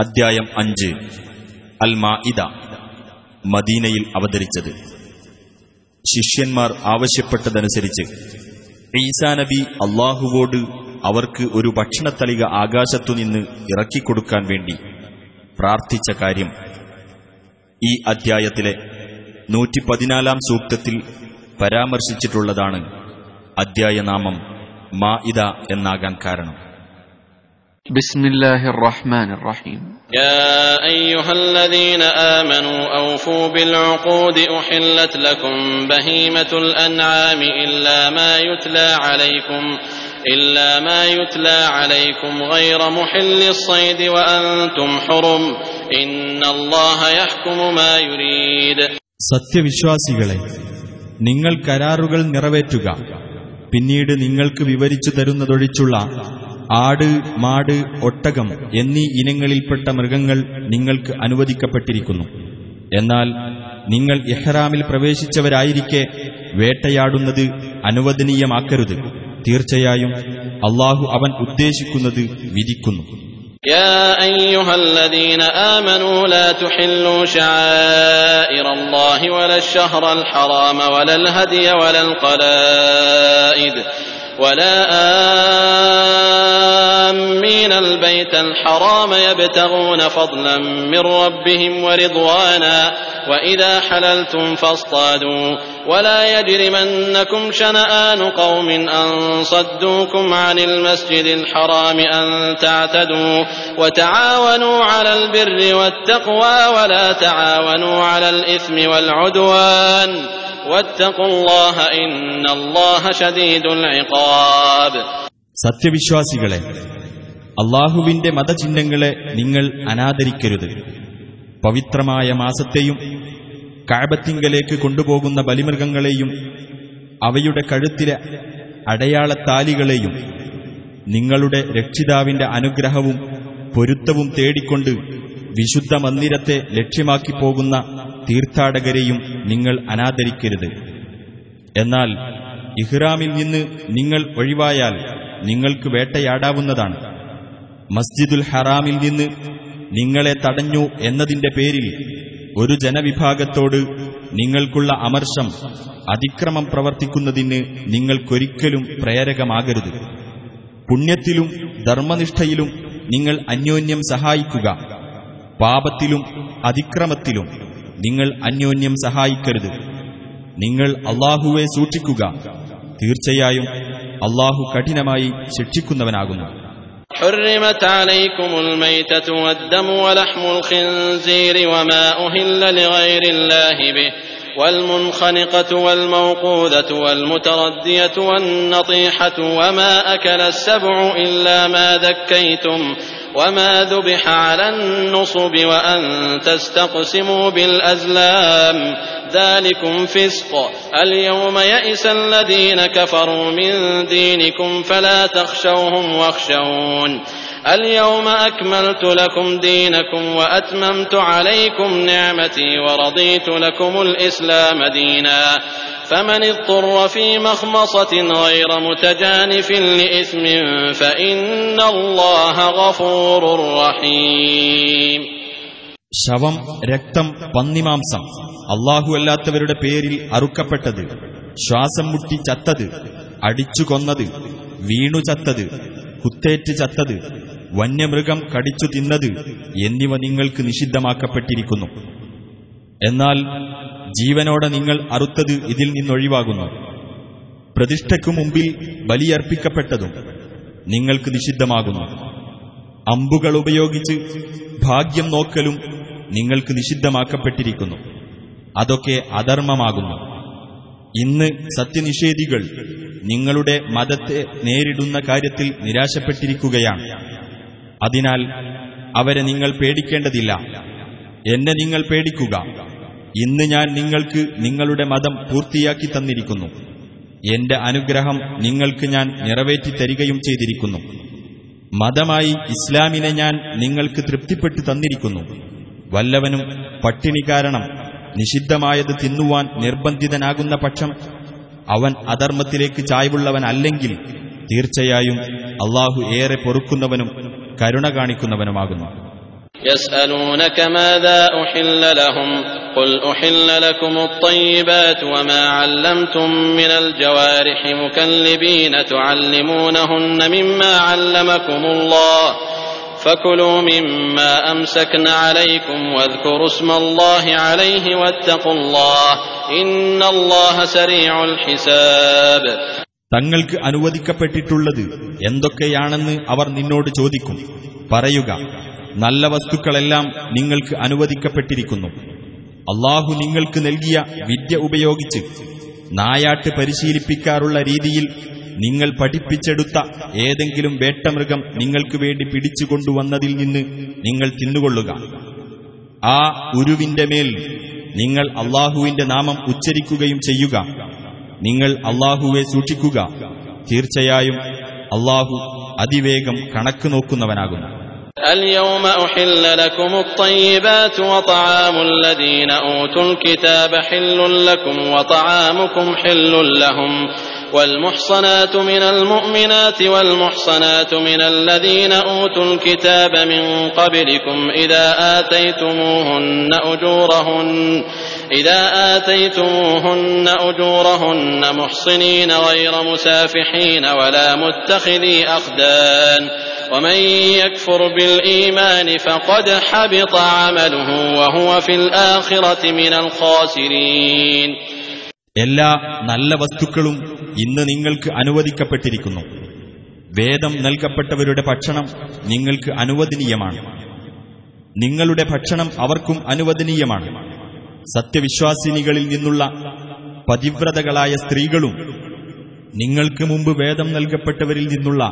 അദ്ധ്യായം അഞ്ച്. അൽ മാഇദ മദീനയിൽ അവതരിച്ചത്. ശിഷ്യന്മാർ ആവശ്യപ്പെട്ടതനുസരിച്ച് ഈസാ നബി അള്ളാഹുവോട് അവർക്ക് ഒരു ഭക്ഷണത്തളിക ആകാശത്തുനിന്ന് ഇറക്കിക്കൊടുക്കാൻ വേണ്ടി പ്രാർത്ഥിച്ച കാര്യം. ഈ അധ്യായത്തിലെ നൂറ്റി പതിനാലാം സൂക്തത്തിൽ പരാമർശിച്ചിട്ടുള്ളതാണ് അദ്ധ്യായനാമം മാഇദ എന്നാകാൻ കാരണം. بسم الله الرحمن الرحيم يا أيها الذين آمنوا أوفوا بالعقود أحلت لكم بهيمة الأنعام إلا ما يتلى عليكم إلا ما يتلى عليكم غير محل الصيد وأنتم حرم إن الله يحكم ما يريد സത്യവിശ്വാസികളെ നിങ്ങൾ കരാറുകൾ നിറവേറ്റുക പിന്നീട് നിങ്ങൾക്ക് വിവരിച്ചു തരുന്നതൊഴിച്ചുള്ള ആട് മാട് ഒട്ടകം എന്നീ ഇനങ്ങളിൽപ്പെട്ട മൃഗങ്ങൾ നിങ്ങൾക്ക് അനുവദിക്കപ്പെട്ടിരിക്കുന്നു എന്നാൽ നിങ്ങൾ ഇഹ്റാമിൽ പ്രവേശിച്ചവരായിരിക്കെ വേട്ടയാടുന്നത് അനുവദനീയമാക്കരുത് തീർച്ചയായും അള്ളാഹു അവൻ ഉദ്ദേശിക്കുന്നത് വിധിക്കുന്നു يا أيها الذين آمنوا لا تحلوا شعائر الله ولا الشهر الحرام ولا الهدي ولا القلائد ولا آمين. البيت الحرام يبتغون فضلا من ربهم ورضوانا وإذا حللتم فاصطادوا. ولا يجرمنكم شنآن قوم أن صدوكم عن المسجد الحرام أن تعتدوا وتعاونوا على البر والتقوى ولا تعاونوا على الإثم والعدوان واتقوا الله إن الله شديد العقاب സത്യവിശ്വാസികളെ അള്ളാഹുവിന്റെ മതചിഹ്നങ്ങളെ നിങ്ങൾ അനാദരിക്കരുത് പവിത്രമായ മാസത്തെയും കാഴ്ബത്തിങ്കലേക്ക് കൊണ്ടുപോകുന്ന ബലിമൃഗങ്ങളെയും അവയുടെ കഴുത്തിലെ അടയാളത്താലികളെയും നിങ്ങളുടെ രക്ഷിതാവിന്റെ അനുഗ്രഹവും പൊരുത്തവും തേടിക്കൊണ്ട് വിശുദ്ധ മന്ദിരത്തെ ലക്ഷ്യമാക്കി പോകുന്ന തീർത്ഥാടകരെയും നിങ്ങൾ അനാദരിക്കരുത്. എന്നാൽ ഇഹ്റാമിൽ നിന്ന് നിങ്ങൾ ഒഴിവായാൽ നിങ്ങൾക്ക് വേട്ടയാടാവുന്നതാണ്. മസ്ജിദുൽ ഹറാമിൽ നിന്ന് നിങ്ങളെ തടഞ്ഞു എന്നതിന്റെ പേരിൽ ഒരു ജനവിഭാഗത്തോട് നിങ്ങൾക്കുള്ള അമർഷം അതിക്രമം പ്രവർത്തിക്കുന്നതിന് നിങ്ങൾക്കൊരിക്കലും പ്രേരകമാകരുത്. പുണ്യത്തിലും ധർമ്മനിഷ്ഠയിലും നിങ്ങൾ അന്യോന്യം സഹായിക്കുക. പാപത്തിലും അതിക്രമത്തിലും നിങ്ങൾ അന്യോന്യം സഹായിക്കരുത്. നിങ്ങൾ അള്ളാഹുവെ സൂക്ഷിക്കുക. തീർച്ചയായും അള്ളാഹു കഠിനമായി ശിക്ഷിക്കുന്നവനാകുന്നു. حرمت عليكم الميتة والدم ولحم الخنزير وما أهل لغير الله به والمنخنقة والموقوذة والمتردية والنطيحة وما أكل السبع إلا ما ذكيتم وما ذبح على النصب وأن تستقسموا بالأزلام ذلكم فسق اليوم يئس الذين كفروا من دينكم فلا تخشوهم واخشون اليوم أكملت لكم دينكم وأتممت عليكم نعمتي ورضيت لكم الإسلام دينا فمن اضطر في مخمصة غير متجانف لإثم فإن الله غفور رحيم ശവം രക്തം പന്നിമാംസം അള്ളാഹു അല്ലാത്തവരുടെ പേരിൽ അറുക്കപ്പെട്ടത് ശ്വാസം മുട്ടി ചത്തത് അടിച്ചു കൊന്നത് വീണു ചത്തത് കുത്തേറ്റ് ചത്തത് വന്യമൃഗം കടിച്ചു തിന്നത് എന്നിവ നിങ്ങൾക്ക് നിഷിദ്ധമാക്കപ്പെട്ടിരിക്കുന്നു. എന്നാൽ ജീവനോടെ നിങ്ങൾ അറുത്തത് ഇതിൽ നിന്നൊഴിവാകുന്നു. പ്രതിഷ്ഠയ്ക്കു മുമ്പിൽ ബലിയർപ്പിക്കപ്പെട്ടതും നിങ്ങൾക്ക് നിഷിദ്ധമാകുന്നു. അമ്പുകൾ ഉപയോഗിച്ച് ഭാഗ്യം നോക്കലും നിങ്ങൾക്ക് നിഷിദ്ധമാക്കപ്പെട്ടിരിക്കുന്നു. അതൊക്കെ അധർമ്മമാകുന്നു. ഇന്ന് സത്യനിഷേധികൾ നിങ്ങളുടെ മതത്തെ നേരിടുന്ന കാര്യത്തിൽ നിരാശപ്പെട്ടിരിക്കുകയാണ്. അതിനാൽ അവരെ നിങ്ങൾ പേടിക്കേണ്ടതില്ല. എന്നെ നിങ്ങൾ പേടിക്കുക. ഇന്ന് ഞാൻ നിങ്ങൾക്ക് നിങ്ങളുടെ മതം പൂർത്തിയാക്കി തന്നിരിക്കുന്നു. എന്റെ അനുഗ്രഹം നിങ്ങൾക്ക് ഞാൻ നിറവേറ്റി തരികയും ചെയ്തിരിക്കുന്നു. മതമായി ഇസ്ലാമിനെ ഞാൻ നിങ്ങൾക്ക് തൃപ്തിപ്പെട്ടു തന്നിരിക്കുന്നു. വല്ലവനും പട്ടിണി കാരണം നിഷിദ്ധമായത് തിന്നുവാൻ നിർബന്ധിതനാകുന്ന പക്ഷം അവൻ അധർമ്മത്തിലേക്ക് ചായ്വുള്ളവനല്ലെങ്കിൽ തീർച്ചയായും അള്ളാഹു ഏറെ പൊറുക്കുന്നവനും കരുണ കാണിക്കുന്നവനുമാകുന്നു يسألونك ماذا أحل لهم قل أحل لكم الطيبات وما علمتم من الجوارح مكلبين تعلمونهن مما علمكم الله فكلوا مما أمسكن عليكم واذكروا اسم الله عليه واتقوا الله إن الله سريع الحساب തങ്ങൾക്ക് അനുവദിക്കപ്പെട്ടിട്ടുള്ളത് എന്തൊക്കെയാണെന്ന് അവർ നിന്നോട് ചോദിക്കും. പറയുക നല്ല വസ്തുക്കളെല്ലാം നിങ്ങൾക്ക് അനുവദിക്കപ്പെട്ടിരിക്കുന്നു. അള്ളാഹു നിങ്ങൾക്ക് നൽകിയ വിദ്യ ഉപയോഗിച്ച് നായാട്ട് പരിശീലിപ്പിക്കാറുള്ള രീതിയിൽ നിങ്ങൾ പഠിപ്പിച്ചെടുത്ത ഏതെങ്കിലും വേട്ടമൃഗം നിങ്ങൾക്ക് വേണ്ടി പിടിച്ചുകൊണ്ടുവന്നതിൽ നിന്ന് നിങ്ങൾ തിന്നുകൊള്ളുക. ആ ഉരുവിന്റെ മേൽ നിങ്ങൾ അള്ളാഹുവിന്റെ നാമം ഉച്ചരിക്കുകയും ചെയ്യുക. നിങ്ങൾ അള്ളാഹുവെ സൂക്ഷിക്കുക തീർച്ചയായും അള്ളാഹു അതിവേഗം കണക്ക് നോക്കുന്നവനാകുന്നു اليوم أحل لكم الطيبات وطعام الذين أوتوا الكتاب حل لكم وطعامكم حل لهم والمحصنات من المؤمنات والمحصنات من الذين أوتوا الكتاب من قبلكم إذا آتيتموهن أجورهن إذا آتيتموهن أجورهن محصنين غير مسافحين ولا متخذي أخدان ومن يكفر بالإيمان فقد حبط عمله وهو في الآخرة من الخاسرين എല്ലാ നല്ല വസ്തുക്കളും ഇന്ന് നിങ്ങൾക്ക് അനുവദിക്കപ്പെട്ടിരിക്കുന്നു വേദം നൽകപ്പെട്ടവരുടെ ഭക്ഷണം നിങ്ങൾക്ക് അനുവദനീയമാണ് നിങ്ങളുടെ ഭക്ഷണം അവർക്കും അനുവദനീയമാണ് സത്യവിശ്വാസിനികളിൽ നിന്നുള്ള പതിവ്രതകളായ സ്ത്രീകളും നിങ്ങൾക്ക് മുമ്പ് വേദം നൽകപ്പെട്ടവരിൽ നിന്നുള്ള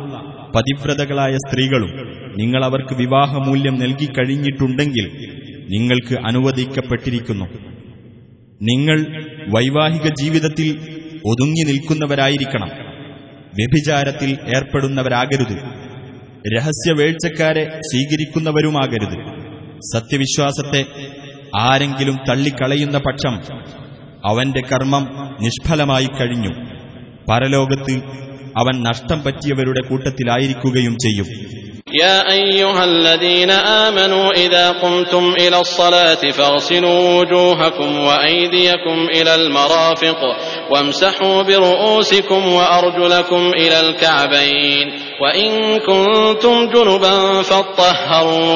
പതിവ്രതകളായ സ്ത്രീകളും നിങ്ങൾ അവർക്ക് വിവാഹമൂല്യം നൽകിക്കഴിഞ്ഞിട്ടുണ്ടെങ്കിൽ നിങ്ങൾക്ക് അനുവദിക്കപ്പെട്ടിരിക്കുന്നു. നിങ്ങൾ വൈവാഹിക ജീവിതത്തിൽ ഒതുങ്ങി നിൽക്കുന്നവരായിരിക്കണം. വ്യഭിചാരത്തിൽ ഏർപ്പെടുന്നവരാകരുത്. രഹസ്യവേഴ്ചക്കാരെ സ്വീകരിക്കുന്നവരുമാകരുത്. സത്യവിശ്വാസത്തെ ആരെങ്കിലും തള്ളിക്കളയുന്ന പക്ഷം അവന്റെ കർമ്മം നിഷ്ഫലമായി കഴിഞ്ഞു പരലോകത്ത് അവൻ നഷ്ടം പറ്റിയവരുടെ കൂട്ടത്തിലായിരിക്കുകയും ചെയ്യും يا أيها الذين آمنوا إذا قمتم إلى الصلاة فاغسلوا وجوهكم وأيديكم إلى المرافق وامسحوا برؤوسكم وأرجلكم إلى الكعبين وإن كنتم جنبا فاطهروا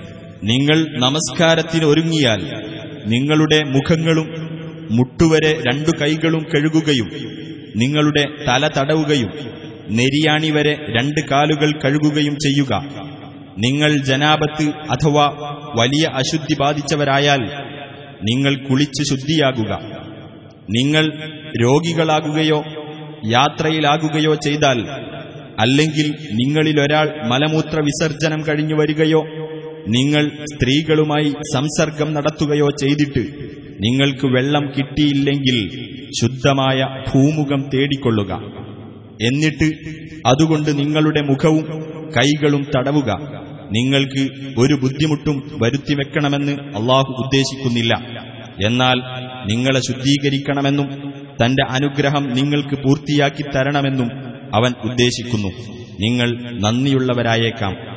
നിങ്ങൾ നമസ്കാരത്തിന് ഒരുങ്ങിയാൽ നിങ്ങളുടെ മുഖങ്ങളും മുട്ടുവരെ രണ്ടു കൈകളും കഴുകുകയും നിങ്ങളുടെ തല തടവുകയും നെരിയാണി വരെ രണ്ട് കാലുകൾ കഴുകുകയും ചെയ്യുക. നിങ്ങൾ ജനാപത്ത് അഥവാ വലിയ അശുദ്ധി ബാധിച്ചവരായാൽ നിങ്ങൾ കുളിച്ച് ശുദ്ധിയാകുക. നിങ്ങൾ രോഗികളാകുകയോ യാത്രയിലാകുകയോ ചെയ്താൽ അല്ലെങ്കിൽ നിങ്ങളിലൊരാൾ മലമൂത്ര വിസർജനം കഴിഞ്ഞു വരികയോ നിങ്ങൾ സ്ത്രീകളുമായി സംസർഗം നടത്തുകയോ ചെയ്തിട്ട് നിങ്ങൾക്ക് വെള്ളം കിട്ടിയില്ലെങ്കിൽ ശുദ്ധമായ ഭൂമുഖം തേടിക്കൊള്ളുക. എന്നിട്ട് അതുകൊണ്ട് നിങ്ങളുടെ മുഖവും കൈകളും തടവുക. നിങ്ങൾക്ക് ഒരു ബുദ്ധിമുട്ടും വരുത്തിവെക്കണമെന്ന് അള്ളാഹു ഉദ്ദേശിക്കുന്നില്ല. എന്നാൽ നിങ്ങളെ ശുദ്ധീകരിക്കണമെന്നും തന്റെ അനുഗ്രഹം നിങ്ങൾക്ക് പൂർത്തിയാക്കി തരണമെന്നും അവൻ ഉദ്ദേശിക്കുന്നു. നിങ്ങൾ നന്ദിയുള്ളവരായേക്കാം.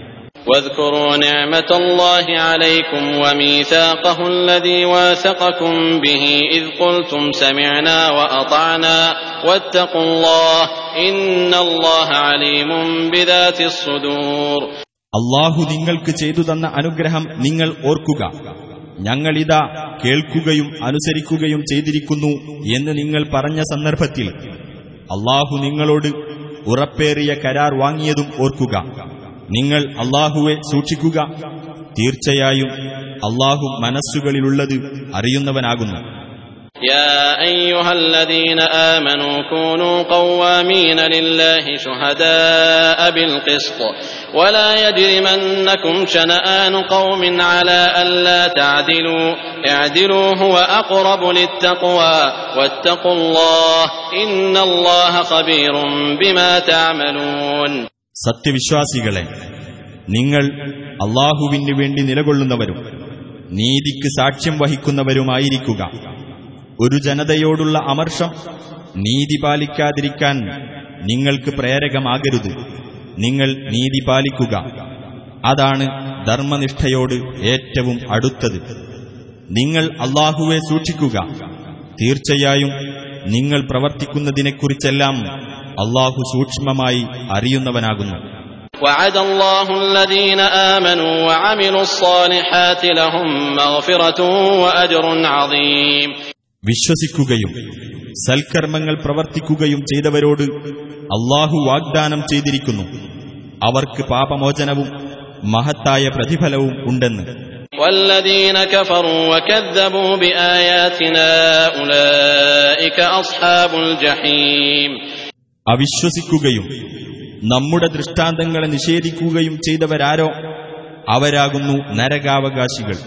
واذكروا نعمة الله عليكم وميثاقه الذي واثقكم به إذ قلتم سمعنا وأطعنا واتقوا الله إن الله عليم بذات الصدور അള്ളാഹു നിങ്ങൾക്ക് ചെയ്തു തന്ന അനുഗ്രഹം നിങ്ങൾ ഓർക്കുക ഞങ്ങളിതാ കേൾക്കുകയും അനുസരിക്കുകയും ചെയ്തിരിക്കുന്നു എന്ന് നിങ്ങൾ പറഞ്ഞ സന്ദർഭത്തിൽ അള്ളാഹു നിങ്ങളോട് ഉറപ്പേറിയ കരാർ വാങ്ങിയതും ഓർക്കുക നിങ്ങൾ അള്ളാഹുവെ സൂക്ഷിക്കുക തീർച്ചയായും അള്ളാഹു മനസ്സുകളിലുള്ളത് അറിയുന്നവനാകുന്നു يا أيها الذين آمنوا كونوا قوامين لله شهداء بالقسط ولا يجرمنكم شنآن قوم على ألا تعدلوا اعدلوا هو أقرب للتقوى واتقوا الله إن الله خبير بما تعملون സത്യവിശ്വാസികളെ നിങ്ങൾ അള്ളാഹുവിന് വേണ്ടി നിലകൊള്ളുന്നവരും നീതിക്ക് സാക്ഷ്യം വഹിക്കുന്നവരുമായിരിക്കുക. ഒരു ജനതയോടുള്ള അമർഷം നീതി പാലിക്കാതിരിക്കാൻ നിങ്ങൾക്ക് പ്രേരകമാകരുത്. നിങ്ങൾ നീതി പാലിക്കുക. അതാണ് ധർമ്മനിഷ്ഠയോട് ഏറ്റവും അടുത്തത്. നിങ്ങൾ അള്ളാഹുവെ സൂക്ഷിക്കുക. തീർച്ചയായും നിങ്ങൾ പ്രവർത്തിക്കുന്നതിനെക്കുറിച്ചെല്ലാം അള്ളാഹു സൂക്ഷ്മമായി അറിയുന്നവനാകുന്നു وعد الله الذين آمنوا وعملوا الصالحات لهم مغفرة وأجر عظيم വിശ്വസിക്കുകയും സൽക്കർമ്മങ്ങൾ പ്രവർത്തിക്കുകയും ചെയ്തവരോട് അള്ളാഹു വാഗ്ദാനം ചെയ്തിരിക്കുന്നു അവർക്ക് പാപമോചനവും മഹത്തായ പ്രതിഫലവും ഉണ്ടെന്ന് والذين كفروا وكذبوا بآياتنا أولئك أصحاب الجحيم അവിശ്വസിക്കുകയും നമ്മുടെ ദൃഷ്ടാന്തങ്ങളെ നിഷേധിക്കുകയും ചെയ്തവരാരോ അവരാകുന്നു നരകാവകാശികൾ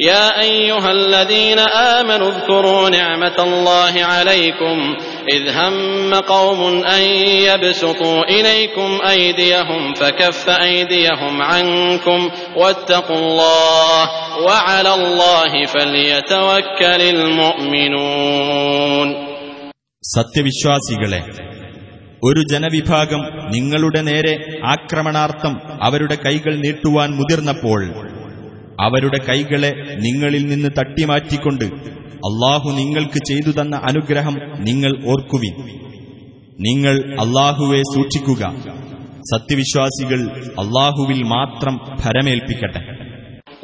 يا أيها الذين آمنوا اذكروا نعمة الله عليكم إذ هم قوم أن يبسطوا إليكم أيديهم فكف أيديهم عنكم واتقوا الله وعلى الله فليتوكل المؤمنون സത്യവിശ്വാസികളെ ഒരു ജനവിഭാഗം നിങ്ങളുടെ നേരെ ആക്രമണാർത്ഥം അവരുടെ കൈകൾ നീട്ടുവാൻ മുതിർന്നപ്പോൾ അവരുടെ കൈകളെ നിങ്ങളിൽ നിന്ന് തട്ടിമാറ്റിക്കൊണ്ട് അള്ളാഹു നിങ്ങൾക്ക് ചെയ്തു തന്ന അനുഗ്രഹം നിങ്ങൾ ഓർക്കുവിൻ. നിങ്ങൾ അള്ളാഹുവെ സൂക്ഷിക്കുക. സത്യവിശ്വാസികൾ അള്ളാഹുവിൽ മാത്രം ഭരമേൽപ്പിക്കട്ടെ.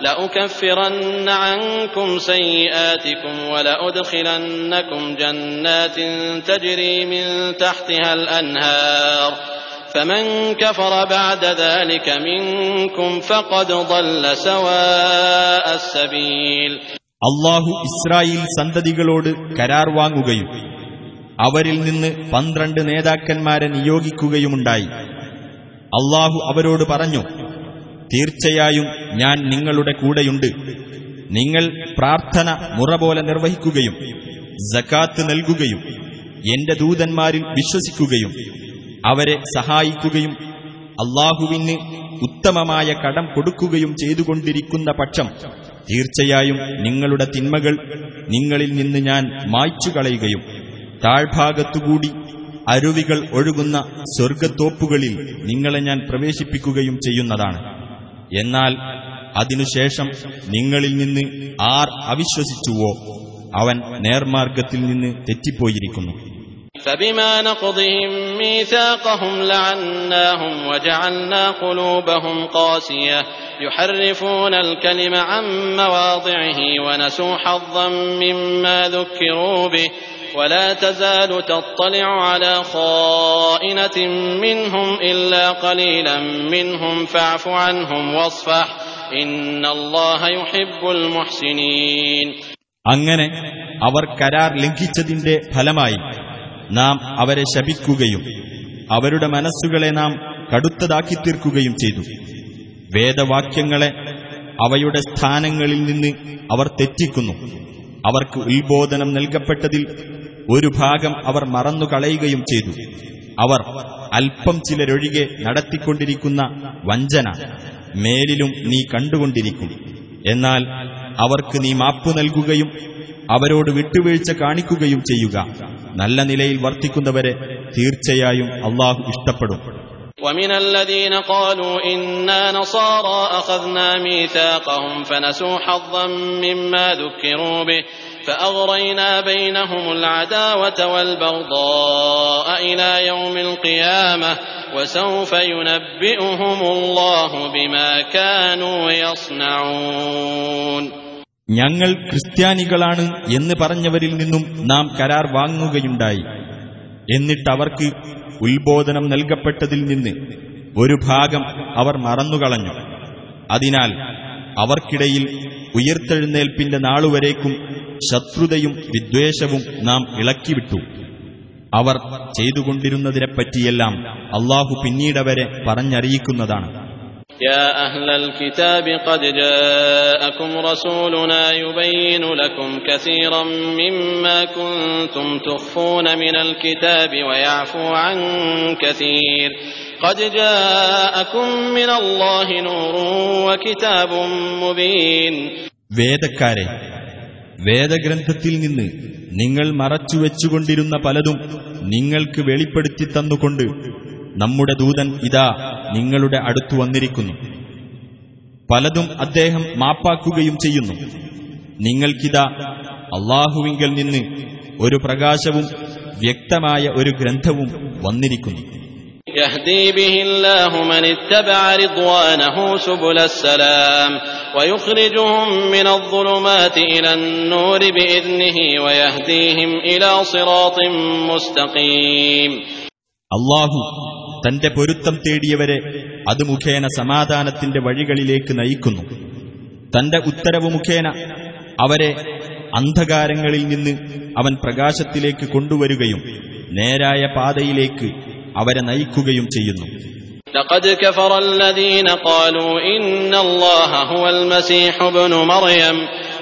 لأكفرن عنكم سيئاتكم ولأدخلنكم جنات تجري من تحتها الأنهار فمن كفر بعد ذلك منكم فقد ضل سواء السبيل അള്ളാഹു ഇസ്രായേൽ സന്തതികളോട് കരാർ വാങ്ങുകയും അവരിൽ നിന്ന് പന്ത്രണ്ട് നേതാക്കന്മാരെ നിയോഗിക്കുകയുമുണ്ടായി അള്ളാഹു അവരോട് പറഞ്ഞു തീർച്ചയായും ഞാൻ നിങ്ങളുടെ കൂടെയുണ്ട്. നിങ്ങൾ പ്രാർത്ഥന മുറ പോലെ നിർവഹിക്കുകയും ജക്കാത്ത് നൽകുകയും എന്റെ ദൂതന്മാരിൽ വിശ്വസിക്കുകയും അവരെ സഹായിക്കുകയും അള്ളാഹുവിന് ഉത്തമമായ കടം കൊടുക്കുകയും ചെയ്തുകൊണ്ടിരിക്കുന്ന പക്ഷം തീർച്ചയായും നിങ്ങളുടെ തിന്മകൾ നിങ്ങളിൽ നിന്ന് ഞാൻ മായ്ച്ചു കളയുകയും താഴ്ഭാഗത്തുകൂടി അരുവികൾ ഒഴുകുന്ന സ്വർഗത്തോപ്പുകളിൽ നിങ്ങളെ ഞാൻ പ്രവേശിപ്പിക്കുകയും ചെയ്യുന്നതാണ്. എന്നാൽ അതിനുശേഷം നിങ്ങളിൽ നിന്ന് ആർ അവിശ്വസിച്ചുവോ അവൻ നേർമാർഗത്തിൽ നിന്ന് തെറ്റിപ്പോയിരിക്കുന്നു فبما نقضهم ميثاقهم لعناهم وجعلنا قلوبهم قاسية يحرفون الكلم عن مواضعه ونسوا حظا مما ذكروا به ولا تزال تطلع على خائنة منهم إلا قليلا منهم فاعف عنهم واصفح إن الله يحب المحسنين അങ്ങനെ അവർ കരാർ ലംഘിച്ചതിന്റെ ഫലമായി നാം അവരെ ശപിക്കുകയും അവരുടെ മനസ്സുകളെ നാം കടുത്തതാക്കി തീർക്കുകയും ചെയ്തു വേദവാക്യങ്ങളെ അവയുടെ സ്ഥാനങ്ങളിൽ നിന്ന് അവർ തെറ്റിക്കുന്നു അവർക്ക് ഉത്ബോധനം നൽകപ്പെട്ടതിൽ ഒരു ഭാഗം അവർ മറന്നുകളയുകയും ചെയ്തു അവർ അല്പം ചിലരൊഴികെ നടത്തിക്കൊണ്ടിരിക്കുന്ന വഞ്ചന മേലിലും നീ കണ്ടുകൊണ്ടിരിക്കും എന്നാൽ അവർക്ക് നീ മാപ്പു നൽകുകയും അവരോട് വിട്ടുവീഴ്ച കാണിക്കുകയും ചെയ്യുക നല്ല നിലയിൽ വർത്തിക്കുന്നവരെ തീർച്ചയായും അള്ളാഹു ഇഷ്ടപ്പെടും ومن الذين قالوا إنا نصارى أخذنا ميثاقهم فنسوا حظا مما ذكروا به فأغرينا بينهم العداوة والبغضاء إلى يوم القيامة وسوف ينبئهم الله بما كانوا يصنعون ഞങ്ങൾ ക്രിസ്ത്യാനികളാണ് എന്ന് പറഞ്ഞവരിൽ നിന്നും നാം കരാർ വാങ്ങുകയുണ്ടായി എന്നിട്ടവർക്ക് ഉത്ബോധനം നൽകപ്പെട്ടതിൽ നിന്ന് ഒരു ഭാഗം അവർ മറന്നുകളഞ്ഞു അതിനാൽ അവർക്കിടയിൽ ഉയർത്തെഴുന്നേൽപ്പിന്റെ നാളുവരേക്കും ശത്രുതയും വിദ്വേഷവും നാം ഇളക്കിവിട്ടു അവർ ചെയ്തുകൊണ്ടിരുന്നതിനെപ്പറ്റിയെല്ലാം അള്ളാഹു പിന്നീടവരെ പറഞ്ഞറിയിക്കുന്നതാണ് يا أهل الكتاب قد جاءكم رسولنا يبين لكم كثيرا مما كنتم تخفون من الكتاب ويعفو عن كثير قد جاءكم من الله نور وكتاب مبين വേദക്കാരെ വേദഗ്രന്ഥത്തിൽ നിന്ന് നിങ്ങൾ മറച്ചുവെച്ചുകൊണ്ടിരുന്ന പലതും നിങ്ങൾക്ക് വെളിപ്പെടുത്തി തന്നുകൊണ്ട് നമ്മുടെ ദൂതൻ ഇതാ നിങ്ങളുടെ അടുത്തു വന്നിരിക്കുന്നു. പലതും അദ്ദേഹം മാപ്പാക്കുകയും ചെയ്യുന്നു. നിങ്ങൾക്കിതാ അള്ളാഹുവിങ്കിൽ നിന്ന് ഒരു പ്രകാശവും വ്യക്തമായ ഒരു ഗ്രന്ഥവും വന്നിരിക്കുന്നു. يهدي به الله من اتبع رضوانه سبل السلام ويخرجهم من الظلمات إلى النور بإذنه ويهديهم إلى صراط مستقيم അള്ളാഹു തന്റെ പൊരുത്തം തേടിയവരെ അത് മുഖേന സമാധാനത്തിന്റെ വഴികളിലേക്ക് നയിക്കുന്നു തന്റെ ഉത്തരവ് മുഖേന അവരെ അന്ധകാരങ്ങളിൽ നിന്ന് അവൻ പ്രകാശത്തിലേക്ക് കൊണ്ടുവരികയും നേരായ പാതയിലേക്ക് അവരെ നയിക്കുകയും ചെയ്യുന്നു لقد كفر الذين قالوا إن الله هو المسيح ابن مريم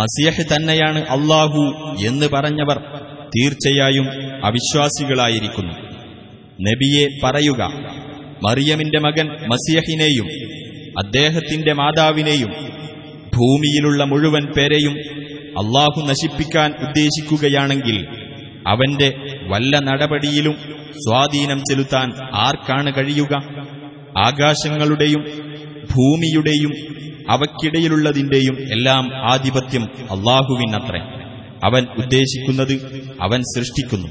മസിയഹ് തന്നെയാണ് അള്ളാഹു എന്ന് പറഞ്ഞവർ തീർച്ചയായും അവിശ്വാസികളായിരിക്കുന്നു. നബിയെ പറയുക മറിയമിന്റെ മകൻ മസിയഹിനെയും അദ്ദേഹത്തിന്റെ മാതാവിനെയും ഭൂമിയിലുള്ള മുഴുവൻ പേരെയും അള്ളാഹു നശിപ്പിക്കാൻ ഉദ്ദേശിക്കുകയാണെങ്കിൽ അവന്റെ വല്ല നടപടിയിലും സ്വാധീനം ചെലുത്താൻ ആർക്കാണ് കഴിയുക? ആകാശങ്ങളുടെയും ഭൂമിയുടെയും അവയ്ക്കിടയിലുള്ളതിന്റെയും എല്ലാം ആധിപത്യം അള്ളാഹുവിനത്രേ അവൻ ഉദ്ദേശിക്കുന്നത് അവൻ സൃഷ്ടിക്കുന്നു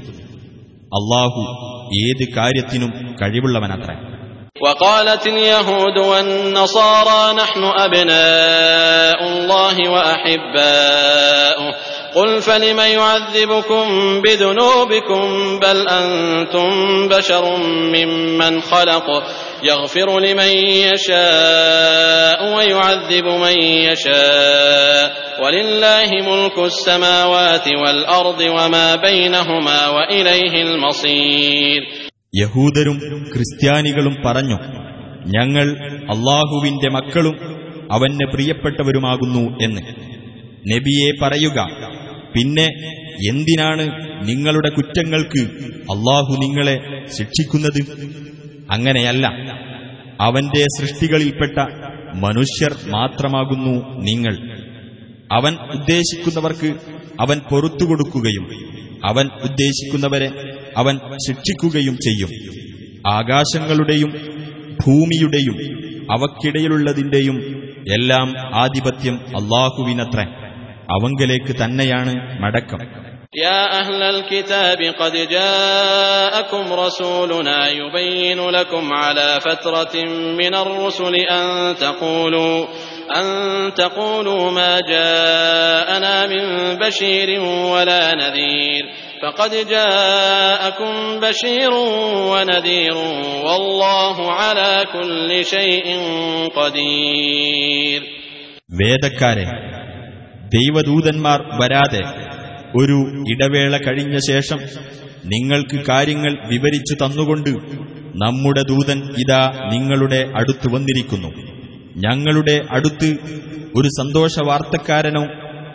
അള്ളാഹു ഏത് കാര്യത്തിനും കഴിവുള്ളവനത്രേ وقالت اليهود والنصارى نحن أبناء الله وأحباؤه قل فلم يعذبكم بذنوبكم بل أنتم بشر ممن خلق يغفر لمن يشاء ويعذب من يشاء ولله ملك السماوات والأرض وما بينهما وإليه المصير യഹൂദരും ക്രിസ്ത്യാനികളും പറഞ്ഞു ഞങ്ങൾ അള്ളാഹുവിന്റെ മക്കളും അവന് പ്രിയപ്പെട്ടവരുമാകുന്നു എന്ന് നബിയെ പറയുക പിന്നെ എന്തിനാണ് നിങ്ങളുടെ കുറ്റങ്ങൾക്ക് അള്ളാഹു നിങ്ങളെ ശിക്ഷിക്കുന്നത് അങ്ങനെയല്ല. അവന്റെ സൃഷ്ടികളിൽപ്പെട്ട മനുഷ്യർ മാത്രമാകുന്നു നിങ്ങൾ. അവൻ ഉദ്ദേശിക്കുന്നവർക്ക് അവൻ പൊറത്തുകൊടുക്കുകയും അവൻ ഉദ്ദേശിക്കുന്നവരെ അവൻ ശിക്ഷിക്കുകയും ചെയ്യും. ആകാശങ്ങളുടെയും ഭൂമിയുടെയും അവക്കിടയിലുള്ളതിന്റെയും എല്ലാം ആധിപത്യം അള്ളാഹുവിനത്ര. അവങ്കലേക്ക് തന്നെയാണ് മടക്കം. يا أهل الكتاب قد جاءكم رسولنا يبين لكم على فترة من الرسل أن تقولوا أن تقولوا ما جاءنا من بشير ولا نذير فقد جاءكم بشير ونذير والله على كل شيء قدير വേദക്കാരെ ദൈവദൂതന്മാർ വരാതെ ഒരു ഇടവേള കഴിഞ്ഞ ശേഷം നിങ്ങൾക്ക് കാര്യങ്ങൾ വിവരിച്ചു തന്നുകൊണ്ട് നമ്മുടെ ദൂതൻ ഇതാ നിങ്ങളുടെ അടുത്ത് വന്നിരിക്കുന്നു. ഞങ്ങളുടെ അടുത്ത് ഒരു സന്തോഷ വാർത്തക്കാരനോ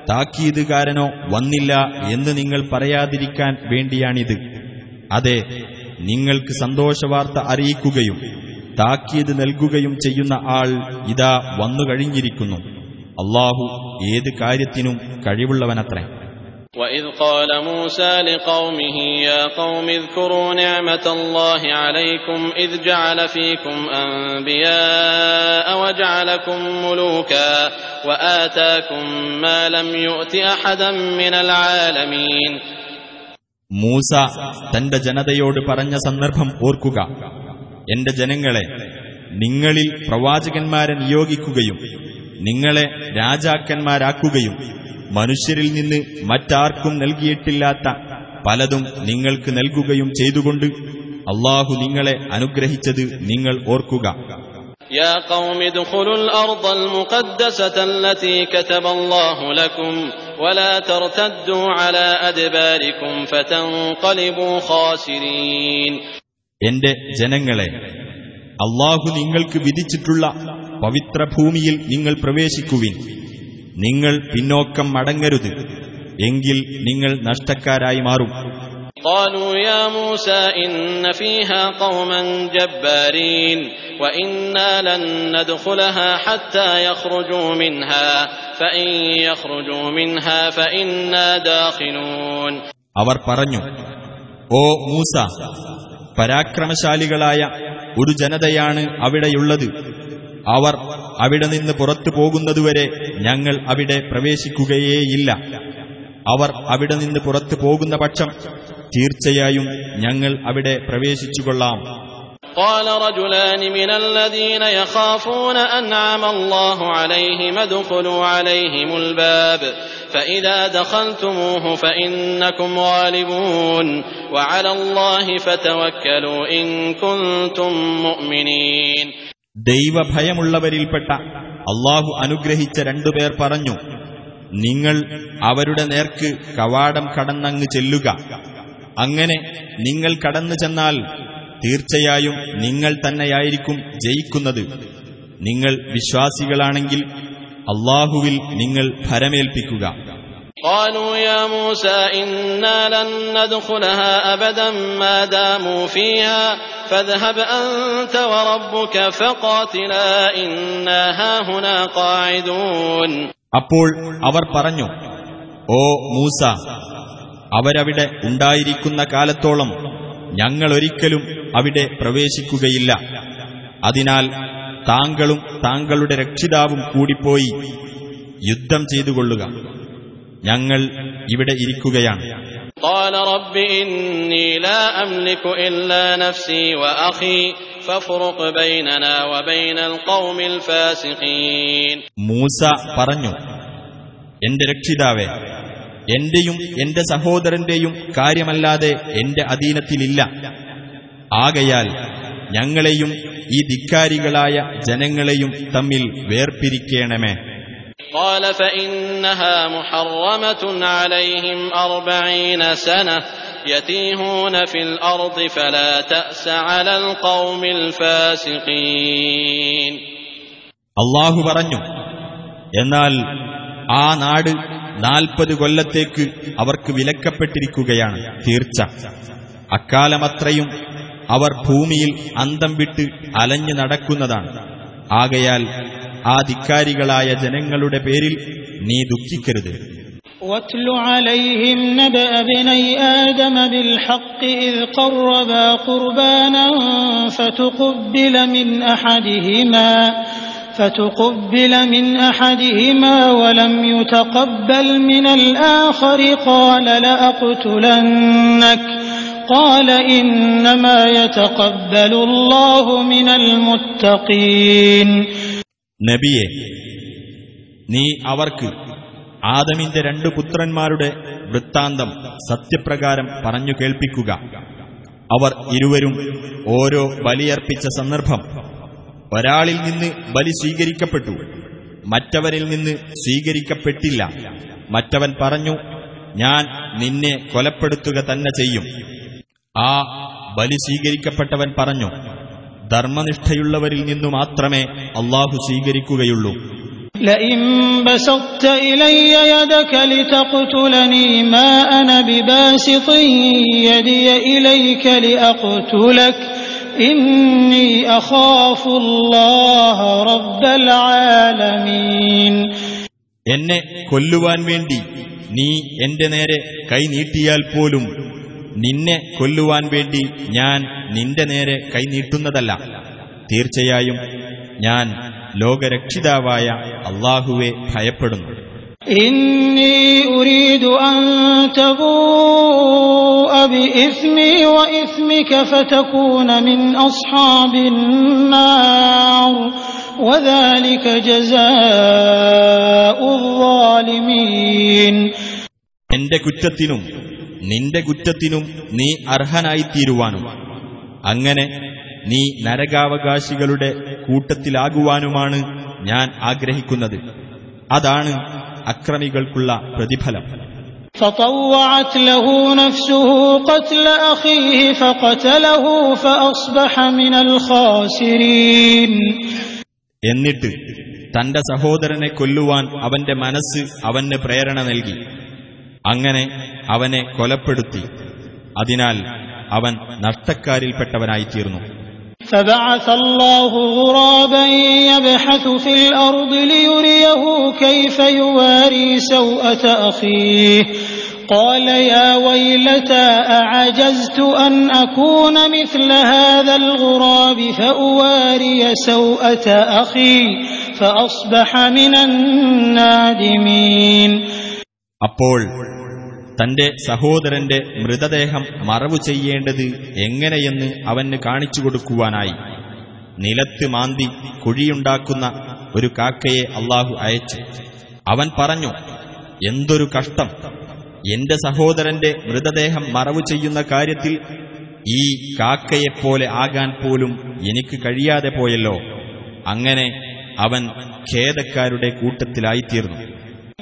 താക്കീതുകാരനോ വന്നില്ല എന്ന് നിങ്ങൾ പറയാതിരിക്കാൻ വേണ്ടിയാണിത്. അതെ നിങ്ങൾക്ക് സന്തോഷവാർത്ത അറിയിക്കുകയും താക്കീത് നൽകുകയും ചെയ്യുന്ന ആൾ ഇതാ വന്നുകഴിഞ്ഞിരിക്കുന്നു അള്ളാഹു ഏത് കാര്യത്തിനും കഴിവുള്ളവനത്രേ. وإذ قال موسى لقومه يا قوم اذكروا نعمة الله عليكم إذ جعل فيكم أنبياء وجعلكم ملوكا وآتاكم ما لم يؤت أحدا من العالمين മൂസ തന്റെ ജനതയോട് പറഞ്ഞ സന്ദർഭം ഓർക്കുക എന്റെ ജനങ്ങളെ നിങ്ങളിൽ പ്രവാചകന്മാരെ നിയോഗിക്കുകയും നിങ്ങളെ രാജാക്കന്മാരാക്കുകയും മനുഷ്യരിൽ നിന്ന് മറ്റാർക്കും നൽകിയിട്ടില്ലാത്ത പലതും നിങ്ങൾക്ക് നൽകുകയും ചെയ്തുകൊണ്ട് അള്ളാഹു നിങ്ങളെ അനുഗ്രഹിച്ചത് നിങ്ങൾ ഓർക്കുക يا قوم ادخلوا الأرض المقدسة التي كتب الله لكم ولا ترتدوا على أدباركم فتنقلبوا خاسرين എന്റെ ജനങ്ങളെ അള്ളാഹു നിങ്ങൾക്ക് വിധിച്ചിട്ടുള്ള പവിത്ര ഭൂമിയിൽ നിങ്ങൾ പ്രവേശിക്കുവിൻ നിങ്ങൾ പിന്നോക്കം മടങ്ങരുത് എങ്കിൽ നിങ്ങൾ നഷ്ടക്കാരായി മാറും قالوا يا موسى إن فيها قوما جبارين وإنا لن ندخلها حتى يخرجوا منها فإن يخرجوا منها فإنا داخلون അവർ പറഞ്ഞു ഓ മൂസ പരാക്രമശാലികളായ ഒരു ജനതയാണ് അവിടെയുള്ളത് അവർ അവിടെ നിന്ന് പുറത്തു പോകുന്നതുവരെ ഞങ്ങൾ അവിടെ പ്രവേശിക്കുകയേയില്ല അവർ അവിടെ നിന്ന് പുറത്തു പോകുന്ന പക്ഷം തീർച്ചയായും ഞങ്ങൾ അവിടെ പ്രവേശിച്ചുകൊള്ളാം قال رجلان من الذين يخافون أنعم الله عليهم ادخلوا عليهم الباب فإذا دخلتموه فإنكم غالبون وعلى الله فتوكلوا إن كنتم مؤمنين ദൈവഭയമുള്ളവരിൽപ്പെട്ട അള്ളാഹു അനുഗ്രഹിച്ച രണ്ടുപേർ പറഞ്ഞു നിങ്ങൾ അവരുടെ നേർക്ക് കവാടം കടന്നങ്ങ് ചെല്ലുക. അങ്ങനെ നിങ്ങൾ കടന്നു ചെന്നാൽ തീർച്ചയായും നിങ്ങൾ തന്നെയായിരിക്കും ജയിക്കുന്നത്. നിങ്ങൾ വിശ്വാസികളാണെങ്കിൽ അള്ളാഹുവിൽ നിങ്ങൾ ഭരമേൽപ്പിക്കുക. قالوا يا موسى إنا لن ندخلها أبدا ما داموا فيها فاذهب أنت وربك فقاتلا إنا هاهنا قاعدون അപ്പോൾ അവർ പറഞ്ഞു ഓ മൂസ അവരവിടെ ഉണ്ടായിരിക്കുന്ന കാലത്തോളം ഞങ്ങളൊരിക്കലും അവിടെ പ്രവേശിക്കുകയില്ല അതിനാൽ താങ്കളും താങ്കളുടെ രക്ഷിതാവും കൂടിപ്പോയി യുദ്ധം ചെയ്തുകൊള്ളുക ഞങ്ങൾ ഇവിടെ ഇരിക്കുകയാണ്. മൂസ പറഞ്ഞു എന്റെ രക്ഷിതാവേ എന്റെയും എന്റെ സഹോദരന്റെയും കാര്യമല്ലാതെ എന്റെ അധീനത്തിലില്ല. ആകയാൽ ഞങ്ങളെയും ഈ ധിക്കാരികളായ ജനങ്ങളെയും തമ്മിൽ വേർപിരിക്കേണമേ. قال فإنها محرمة عليهم أربعين سنة يتيهون في الأرض فلا تأس على القوم الفاسقين അള്ളാഹു പറഞ്ഞു എന്നാൽ ആ നാട് നാൽപ്പത് കൊല്ലത്തേക്ക് അവർക്ക് വിലക്കപ്പെട്ടിരിക്കുകയാണ് തീർച്ച അക്കാലമത്രയും അവർ ഭൂമിയിൽ അന്തം വിട്ട് അലഞ്ഞു നടക്കുന്നതാണ് ആകയാൽ ആ ധിക്കാരികളായ ജനങ്ങളുടെ പേരിൽ നീ ദുഃഖിക്കരുത് واتل عليهم نبأ ابني آدم بالحق إذ قربا قربانا فتقبل من أحدهما فتقبل من أحدهما ولم يتقبل من الآخر قال لأقتلنك قال إنما يتقبل الله من المتقين നബിയെ നീ അവർക്ക് ആദമിന്റെ രണ്ടു പുത്രന്മാരുടെ വൃത്താന്തം സത്യപ്രകാരം പറഞ്ഞു കേൾപ്പിക്കുക. അവർ ഇരുവരും ഓരോ ബലിയർപ്പിച്ച സന്ദർഭം ഒരാളിൽ നിന്ന് ബലി സ്വീകരിക്കപ്പെട്ടു മറ്റവരിൽ നിന്ന് സ്വീകരിക്കപ്പെട്ടില്ല. മറ്റവൻ പറഞ്ഞു ഞാൻ നിന്നെ കൊലപ്പെടുത്തുക തന്നെ ചെയ്യും. ആ ബലി സ്വീകരിക്കപ്പെട്ടവൻ പറഞ്ഞു ധർമ്മനിഷ്ഠയുള്ളവരിൽ നിന്നു മാത്രമേ അള്ളാഹു സ്വീകരിക്കുകയുള്ളൂ لئن بسطت إلي يدك لتقتلني ما أنا بباسط يدي إليك لأقتلك إني أخاف الله رب العالمين എന്നെ കൊല്ലുവാൻ വേണ്ടി നീ എന്റെ നേരെ കൈ നീട്ടിയാൽ പോലും നിന്നെ കൊല്ലുവാൻ വേണ്ടി ഞാൻ നിന്റെ നേരെ കൈനീട്ടുന്നതല്ല തീർച്ചയായും ഞാൻ ലോകരക്ഷിതാവായ അള്ളാഹുവെ ഭയപ്പെടുന്നു. എന്റെ കുറ്റത്തിനും നിന്റെ കുറ്റത്തിനും നീ അർഹനായിത്തീരുവാനും അങ്ങനെ നീ നരകാവകാശികളുടെ കൂട്ടത്തിലാകുവാനുമാണ് ഞാൻ ആഗ്രഹിക്കുന്നത് അതാണ് അക്രമികൾക്കുള്ള പ്രതിഫലം فطوعت له نفسه قتل أخيه فقتله فأصبح من الخاسرين എന്നിട്ട് തന്റെ സഹോദരനെ കൊല്ലുവാൻ അവന്റെ മനസ്സ് അവന് പ്രേരണ നൽകി അങ്ങനെ അവനെ കൊലപ്പെടുത്തി അതിനാൽ അവൻ നഷ്ടക്കാരിൽപ്പെട്ടവനായിത്തീർന്നു فبعث الله غرابا يبحث في الأرض ليريه كيف يواري سوءة أخيه قال يا ويلتى أعجزت أن أكون مثل هذا الغراب فأواري سوءة أخي فأصبح من النادمين അപ്പോൾ തന്റെ സഹോദരന്റെ മൃതദേഹം മറവു ചെയ്യേണ്ടത് എങ്ങനെയെന്ന് അവന് കാണിച്ചു കൊടുക്കുവാനായി. നിലത്ത് മാന്തി കുഴിയുണ്ടാക്കുന്ന ഒരു കാക്കയെ അള്ളാഹു അയച്ചു. അവൻ പറഞ്ഞു എന്തൊരു കഷ്ടം. എന്റെ സഹോദരന്റെ മൃതദേഹം മറവു ചെയ്യുന്ന കാര്യത്തിൽ ഈ കാക്കയെപ്പോലെ ആകാൻ പോലും എനിക്ക് കഴിയാതെ പോയല്ലോ. അങ്ങനെ അവൻ ഖേദക്കാരുടെ കൂട്ടത്തിലായിത്തീർന്നു.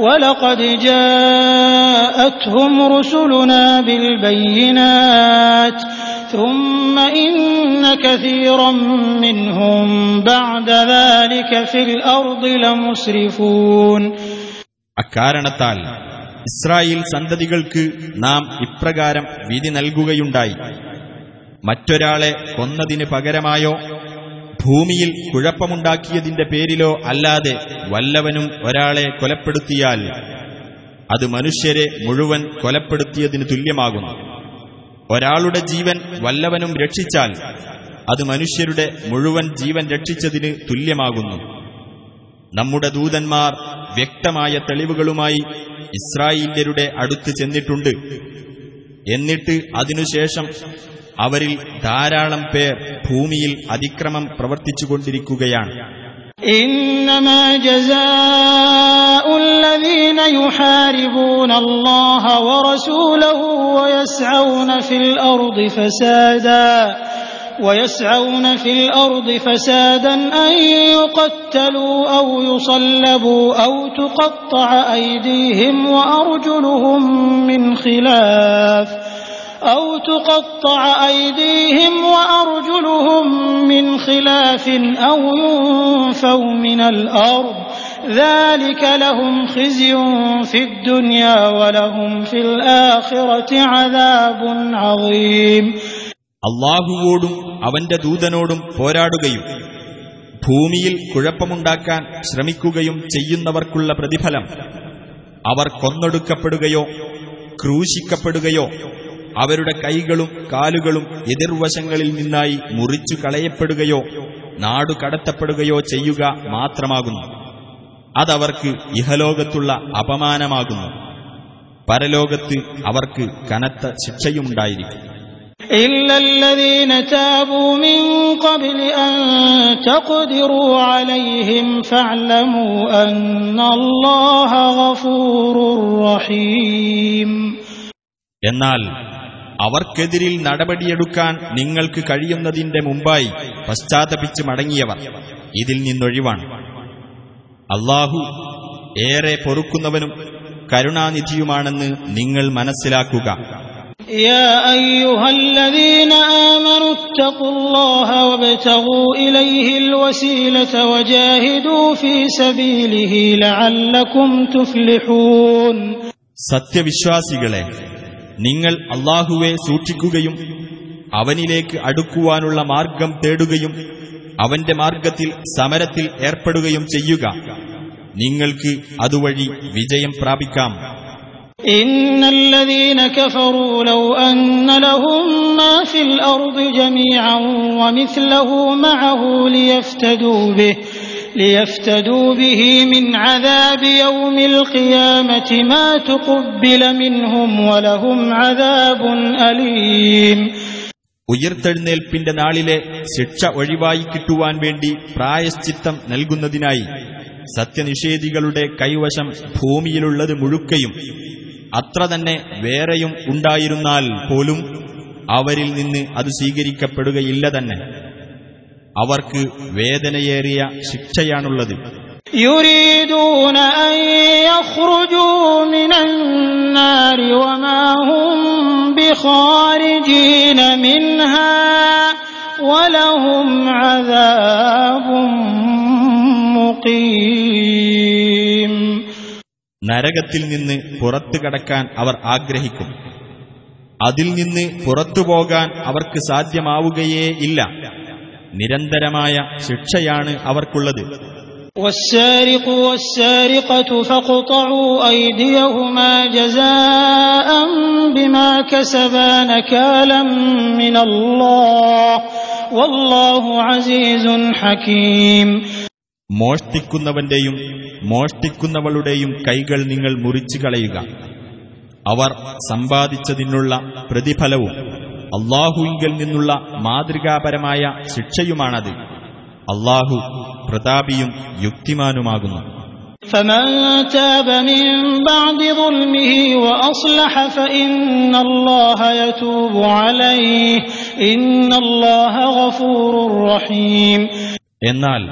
ولقد جاءتهم رسلنا بالبينات ثم إن كثيرا منهم بعد ذلك في الأرض لمسرفون അക്കാരണത്താൽ ഇസ്രായേൽ സന്തതികൾക്ക് നാം ഇപ്രകാരം വിധി നൽകുകയുണ്ടായി മറ്റൊരാളെ കൊന്നതിന് പകരമായോ ഭൂമിയിൽ കുഴപ്പമുണ്ടാക്കിയതിന്റെ പേരിലോ അല്ലാതെ വല്ലവനും ഒരാളെ കൊലപ്പെടുത്തിയാൽ അത് മനുഷ്യരെ മുഴുവൻ കൊലപ്പെടുത്തിയതിന് തുല്യമാകുന്നു. ഒരാളുടെ ജീവൻ വല്ലവനും രക്ഷിച്ചാൽ അത് മനുഷ്യരുടെ മുഴുവൻ ജീവൻ രക്ഷിച്ചതിന് തുല്യമാകുന്നു. നമ്മുടെ ദൂതന്മാർ വ്യക്തമായ തെളിവുകളുമായി ഇസ്രായേല്യരുടെ അടുത്ത് ചെന്നിട്ടുണ്ട്. എന്നിട്ട് അതിനുശേഷം അവരിൽ ധാരാളം പേർ ഭൂമിയിൽ അതിക്രമം പ്രവർത്തിച്ചുകൊണ്ടിരിക്കുകയാണ് إنما جزاء الذين يحاربون الله ورسوله ويسعون في الأرض فسادا ويسعون في الأرض فسادا أن يقتلوا أو يصلبوا أو تقطع أيديهم وأرجلهم من خلاف أو تقطع أيديهم وأرجلهم من خلاف أو ينفوا من الأرض ذلك لهم خزي في الدنيا ولهم في الآخرة عذاب عظيم അള്ളാഹുവോടും അവന്റെ ദൂതനോടും പോരാടുകയും ഭൂമിയിൽ കുഴപ്പമുണ്ടാക്കാൻ ശ്രമിക്കുകയും ചെയ്യുന്നവർക്കുള്ള പ്രതിഫലം അവർ കൊന്നൊടുക്കപ്പെടുകയോ ക്രൂശിക്കപ്പെടുകയോ അവരുടെ കൈകളും കാലുകളും എതിർവശങ്ങളിൽ നിന്നായി മുറിച്ചു കളയപ്പെടുകയോ നാടു കടത്തപ്പെടുകയോ ചെയ്യുക മാത്രമാകുന്നു അതവർക്ക് ഇഹലോകത്തുള്ള അപമാനമാകുന്നു പരലോകത്ത് അവർക്ക് കനത്ത ശിക്ഷയുണ്ടായിരിക്കും إلا الذين تابوا من قبل أن تقدروا عليهم فاعلموا أن الله غفور رحيم എന്നാൽ അവർക്കെതിരിൽ നടപടിയെടുക്കാൻ നിങ്ങൾക്ക് കഴിയുന്നതിന്റെ മുമ്പായി പശ്ചാത്തപിച്ച് മടങ്ങിയവർ ഇതിൽ നിന്നൊഴിവാണ്. അള്ളാഹു ഏറെ പൊറുക്കുന്നവനും കരുണാനിധിയുമാണെന്ന് നിങ്ങൾ മനസ്സിലാക്കുക. സത്യവിശ്വാസികളെ നിങ്ങൾ അള്ളാഹുവെ സൂക്ഷിക്കുകയും അവനിലേക്ക് അടുക്കുവാനുള്ള മാർഗം തേടുകയും അവന്റെ മാർഗത്തിൽ സമരത്തിൽ ഏർപ്പെടുകയും ചെയ്യുക നിങ്ങൾക്ക് അതുവഴി വിജയം പ്രാപിക്കാം إن الذين كفروا لو أن لهم ما في الأرض جميعا ومثله معه ليفتدوا به ليفتدوا به من عذاب يوم القيامة ما تقبل منهم ولهم عذاب أليم ഉയർത്തെഴുന്നേൽപ്പിന്റെ നാളിലെ ശിക്ഷ ഒഴിവായി കിട്ടുവാൻ വേണ്ടി പ്രായശ്ചിത്തം നൽകുന്നതിനായി സത്യനിഷേധികളുടെ കൈവശം ഭൂമിയിലുള്ളത് മുഴുക്കയും അത്ര തന്നെ വേറെയും ഉണ്ടായിരുന്നാൽ പോലും അവരിൽ നിന്ന് അത് സ്വീകരിക്കപ്പെടുകയില്ല തന്നെ അവർക്ക് വേദനയേറിയ ശിക്ഷയാണുള്ളത് يريدون أن يخرجوا من النار وما هم بخارجين منها ولهم عذاب مقيم നരകത്തിൽ നിന്ന് പുറത്തു കടക്കാൻ അവർ ആഗ്രഹിക്കും അതിൽ നിന്ന് പുറത്തു പോകാൻ അവർക്ക് സാധ്യമാവുകയേ ഇല്ല നിരന്തരമായ ശിക്ഷയാണ് അവർക്കുള്ളത് والسارق والسارقة فاقطعوا أيديهما جزاء بما كسبا نكالا من الله والله عزيز حكيم മോഷ്ടിക്കുന്നവന്റെയും മോഷ്ടിക്കുന്നവളുടെയും കൈകൾ നിങ്ങൾ മുറിച്ചു കളയുക അവർ സമ്പാദിച്ചതിനുള്ള പ്രതിഫലവും അള്ളാഹുവിങ്കിൽ നിന്നുള്ള മാതൃകാപരമായ ശിക്ഷയുമാണത് അള്ളാഹു പ്രതാപിയും യുക്തിമാനുമാകുന്നു فمن تاب من بعد ظلمه وأصلح فإن الله يتوب عليه إن الله غفور رحيم എന്നാൽ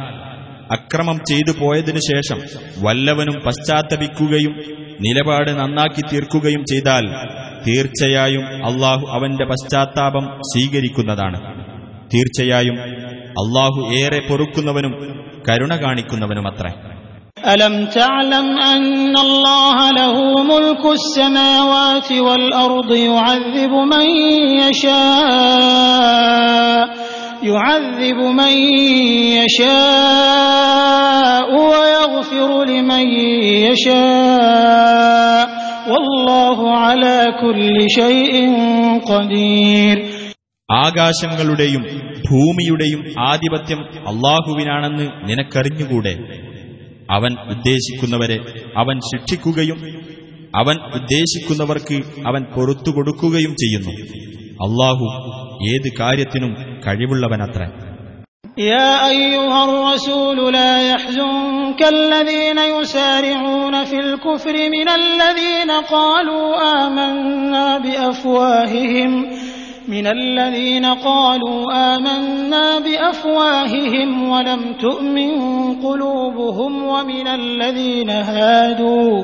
അക്രമം ചെയ്തു പോയതിനു ശേഷം വല്ലവനും പശ്ചാത്തപിക്കുകയും നിലപാട് നന്നാക്കി തീർക്കുകയും ചെയ്താൽ തീർച്ചയായും അള്ളാഹു അവന്റെ പശ്ചാത്താപം സ്വീകരിക്കുന്നതാണ് തീർച്ചയായും അള്ളാഹു ഏറെ പൊറുക്കുന്നവനും കരുണ കാണിക്കുന്നവനുമത്രേ ألم تعلم أن الله له ملك السماوات والأرض يعذب من يشاء يعذب من يشاء ويغفر لمن يشاء ആകാശങ്ങളുടെയും ഭൂമിയുടെയും ആധിപത്യം അള്ളാഹുവിനാണെന്ന് നിനക്കറിഞ്ഞുകൂടെ? അവൻ ഉദ്ദേശിക്കുന്നവരെ അവൻ ശിക്ഷിക്കുകയും അവൻ ഉദ്ദേശിക്കുന്നവർക്ക് അവൻ പൊറത്തു കൊടുക്കുകയും ചെയ്യുന്നു. അള്ളാഹു ഏത് കാര്യത്തിനും കഴിവുള്ളവനത്രേ. يا أيها الرسول لا يحزنك الذين يسارعون في الكفر من الذين قالوا آمنا بأفواههم من الذين قالوا آمنا بأفواههم ولم تؤمن قلوبهم ومن الذين هادوا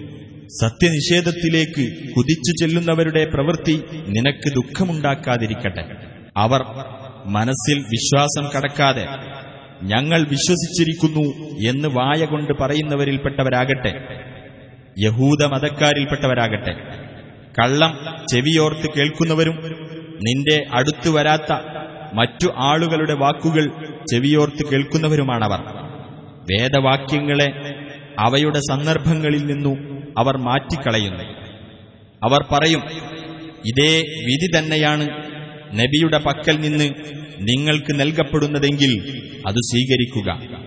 സത്യനിഷേധത്തിലേക്ക് കുതിച്ചു ചെല്ലുന്നവരുടെ പ്രവൃത്തി നിനക്ക് ദുഃഖമുണ്ടാക്കാതിരിക്കട്ടെ. അവർ മനസ്സിൽ വിശ്വാസം കടക്കാതെ ഞങ്ങൾ വിശ്വസിച്ചിരിക്കുന്നു എന്ന് വായ കൊണ്ട് പറയുന്നവരിൽപ്പെട്ടവരാകട്ടെ യഹൂദ മതക്കാരിൽപ്പെട്ടവരാകട്ടെ. കള്ളം ചെവിയോർത്ത് കേൾക്കുന്നവരും നിന്റെ അടുത്തു വരാത്ത മറ്റു ആളുകളുടെ വാക്കുകൾ ചെവിയോർത്ത് കേൾക്കുന്നവരുമാണവർ. വേദവാക്യങ്ങളെ അവയുടെ സന്ദർഭങ്ങളിൽ നിന്നു അവർ മാറ്റിക്കളയുന്നു. അവർ പറയും ഇതേ വിധി തന്നെയാണ് നബിയുടെ പക്കൽ നിന്ന് നിങ്ങൾക്ക് നൽകപ്പെടുന്നതെങ്കിൽ അത് സ്വീകരിക്കുക.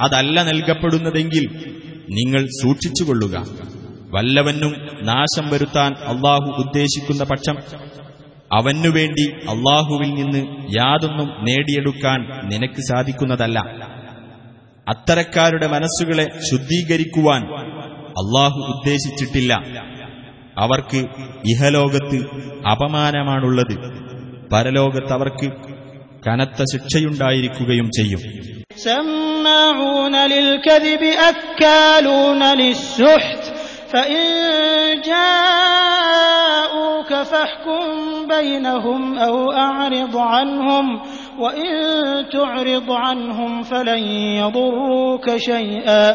അതല്ല നൽകപ്പെടുന്നതെങ്കിൽ നിങ്ങൾ സൂക്ഷിച്ചുകൊള്ളുക. വല്ലവനും നാശം വരുത്താൻ അള്ളാഹു ഉദ്ദേശിക്കുന്ന പക്ഷം അവനുവേണ്ടി അള്ളാഹുവിൽ നിന്ന് യാതൊന്നും നേടിയെടുക്കാൻ നിനക്ക് സാധിക്കുന്നതല്ല. അത്തരക്കാരുടെ മനസ്സുകളെ ശുദ്ധീകരിക്കുവാൻ അള്ളാഹു ഉദ്ദേശിച്ചിട്ടില്ല അവർക്ക് ഇഹലോകത്ത് അപമാനമാണുള്ളത് പരലോകത്ത് അവർക്ക് കനത്ത ശിക്ഷയുണ്ടായിരിക്കുകയും ചെയ്യും سماعون للكذب أكالون للسحت فإن جاءوك فاحكم بينهم أو أعرض عنهم وإن تعرض عنهم فلن يضروك شيئا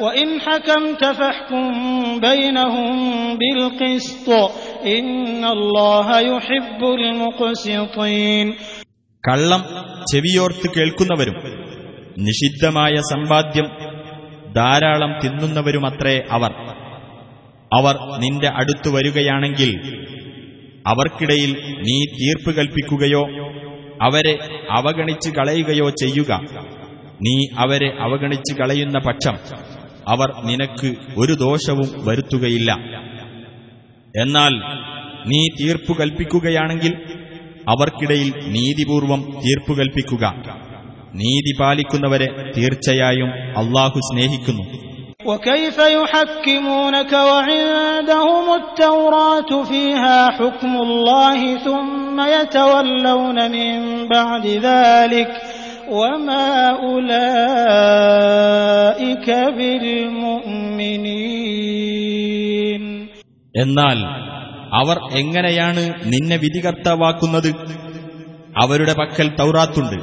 وإن حكمت فاحكم بينهم بالقسط إن الله يحب المقسطين കള്ളം ചെവിയോർത്ത് കേൾക്കുന്നവരും നിഷിദ്ധമായ സമ്പാദ്യം ധാരാളം തിന്നുന്നവരുമത്രേ അവർ അവർ നിന്റെ അടുത്തു വരികയാണെങ്കിൽ അവർക്കിടയിൽ നീ തീർപ്പ് കൽപ്പിക്കുകയോ അവരെ അവഗണിച്ചു കളയുകയോ ചെയ്യുക. നീ അവരെ അവഗണിച്ചു കളയുന്ന പക്ഷം അവർ നിനക്ക് ഒരു ദോഷവും വരുത്തുകയില്ല. എന്നാൽ നീ തീർപ്പു കൽപ്പിക്കുകയാണെങ്കിൽ അവർക്കിടയിൽ നീതിപൂർവം തീർപ്പു കൽപ്പിക്കുക. നീതി പാലിക്കുന്നവരെ തീർച്ചയായും അള്ളാഹു സ്നേഹിക്കുന്നു. وكيف يحكمونك وعندهم التوراة فيها حكم الله ثم يتولون من بعد ذلك وما أولئك بالمؤمنين എന്നാൽ അവർ എങ്ങനെയാണ് നിന്നെ വിധികർത്താവാക്കുന്നത് അവരുടെ പക്കൽ തൗറാത്തുണ്ട്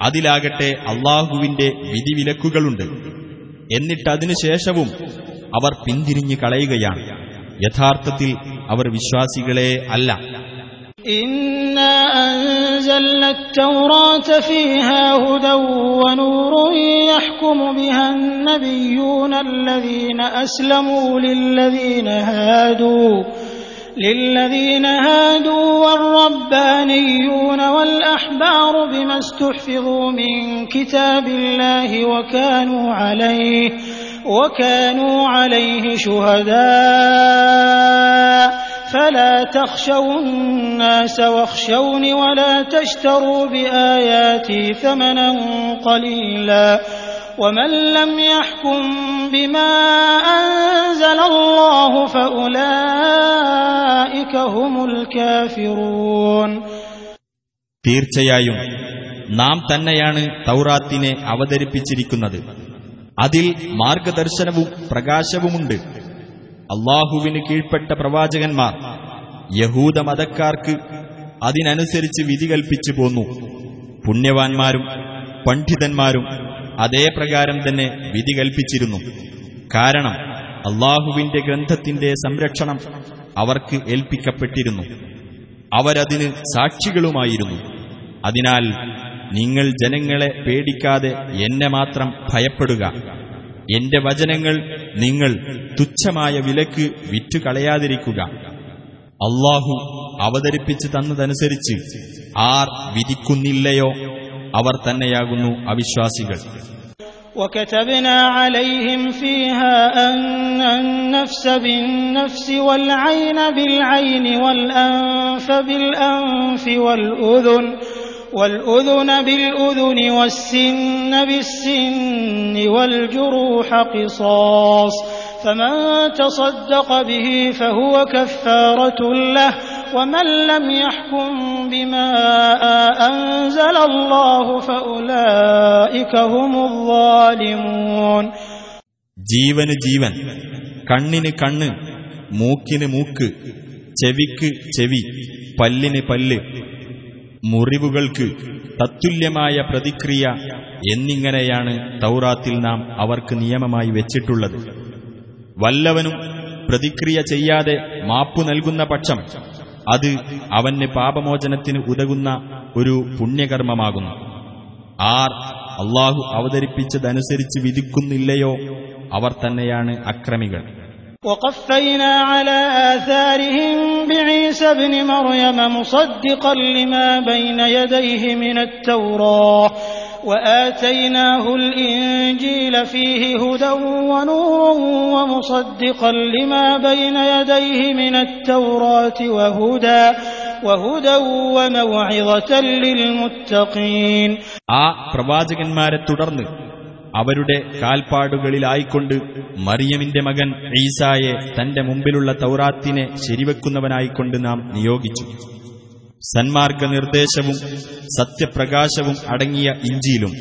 അതിലാകട്ടെ അള്ളാഹുവിന്റെ വിധിവിലക്കുകളുണ്ട് എന്നിട്ടതിനുശേഷവും അവർ പിന്തിരിഞ്ഞു കളയുകയാണ്. യഥാർത്ഥത്തിൽ അവർ വിശ്വാസികളെ അല്ല. ഇന്നൂനല്ലീന അസ്ലമൂലില്ലദീന للذين هادوا والربانيون والأحبار بما استحفظوا من كتاب الله وكانوا عليه وكانوا عليه شهداء. فلا تخشوا الناس واخشوني ولا تشتروا بآياتي ثمنا قليلا. ومن لم يحكم بما أنزل الله فأولئك هم الكافرون തീർച്ചയായും നാം തന്നെയാണ് തൗറാത്തിനെ അവതരിപ്പിച്ചിരിക്കുന്നത് അതിൽ മാർഗദർശനവും പ്രകാശവുമുണ്ട് അള്ളാഹുവിന് കീഴ്പ്പെട്ട പ്രവാചകന്മാർ യഹൂദ മതക്കാർക്ക് അതിനനുസരിച്ച് വിധി കൽപ്പിച്ചു പോന്നു പുണ്യവാന്മാരും പണ്ഡിതന്മാരും അതേ പ്രകാരം തന്നെ വിധി കൽപ്പിച്ചിരുന്നു. കാരണം അള്ളാഹുവിന്റെ ഗ്രന്ഥത്തിന്റെ സംരക്ഷണം അവർക്ക് ഏൽപ്പിക്കപ്പെട്ടിരുന്നു. അവരതിന് സാക്ഷികളുമായിരുന്നു. അതിനാൽ നിങ്ങൾ ജനങ്ങളെ പേടിക്കാതെ എന്നെ മാത്രം ഭയപ്പെടുക. എന്റെ വചനങ്ങൾ നിങ്ങൾ തുച്ഛമായ വിലക്ക് വിറ്റുകളയാതിരിക്കുക. അള്ളാഹു അവതരിപ്പിച്ചു തന്നതനുസരിച്ച് ആർ വിധിക്കുന്നില്ലയോ? അവർ തന്നെയാകുന്നു അവിശ്വാസികൾ وكتبنا عليهم فيها أن النفس بالنفس والعين بالعين والأنف بالأنف والأذن والأذن بالأذن والسن بالسن والجروح قصاص فمن تصدق به فهو كفارة له ومن لم يحكم بما أنزل الله فأولئك هم الظالمون ജീവന് ജീവൻ കണ്ണിന് കണ്ണ് മൂക്കിന് മൂക്ക് ചെവിക്ക് ചെവി പല്ലിന് പല്ല് മുറിവുകൾക്ക് തത്തുല്യമായ പ്രതിക്രിയ എന്നിങ്ങനെയാണ് തൗറാത്തിൽ നാം അവർക്ക് നിയമമായി വെച്ചിട്ടുള്ളത് വല്ലവനും പ്രതിക്രിയ ചെയ്യാതെ മാപ്പു നൽകുന്ന പക്ഷം അത് അവന് പാപമോചനത്തിന് ഉതകുന്ന ഒരു പുണ്യകർമ്മമാകുന്നു ആർ അള്ളാഹു അവതരിപ്പിച്ചതനുസരിച്ച് വിധിക്കുന്നില്ലയോ അവർ തന്നെയാണ് അക്രമികൾ وقفينا على آثارهم بعيسى ابن مريم مصدقا لما بين يديه من التوراة وآتيناه الإنجيل فيه هدى ونور ومصدقا لما بين يديه من التوراة وهدى وهدى وموعظة للمتقين ആ പ്രവാചകന്മാരെ തുടർന്ന് അവരുടെ കാൽപ്പാടുകളിലായിക്കൊണ്ട് മറിയമിന്റെ മകൻ ഈസായെ തന്റെ മുമ്പിലുള്ള തൗറാത്തിനെ ശരിവെക്കുന്നവനായിക്കൊണ്ട് നാം നിയോഗിച്ചു സന്മാർഗ നിർദ്ദേശവും സത്യപ്രകാശവും അടങ്ങിയ ഇഞ്ചിയിലും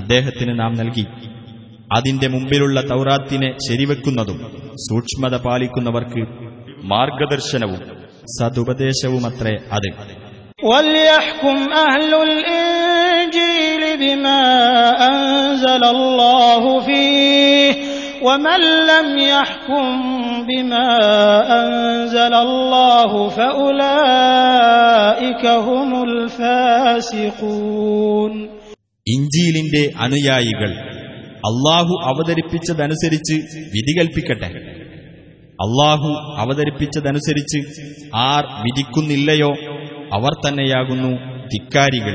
അദ്ദേഹത്തിന് നാം നൽകി അതിന്റെ മുമ്പിലുള്ള തൗറാത്തിനെ ശരിവെക്കുന്നതും സൂക്ഷ്മത പാലിക്കുന്നവർക്ക് മാർഗദർശനവും സതുപദേശവുമത്രേ അത് وليحكم أهل الإنجيل بما أنزل الله فيه ومن لم يحكم بما أنزل الله فأولئك هم الفاسقون ഇഞ്ചീലിന്റെ അനുയായികൾ അള്ളാഹു അവതരിപ്പിച്ചതനുസരിച്ച് വിധികൽപ്പിക്കട്ടെ അള്ളാഹു അവതരിപ്പിച്ചതനുസരിച്ച് ആർ വിധിക്കുന്നില്ലയോ അവർ തന്നെയാകുന്നു ധിക്കാരികൾ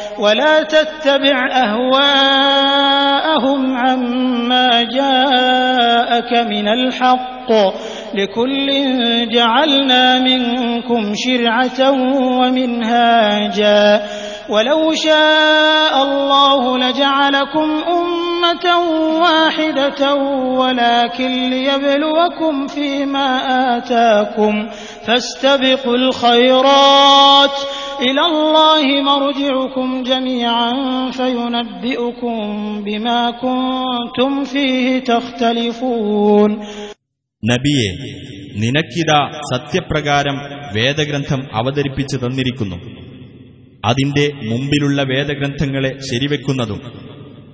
ولا تتبع أهواءهم عما جاءك من الحق. لكل جعلنا منكم شرعة ومنهاجا. ولو شاء الله لجعلكم أمة واحدة ولكن ليبلوكم فيما آتاكم. فاستبقوا الخيرات إلى الله مرجعكم جميعا فينبئكم بما كنتم فيه تختلفون നബിയെ നിനക്കിതാ സത്യപ്രകാരം വേദഗ്രന്ഥം അവതരിപ്പിച്ചു തന്നിരിക്കുന്നു അതിന്റെ മുമ്പിലുള്ള വേദഗ്രന്ഥങ്ങളെ ശരിവെക്കുന്നതും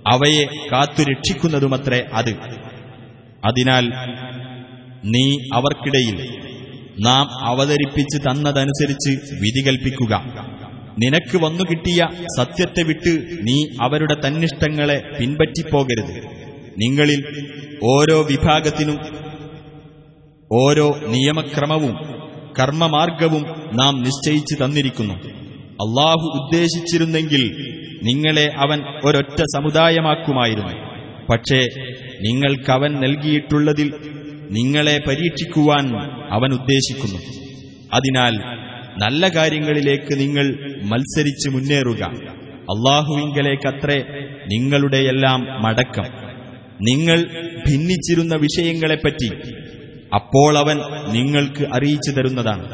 അവയെ കാത്തുരക്ഷിക്കുന്നതുമത്രേ അത് അതിനാൽ നീ അവർക്കിടയിൽ നാം അവതരിപ്പിച്ച് തന്നതനുസരിച്ച് വിധി കൽപ്പിക്കുക. നിനക്ക് വന്നു കിട്ടിയ സത്യത്തെ വിട്ട് നീ അവരുടെ തന്നിഷ്ടങ്ങളെ പിൻപറ്റിപ്പോകരുത്. നിങ്ങളിൽ ഓരോ വിഭാഗത്തിനും ഓരോ നിയമക്രമവും കർമ്മമാർഗവും നാം നിശ്ചയിച്ചു തന്നിരിക്കുന്നു. അള്ളാഹു ഉദ്ദേശിച്ചിരുന്നെങ്കിൽ നിങ്ങളെ അവൻ ഒരൊറ്റ സമുദായമാക്കുമായിരുന്നു. പക്ഷേ നിങ്ങൾക്കവൻ നൽകിയിട്ടുള്ളതിൽ നിങ്ങളെ പരീക്ഷിക്കുവാൻ അവൻ ഉദ്ദേശിക്കുന്നു അതിനാൽ നല്ല കാര്യങ്ങളിലേക്ക് നിങ്ങൾ മത്സരിച്ച് മുന്നേറുക അള്ളാഹുവിങ്കലേക്കത്രേ നിങ്ങളുടെയെല്ലാം മടക്കം നിങ്ങൾ ഭിന്നിച്ചിരുന്ന വിഷയങ്ങളെപ്പറ്റി അപ്പോൾ അവൻ നിങ്ങൾക്ക് അറിയിച്ചു തരുന്നതാണ്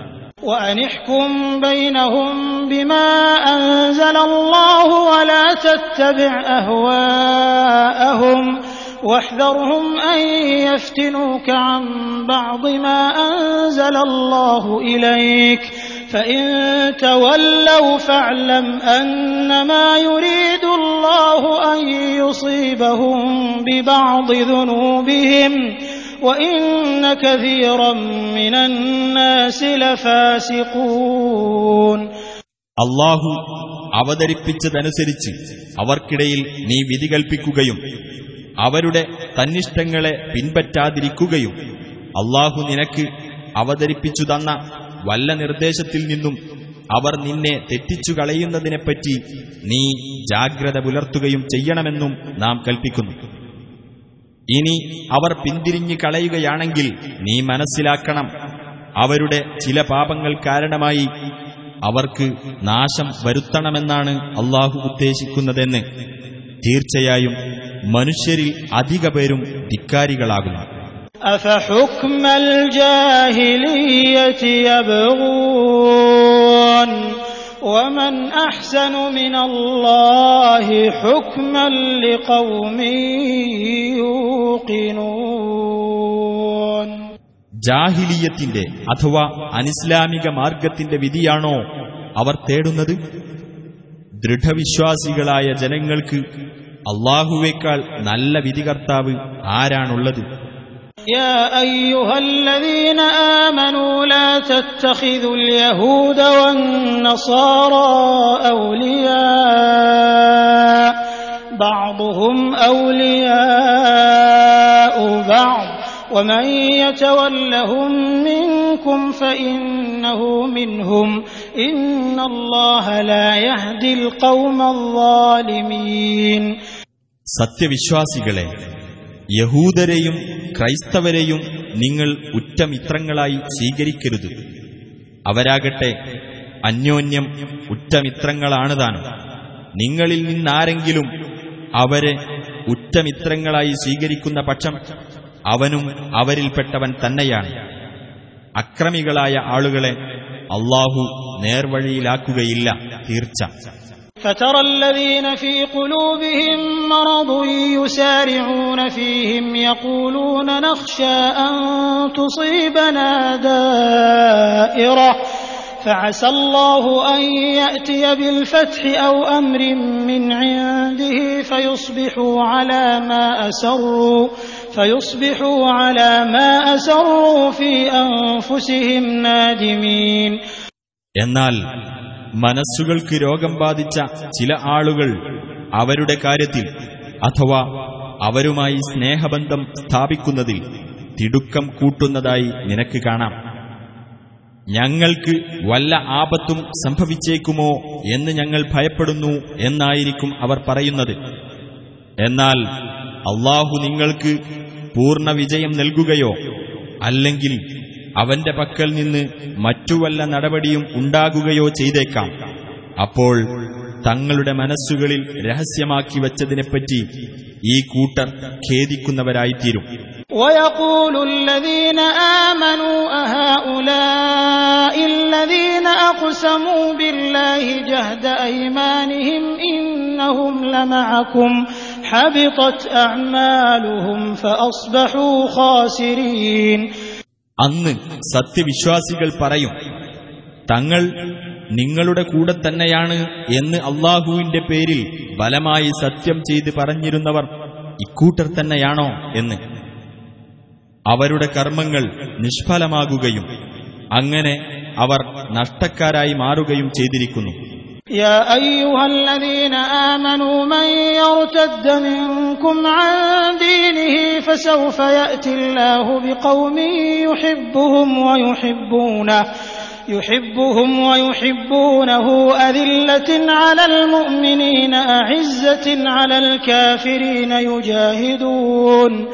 وأن احكم بينهم بما أنزل الله ولا تتبع أهواءهم واحذرهم أن يفتنوك عن بعض ما أنزل الله إليك فإن تولوا فاعلم أنما يريد الله أن يصيبهم ببعض ذنوبهم وإن كثيرا من الناس لفاسقون അള്ളാഹു അവതരിപ്പിച്ചതനുസരിച്ച് അവർക്കിടയിൽ നീ വിധി കൽപ്പിക്കുകയും അവരുടെ തന്നിഷ്ടങ്ങളെ പിൻപറ്റാതിരിക്കുകയും അള്ളാഹു നിനക്ക് അവതരിപ്പിച്ചു തന്ന വല്ല നിർദ്ദേശത്തിൽ നിന്നും അവർ നിന്നെ തെറ്റിച്ചു കളയുന്നതിനെപ്പറ്റി നീ ജാഗ്രത പുലർത്തുകയും ചെയ്യണമെന്നും നാം കൽപ്പിക്കുന്നു. ഇനി അവർ പിന്തിരിഞ്ഞു കളയുകയാണെങ്കിൽ നീ മനസ്സിലാക്കണം അവരുടെ ചില പാപങ്ങൾ കാരണമായി അവർക്ക് നാശം വരുത്തണമെന്നാണ് അള്ളാഹു ഉദ്ദേശിക്കുന്നതെന്ന്. തീർച്ചയായും മനുഷ്യരിൽ അധിക പേരും ധിക്കാരികളാകുന്നു أفحكم الجاهلية يبغون يعلمون ومن أحسن من الله حكما لقوم يوقنون ജാഹിലിയത്തിന്റെ അഥവാ അനിസ്ലാമിക മാർഗത്തിന്റെ വിധിയാണോ അവർ തേടുന്നത് ദൃഢവിശ്വാസികളായ ജനങ്ങൾക്ക് അള്ളാഹുവേക്കാൾ നല്ല വിധികർത്താവ് ആരാണുള്ളത് يا أيها الذين آمنوا لا تتخذوا اليهود والنصارى أولياء بعضهم أولياء بعض ومن يتولهم منكم فإنه منهم സത്യവിശ്വാസികളെ യഹൂദരെയും ക്രൈസ്തവരെയും നിങ്ങൾ ഉറ്റമിത്രങ്ങളായി സ്വീകരിക്കരുത്. അവരാകട്ടെ അന്യോന്യം ഉറ്റമിത്രങ്ങളാണ് താനും. നിങ്ങളിൽ നിന്നാരെങ്കിലും അവരെ ഉറ്റമിത്രങ്ങളായി സ്വീകരിക്കുന്ന പക്ഷം അവനും അവരിൽപ്പെട്ടവൻ തന്നെയാണ്. അക്രമികളായ ആളുകളെ അള്ളാഹു നേർവഴിയിലാക്കുകയില്ല തീർച്ച فترى الذين في قلوبهم مرض يسارعون فيهم يقولون نخشى أن تصيبنا دائرة فعسى الله أن يأتي بالفتح أو أمر من عنده فيصبحوا على ما أسروا فيصبحوا على ما أسروا في أنفسهم نادمين എന്നാൽ മനസ്സുകൾക്ക് രോഗം ബാധിച്ച ചില ആളുകൾ അവരുടെ കാര്യത്തിൽ അഥവാ അവരുമായി സ്നേഹബന്ധം സ്ഥാപിക്കുന്നതിൽ തിടുക്കം കൂട്ടുന്നതായി നിനക്ക് കാണാം. ഞങ്ങൾക്ക് വല്ല ആപത്തും സംഭവിച്ചേക്കുമോ എന്ന് ഞങ്ങൾ ഭയപ്പെടുന്നു എന്നായിരിക്കും അവർ പറയുന്നത്. എന്നാൽ അള്ളാഹു നിങ്ങൾക്ക് പൂർണ വിജയം നൽകുകയോ അല്ലെങ്കിൽ അവന്റെ പക്കൽ നിന്ന് മറ്റു വല്ല നടപടിയും ഉണ്ടാകുകയോ ചെയ്തേക്കാം അപ്പോൾ തങ്ങളുടെ മനസ്സുകളിൽ രഹസ്യമാക്കി വച്ചതിനെപ്പറ്റി ഈ കൂട്ടർ ഖേദിക്കുന്നവരായിത്തീരും ويقول الذين آمنوا أهؤلاء الذين أقسموا بالله جهد أيمانهم إنهم لمعكم حبطت أعمالهم فأصبحوا خاسرين അന്ന് സത്യവിശ്വാസികൾ പറയും തങ്ങൾ നിങ്ങളുടെ കൂടെ തന്നെയാണ് എന്ന് അള്ളാഹുവിന്റെ പേരിൽ ബലമായി സത്യം ചെയ്ത് പറഞ്ഞിരുന്നവർ ഇക്കൂട്ടർ തന്നെയാണോ എന്ന്. അവരുടെ കർമ്മങ്ങൾ നിഷ്ഫലമാകുകയും അങ്ങനെ അവർ നഷ്ടക്കാരായി മാറുകയും ചെയ്തിരിക്കുന്നു. يا أيها الذين آمنوا من يرتد منكم عن دينه فسوف يأتي الله بقوم يحبهم ويحبونه يحبهم ويحبونه. أذلة على المؤمنين أعزة على الكافرين يجاهدون.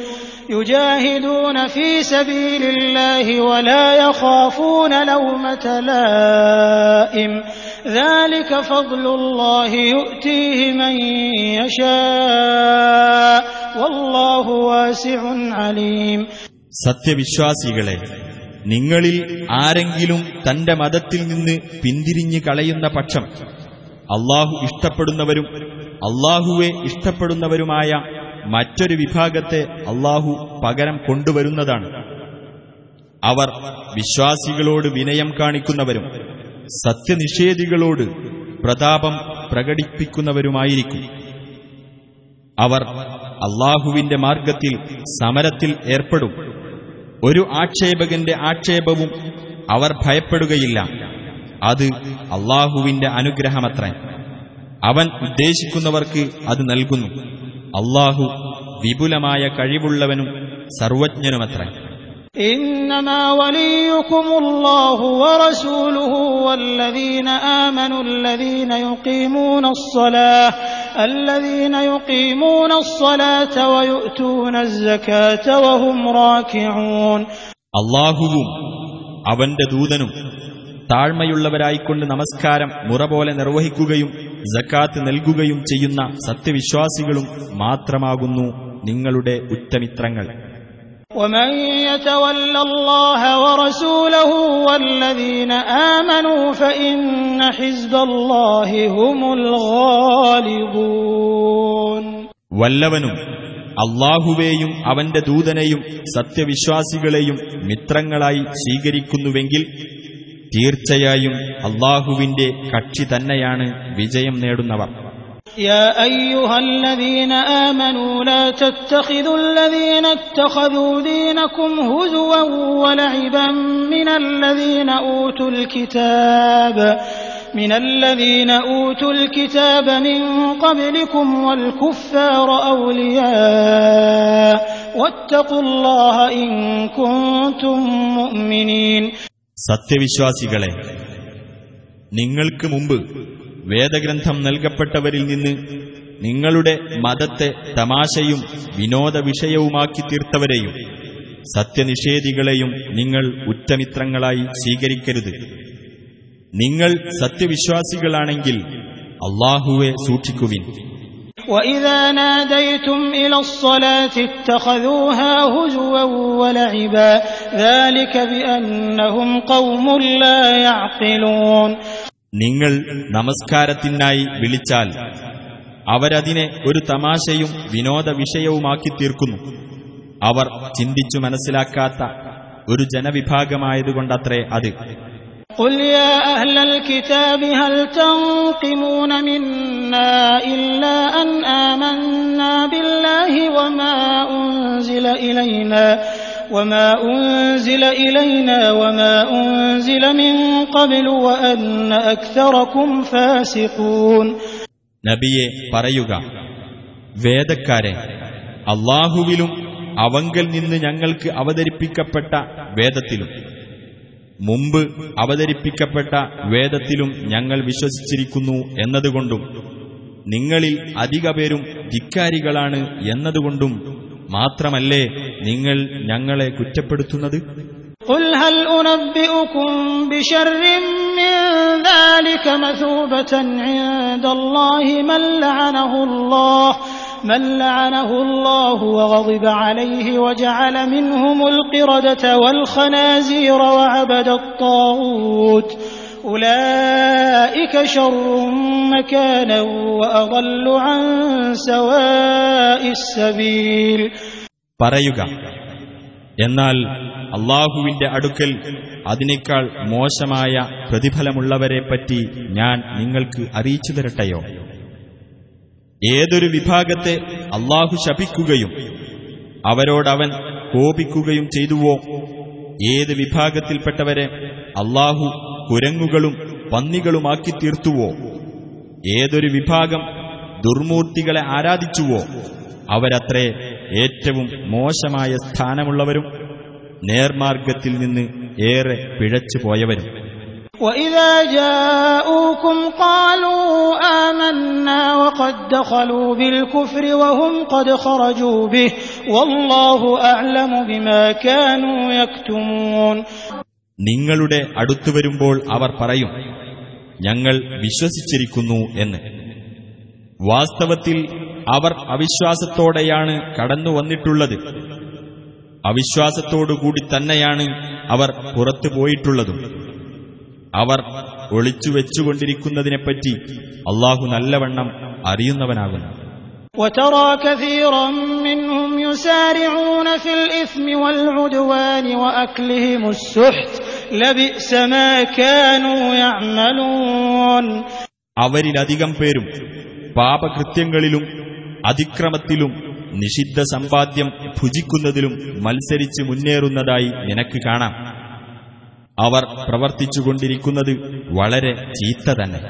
يجاهدون في سبيل الله ولا يخافون لومة لائم ذلك فضل الله يؤتيه من يشاء والله واسع عليم സത്യവിശ്വാസികളെ നിങ്ങളിൽ ആരെങ്കിലും തന്റെ മതത്തിൽ നിന്ന് പിന്തിരിഞ്ഞു കളയുന്ന പക്ഷം അള്ളാഹു ഇഷ്ടപ്പെടുന്നവരും അള്ളാഹുവെ ഇഷ്ടപ്പെടുന്നവരുമായ മറ്റൊരു വിഭാഗത്തെ അള്ളാഹു പകരം കൊണ്ടുവരുന്നതാണ്. അവർ വിശ്വാസികളോട് വിനയം കാണിക്കുന്നവരും സത്യനിഷേധികളോട് പ്രതാപം പ്രകടിപ്പിക്കുന്നവരുമായിരിക്കും. അവർ അള്ളാഹുവിന്റെ മാർഗത്തിൽ സമരത്തിൽ ഏർപ്പെടും. ഒരു ആക്ഷേപകന്റെ ആക്ഷേപവും അവർ ഭയപ്പെടുകയില്ല. അത് അള്ളാഹുവിന്റെ അനുഗ്രഹമത്രേ. അവൻ ഉദ്ദേശിക്കുന്നവർക്ക് അത് നൽകുന്നു. അള്ളാഹു വിപുലമായ കഴിവുള്ളവനും സർവജ്ഞനുമത്രേ إنما وليكم الله ورسوله والذين آمنوا الذين يقيمون الصلاة الذين يقيمون الصلاة ويؤتون الزكاة وهم راكعون അള്ളാഹുവും അവന്റെ ദൂതനും താഴ്മയുള്ളവരായിക്കൊണ്ട് നമസ്കാരം മുറ പോലെ നിർവഹിക്കുകയും ജക്കാത്ത് നൽകുകയും ചെയ്യുന്ന സത്യവിശ്വാസികളും മാത്രമാകുന്നു നിങ്ങളുടെ ഉറ്റമിത്രങ്ങൾ ومن يتول الله ورسوله والذين آمنوا فإن حزب الله هم الغالبون വല്ലവനും അള്ളാഹുവേയും അവന്റെ ദൂതനെയും സത്യവിശ്വാസികളെയും മിത്രങ്ങളായി സ്വീകരിക്കുന്നുവെങ്കിൽ തീർച്ചയായും അള്ളാഹുവിന്റെ കക്ഷി തന്നെയാണ് വിജയം നേടുന്നവർ يا أيها الذين آمنوا لا تتخذوا الذين اتخذوا دينكم هزوا ولعبا من الذين أوتوا الكتاب من الذين أوتوا الكتاب من قبلكم والكفار أولياء واتقوا الله إن كنتم مؤمنين സത്യവിശ്വാസികളെ നിങ്ങൾക്ക് മുമ്പ് വേദഗ്രന്ഥം നൽകപ്പെട്ടവരിൽ നിന്ന് നിങ്ങളുടെ മതത്തെ തമാശയും വിനോദ വിഷയവുമാക്കി തീർത്തവരെയും സത്യനിഷേധികളെയും നിങ്ങൾ ഉറ്റമിത്രങ്ങളായി സ്വീകരിക്കരുത്. നിങ്ങൾ സത്യവിശ്വാസികളാണെങ്കിൽ അള്ളാഹുവെ സൂക്ഷിക്കുവിൻ. وإذا ناديتم إلى الصلاة اتخذوها هزوا ولعبا ذلك بأنهم قوم لا يعقلون നിങ്ങൾ നമസ്കാരത്തിനായി വിളിച്ചാൽ അവരതിനെ ഒരു തമാശയും വിനോദ വിഷയവുമാക്കി തീർക്കുന്നു അവർ ചിന്തിച്ചു മനസ്സിലാക്കാത്ത ഒരു ജനവിഭാഗമായതുകൊണ്ടത്രേ അത്. قل يا أهل الكتاب هل تنقمون منا إلا أن آمنا بالله وما أنزل إلينا وما أنزل إلينا وما أنزل من قبل وأن أكثركم فاسقون നബിയെ പറയുക വേദക്കാരെ അള്ളാഹുവിലും അവങ്കൽ നിന്ന് ഞങ്ങൾക്ക് അവതരിപ്പിക്കപ്പെട്ട വേദത്തിലും മുമ്പ് അവതരിപ്പിക്കപ്പെട്ട വേദത്തിലും ഞങ്ങൾ വിശ്വസിച്ചിരിക്കുന്നു എന്നതുകൊണ്ടും നിങ്ങളിൽ അധിക പേരും ധിക്കാരികളാണ് എന്നതുകൊണ്ടും മാത്രമല്ലേ നിങ്ങൾ ഞങ്ങളെ കുറ്റപ്പെടുത്തുന്നത് قل هل أنبئكم بشر من ذلك مثوبة عند الله من لعنه الله من لعنه الله وغضب عليه وجعل منهم القردة والخنازير وعبد الطاغوت أولئك شر مكانا وأضل عن سواء السبيل പറയുക എന്നാൽ അള്ളാഹുവിന്റെ അടുക്കൽ അതിനേക്കാൾ മോശമായ പ്രതിഫലമുള്ളവരെപ്പറ്റി ഞാൻ നിങ്ങൾക്ക് അറിയിച്ചു തരട്ടെയോ ഏതൊരു വിഭാഗത്തെ അള്ളാഹു ശപിക്കുകയും അവരോടവൻ കോപിക്കുകയും ചെയ്തുവോ? ഏത് വിഭാഗത്തിൽപ്പെട്ടവരെ അള്ളാഹു കുരങ്ങുകളും പന്നികളുമാക്കി തീർത്തുവോ? ഏതൊരു വിഭാഗം ദുർമൂർത്തികളെ ആരാധിച്ചുവോ? അവരത്രേ ഏറ്റവും മോശമായ സ്ഥാനമുള്ളവരും നേർമാർഗത്തിൽ നിന്ന് ഏറെ പിഴച്ചു പോയവരും وإذا جاءوكم قالوا آمنا وقد دخلوا بالكفر وهم قد خرجوا به والله أعلم بما كانوا يكتمون നിങ്ങളുടെ അടുത്തു വരുമ്പോൾ അവർ പറയും ഞങ്ങൾ വിശ്വസിച്ചിരിക്കുന്നു എന്ന് വാസ്തവത്തിൽ അവർ അവിശ്വാസത്തോടെയാണ് കടന്നു വന്നിട്ടുള്ളത് അവിശ്വാസത്തോടുകൂടി തന്നെയാണ് അവർ പുറത്തു പോയിട്ടുള്ളതും അവർ ഒളിച്ചു വെച്ചുകൊണ്ടിരിക്കുന്നതിനെപ്പറ്റി അള്ളാഹു നല്ലവണ്ണം അറിയുന്നവനാകുന്നു وترى كثيرا منهم يسارعون في الإثم والعدوان وأكلهم السحت لبئس ما كانوا يعملون അവരിലധികം പേരും പാപകൃത്യങ്ങളിലും അതിക്രമത്തിലും നിഷിദ്ധ സമ്പാദ്യം ഭുജിക്കുന്നതിലും മത്സരിച്ച് മുന്നേറുന്നതായി നിനക്ക് കാണാം അവർ പ്രവർത്തിച്ചുകൊണ്ടിരിക്കുന്നത് വളരെ ചീത്ത തന്നെ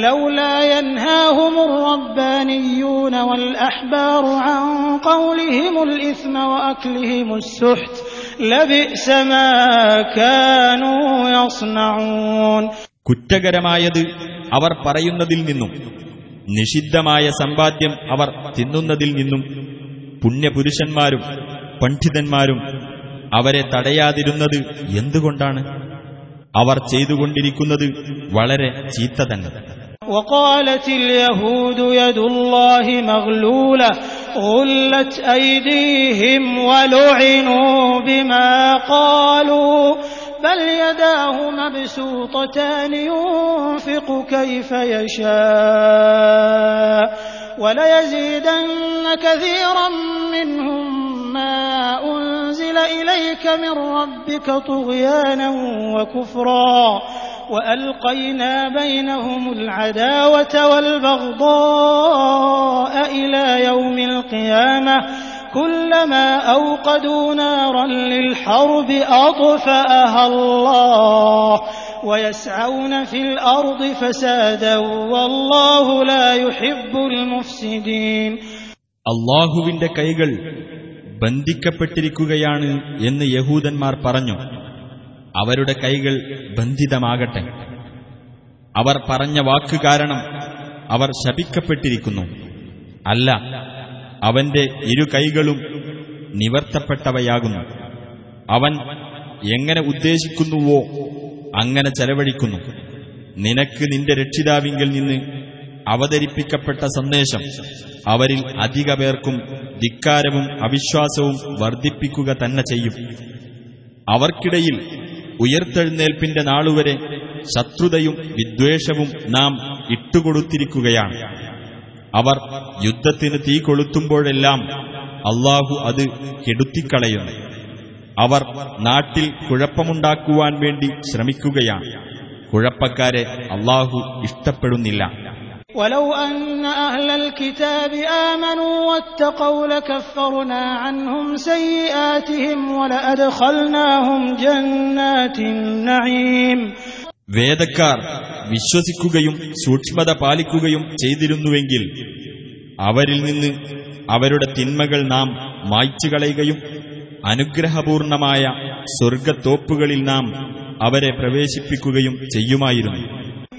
لولا ينهاهم الربانيون والأحبار عن قولهم الإثم وأكلهم السحت لبئس ما كانوا يصنعون കുറ്റകരമായത് അവർ പറയുന്നതിൽ നിന്നും നിഷിദ്ധമായ സമ്പാദ്യം അവർ തിന്നുന്നതിൽ നിന്നും പുണ്യപുരുഷന്മാരും പണ്ഡിതന്മാരും അവരെ തടയാതിരുന്നത് എന്തുകൊണ്ടാണ് അവർ ചെയ്തുകൊണ്ടിരിക്കുന്നത് വളരെ ചീത്ത തന്നെ وقالت اليهود يد الله مغلولة غلت أيديهم ولعنوا بما قالوا بل يداه مبسوطتان ينفق كيف يشاء وليزيدن كثيرا منهم ما أنزل إليك من ربك طغيانا وكفرا وألقينا بينهم العداوة والبغضاء إلى يوم القيامة كلما أوقدوا نارا للحرب أطفأها الله ويسعون في الأرض فسادا والله لا يحب المفسدين അള്ളാഹുവിന്റെ കൈകൾ ബന്ധിക്കപ്പെട്ടിരിക്കുകയാണ് എന്ന് യഹൂദന്മാർ പറഞ്ഞു. അവരുടെ കൈകൾ ബന്ധിതമാകട്ടെ. അവർ പറഞ്ഞ വാക്ക് കാരണം അവർ ശപിക്കപ്പെട്ടിരിക്കുന്നു. അല്ല അവന്റെ ഇരു കൈകളും നിവർത്തപ്പെട്ടവയാകുന്നു. അവൻ എങ്ങനെ ഉദ്ദേശിക്കുന്നുവോ അങ്ങനെ ചെലവഴിക്കുന്നു. നിനക്ക് നിന്റെ രക്ഷിതാവിങ്കിൽ നിന്ന് അവതരിപ്പിക്കപ്പെട്ട സന്ദേശം അവരിൽ അധിക പേർക്കും ധിക്കാരവും അവിശ്വാസവും വർദ്ധിപ്പിക്കുക തന്നെ ചെയ്യും. അവർക്കിടയിൽ ഉയർത്തെഴുന്നേൽപ്പിന്റെ നാളുവരെ ശത്രുതയും വിദ്വേഷവും നാം ഇട്ടുകൊടുത്തിരിക്കുകയാണ്. അവർ യുദ്ധത്തിന് തീ കൊളുത്തുമ്പോഴെല്ലാം അള്ളാഹു അത് കെടുത്തിക്കളയുന്നു. അവർ നാട്ടിൽ കുഴപ്പമുണ്ടാക്കുവാൻ വേണ്ടി ശ്രമിക്കുകയാണ്. കുഴപ്പക്കാരെ അള്ളാഹു ഇഷ്ടപ്പെടുന്നില്ല. ولو أن أهل الكتاب آمنوا واتقوا لكفرنا عنهم سيئاتهم ولأدخلناهم جنات النعيم വേദക്കാർ വിശ്വസിക്കുകയും സൂക്ഷ്മത പാലിക്കുകയും ചെയ്തിരുന്നുവെങ്കിൽ അവരിൽ നിന്ന് അവരുടെ തിന്മകൾ നാം മായ്ച്ചു കളയുകയും അനുഗ്രഹപൂർണമായ സ്വർഗത്തോപ്പുകളിൽ നാം അവരെ പ്രവേശിപ്പിക്കുകയും ചെയ്യുമായിരുന്നു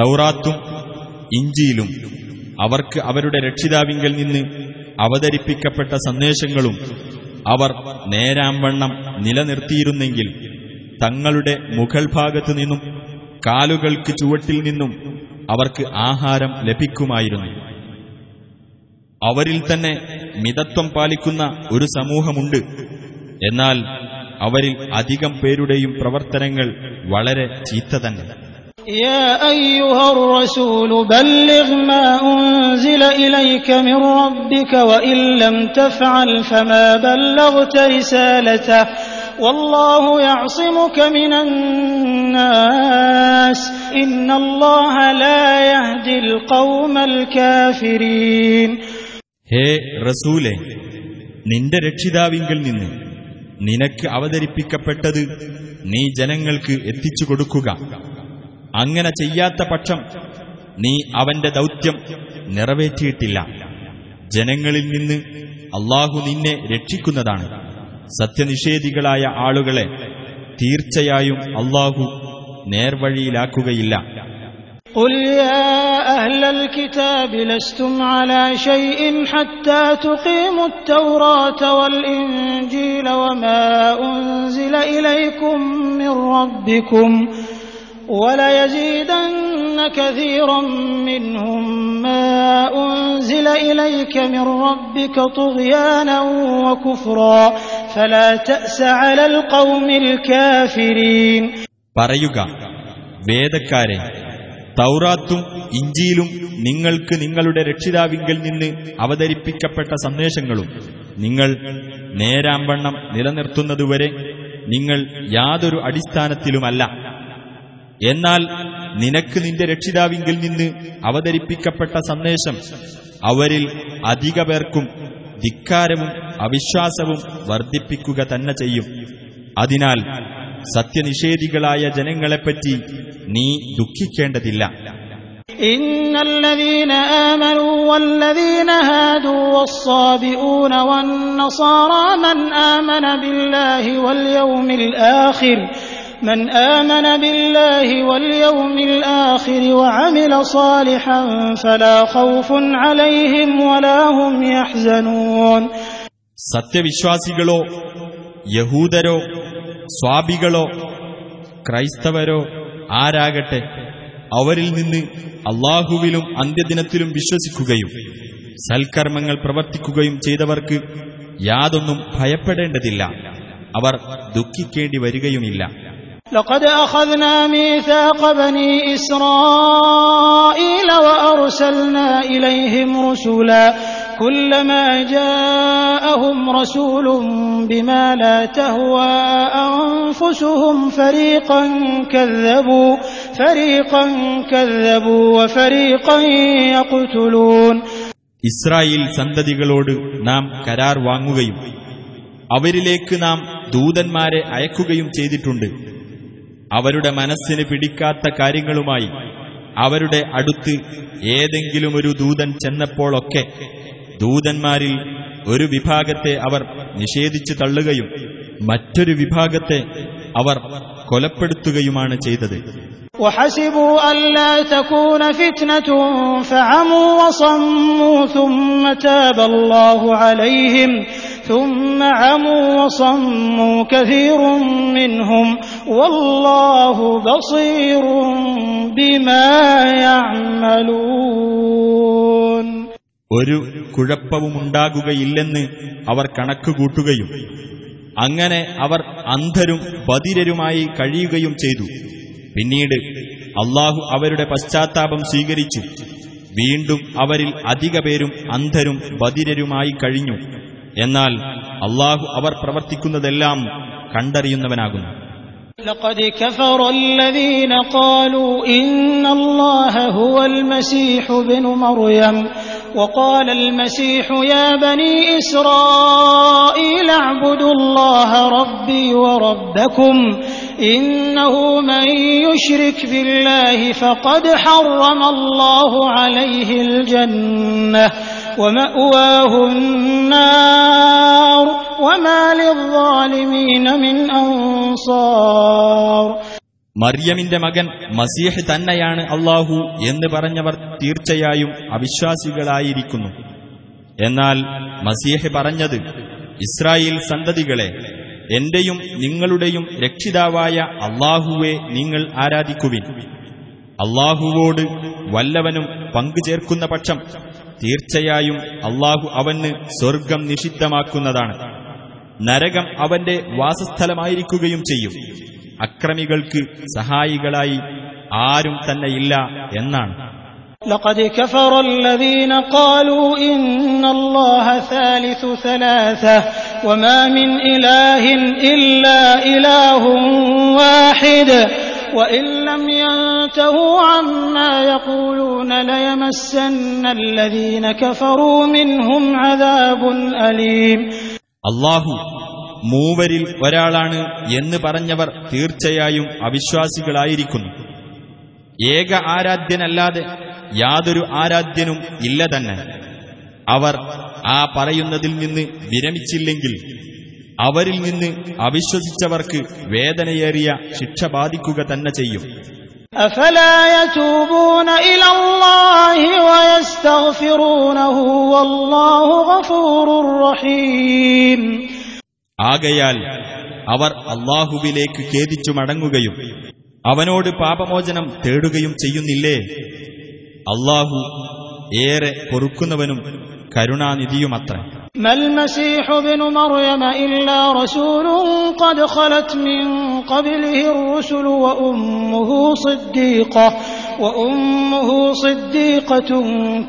തൗറാത്തും ഇഞ്ചിയിലും അവർക്ക് അവരുടെ രക്ഷിതാവിങ്കൽ നിന്ന് അവതരിപ്പിക്കപ്പെട്ട സന്ദേശങ്ങളും അവർ നേരാംവണ്ണം നിലനിർത്തിയിരുന്നെങ്കിൽ തങ്ങളുടെ മുകൾ ഭാഗത്തു നിന്നും കാലുകൾക്ക് ചുവട്ടിൽ നിന്നും അവർക്ക് ആഹാരം ലഭിക്കുമായിരുന്നു. അവരിൽ തന്നെ മിതത്വം പാലിക്കുന്ന ഒരു സമൂഹമുണ്ട്. എന്നാൽ അവരിൽ അധികം പേരുടെയും പ്രവർത്തനങ്ങൾ വളരെ ചീത്ത തന്നെ. يا أيها الرسول بلغ ما أنزل إليك من ربك وإن لم تفعل فما بلغت رسالته والله يعصمك من الناس إن الله لا يهدي القوم الكافرين ഹേ റസൂലെ നിന്റെ രക്ഷിതാവിങ്കിൽ നിന്ന് നിനക്ക് അവതരിപ്പിക്കപ്പെട്ടത് നീ ജനങ്ങൾക്ക് എത്തിച്ചു കൊടുക്കുക അങ്ങനെ ചെയ്യാത്ത പക്ഷം നീ അവന്റെ ദൗത്യം നിറവേറ്റിയിട്ടില്ല ജനങ്ങളിൽ നിന്ന് അള്ളാഹു നിന്നെ രക്ഷിക്കുന്നതാണ് സത്യനിഷേധികളായ ആളുകളെ തീർച്ചയായും അള്ളാഹു നേർവഴിയിലാക്കുകയില്ല قل يا أهل الكتاب لستم على شيء حتى تقيموا التوراة والإنجيل وما أنزل إليكم من ربكم وليزيدن كثيرا منهم ما أنزل إليك من ربك طغيانا وكفرا فلا تأس على القوم الكافرين പറയുക വേദക്കാരെ തൗറാത്തും ഇഞ്ചിയിലും നിങ്ങൾക്ക് നിങ്ങളുടെ രക്ഷിതാവിങ്കിൽ നിന്ന് അവതരിപ്പിക്കപ്പെട്ട സന്ദേശങ്ങളും നിങ്ങൾ നേരാംവണ്ണം നിലനിർത്തുന്നതുവരെ നിങ്ങൾ യാതൊരു അടിസ്ഥാനത്തിലുമല്ല എന്നാൽ നിനക്ക് നിന്റെ രക്ഷിതാവിങ്കിൽ നിന്ന് അവതരിപ്പിക്കപ്പെട്ട സന്ദേശം അവരിൽ അധിക പേർക്കും ധിക്കാരവും അവിശ്വാസവും വർദ്ധിപ്പിക്കുക തന്നെ ചെയ്യും അതിനാൽ സത്യനിഷേധികളായ ജനങ്ങളെപ്പറ്റി നീ ദുഃഖിക്കേണ്ടതില്ല إن الذين آمنوا والذين هادوا والصابئون والنصارى من آمن بالله واليوم الآخر من آمن بالله واليوم الآخر وعمل صالحا فلا خوف عليهم ولا هم يحزنون സത്യവിശ്വാസികളോ യഹൂദരോ സ്വാബികളോ ക്രൈസ്തവരോ ആരാകട്ടെ അവരിൽ നിന്ന് അള്ളാഹുവിലും അന്ത്യദിനത്തിലും വിശ്വസിക്കുകയും സൽക്കർമ്മങ്ങൾ പ്രവർത്തിക്കുകയും ചെയ്തവർക്ക് യാതൊന്നും ഭയപ്പെടേണ്ടതില്ല അവർ ദുഃഖിക്കേണ്ടി വരികയുമില്ല لقد أخذنا ميثاق بني إسرائيل وأرسلنا إليهم رسلا كلما جاءهم رسول بما لا تهوى أنفسهم فريقا كذبوا فريقا كذبوا وفريقا يقتلون ഇസ്രായേൽ സന്തതികളോട് നാം കരാർ വാങ്ങുകയും അവരിലേക്ക് നാം ദൂതന്മാരെ അയക്കുകയും ചെയ്തിട്ടുണ്ട് അവരുടെ മനസ്സിന് പിടിക്കാത്ത കാര്യങ്ങളുമായി അവരുടെ അടുത്ത് ഏതെങ്കിലും ഒരു ദൂതൻ ചെന്നപ്പോഴൊക്കെ ദൂതന്മാരിൽ ഒരു വിഭാഗത്തെ അവർ നിഷേധിച്ചു തള്ളുകയും മറ്റൊരു വിഭാഗത്തെ അവർ കൊലപ്പെടുത്തുകയുമാണ് ചെയ്തത് وحسبوا ألا تكون فتنة فعموا وصموا ثم تاب الله عليهم ثم عموا وصموا كثير منهم والله بصير بما يعملون ഒരു കുഴപ്പവുമുണ്ടാകുകയില്ലെന്ന് അവർ കണക്കുകൂട്ടുകയും അങ്ങനെ അവർ അന്ധരും ബധിരരുമായി കഴിയുകയും ചെയ്തു പിന്നീട് അള്ളാഹു അവരുടെ പശ്ചാത്താപം സ്വീകരിച്ചു വീണ്ടും അവരിൽ അധിക പേരും അന്ധരും ബധിരരുമായി കഴിഞ്ഞു എന്നാൽ അള്ളാഹു അവർ പ്രവർത്തിക്കുന്നതെല്ലാം കണ്ടറിയുന്നവനാകുന്നു لقد كفر الذين قالوا إن الله هو المسيح ابن مريم وقال المسيح يا بني إسرائيل اعبدوا الله ربي وربكم إنه من يشرك بالله فقد حرم الله عليه الجنة ومأواه النار وما للظالمين من أنصار മറിയമിന്റെ മകൻ മസീഹ് തന്നെയാണ് അള്ളാഹു എന്ന് പറഞ്ഞവർ തീർച്ചയായും അവിശ്വാസികളായിരിക്കുന്നു എന്നാൽ മസീഹ് പറഞ്ഞത് ഇസ്രായേൽ സന്തതികളെ എന്റെയും നിങ്ങളുടെയും രക്ഷിതാവായ അള്ളാഹുവെ നിങ്ങൾ ആരാധിക്കുവിൻ അള്ളാഹുവോട് വല്ലവനും പങ്കുചേർക്കുന്ന പക്ഷം തീർച്ചയായും അള്ളാഹു അവന് സ്വർഗം നിഷിദ്ധമാക്കുന്നതാണ് നരകം അവന്റെ വാസസ്ഥലമായിരിക്കുകയും ചെയ്യും അക്രമികൾക്ക് സഹായികളായി ആരും തന്നെയില്ല എന്നാണ് لقد كفر الذين قالوا إن الله ثالث ثلاثة وما من إله إلا إله واحد وإن لم ينتهوا عما يقولون ليمسن الذين كفروا منهم عذاب أليم അള്ളാഹു മൂവരിൽ ഒരാളാണ് എന്ന് പറഞ്ഞവർ തീർച്ചയായും അവിശ്വാസികളായിരിക്കുന്നു ഏക ആരാധ്യനല്ലാതെ യാതൊരു ആരാധ്യനും ഇല്ല തന്നെ അവർ ആ പറയുന്നതിൽ നിന്ന് വിരമിച്ചില്ലെങ്കിൽ അവരിൽ നിന്ന് അവിശ്വസിച്ചവർക്ക് വേദനയേറിയ ശിക്ഷ ബാധിക്കുക തന്നെ ചെയ്യും. ആകയാൽ അവർ അള്ളാഹുവിലേക്ക് ഖേദിച്ചു മടങ്ങുകയും അവനോട് പാപമോചനം തേടുകയും ചെയ്യുന്നില്ലേ? അള്ളാഹു ഏറെ പൊറുക്കുന്നവനും കരുണാനിധിയുമത്രേ. ما المسيح ابن مريم إلا رسول قد خلت من قبله الرسل وأمه صديقة وأمه صديقة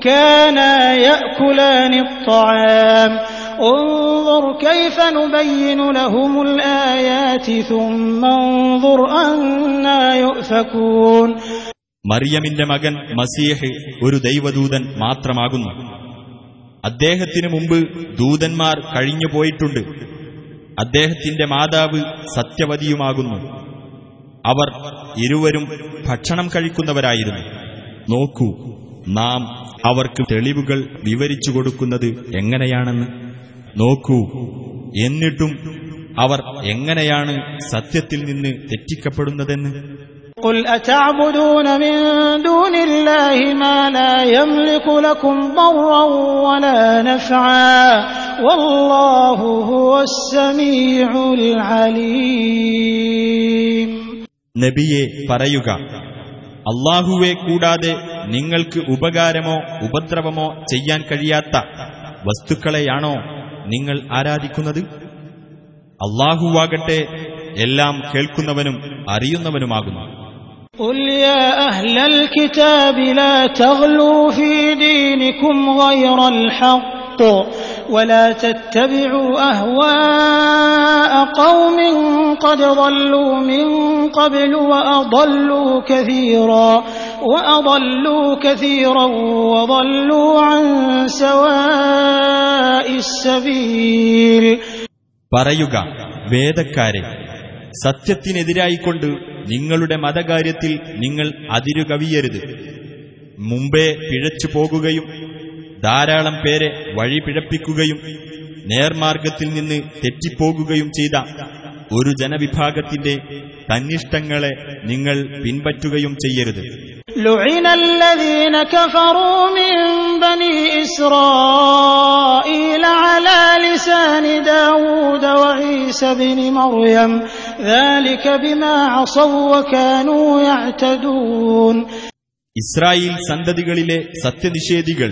كانا يأكلان الطعام انظر كيف نبين لهم الآيات ثم انظر أنا يؤفكون മറിയമിന്റെ മകൻ മസീഹ് ഒരു ദൈവദൂതൻ മാത്രമാകുന്നു അദ്ദേഹത്തിനു മുമ്പ് ദൂതന്മാർ കഴിഞ്ഞുപോയിട്ടുണ്ട് അദ്ദേഹത്തിന്റെ മാതാവ് സത്യവതിയുമാകുന്നു. അവർ ഇരുവരും ഭക്ഷണം കഴിക്കുന്നവരായിരുന്നു. നോക്കൂ നാം അവർക്ക് തെളിവുകൾ വിവരിച്ചു കൊടുക്കുന്നത് എങ്ങനെയാണെന്ന്. നോക്കൂ എന്നിട്ടും അവർ എങ്ങനെയാണ് സത്യത്തിൽ നിന്ന് തെറ്റിക്കപ്പെടുന്നതെന്ന്. قل أتعبدون من دون الله ما لا يملك لكم ضرا ولا نفعا والله هو السميع العليم നബിയെ പറയുക അള്ളാഹുവെ കൂടാതെ നിങ്ങൾക്ക് ഉപകാരമോ ഉപദ്രവമോ ചെയ്യാൻ കഴിയാത്ത വസ്തുക്കളെയാണോ നിങ്ങൾ ആരാധിക്കുന്നത് അള്ളാഹുവാകട്ടെ എല്ലാം കേൾക്കുന്നവനും അറിയുന്നവനുമാകുന്നു قل يا أهل الكتاب لا تغلوا في دينكم غير الحق ولا تتبعوا أهواء قوم قد ضلوا من قبل وأضلوا كثيرا وأضلوا كثيرا وضلوا عن سواء السبيل പറയുക വേദക്കാരെ സത്യത്തിനെതിരായിക്കൊണ്ട് നിങ്ങളുടെ മതകാര്യത്തിൽ നിങ്ങൾ അതിരുകവിയരുത് മുമ്പേ പിഴച്ചു പോകുകയും ധാരാളം പേരെ വഴി പിഴപ്പിക്കുകയും നേർമാർഗത്തിൽ നിന്ന് തെറ്റിപ്പോകുകയും ചെയ്ത ഒരു ജനവിഭാഗത്തിന്റെ തന്നിഷ്ടങ്ങളെ നിങ്ങൾ പിൻപറ്റുകയും ചെയ്യരുത്. لعن الذين كفروا من بني إسرائيل على لسان داود وعيسى بن مريم ذلك بما عصوا وكانوا يعتدون ഇസ്രായേൽ സന്തതികളിലെ സത്യനിഷേധികൾ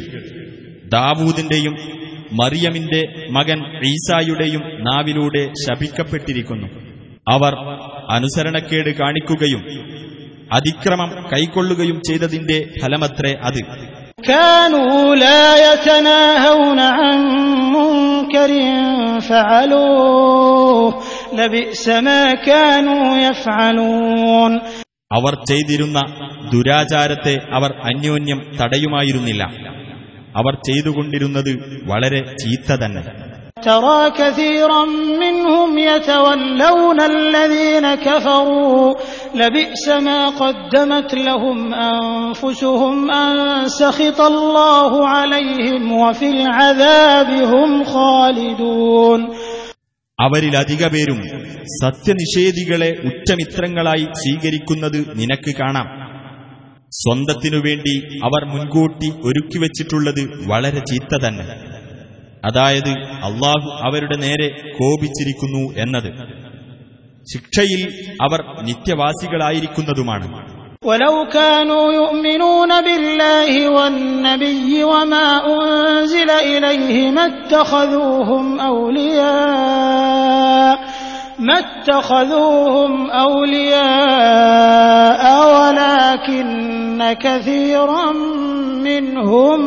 ദാവൂദിന്റെയും മറിയമിന്റെ മകൻ ഈസായുടെയും നാവിലൂടെ ശപിക്കപ്പെട്ടിരിക്കുന്നു അവർ അനുസരണക്കേട് കാണിക്കുകയും അതിക്രമം കൈക്കൊള്ളുകയും ചെയ്തതിന്റെ ഫലമത്രേ അത്. അവർ ചെയ്തിരുന്ന ദുരാചാരത്തെ അവർ അന്യോന്യം തടയുമായിരുന്നില്ല. അവർ ചെയ്തുകൊണ്ടിരുന്നത് വളരെ ചീത്ത തന്നെ. ترى كثيرا منهم يتولون الذين كفروا لبئس ما قدمت لهم أنفسهم أن سخط الله عليهم وفي العذاب هم خالدون അവരിലധിക പേരും സത്യനിഷേധികളെ ഉറ്റമിത്രങ്ങളായി സ്വീകരിക്കുന്നത് നിനക്ക് കാണാം സ്വന്തത്തിനു വേണ്ടി അവർ മുൻകൂട്ടി ഒരുക്കിവെച്ചിട്ടുള്ളത് വളരെ ചീത്ത തന്നെ അതായത് അള്ളാഹു അവരുടെ നേരെ കോപിച്ചിരിക്കുന്നു എന്നത് ശിക്ഷയിൽ അവർ നിത്യവാസികളായിരിക്കുന്നതുമാണ് ولو كانوا يؤمنون بالله والنبي وما أنزل إليه ما اتخذوهم أولياء ما اتخذوهم أولياء ولكن كثيرا منهم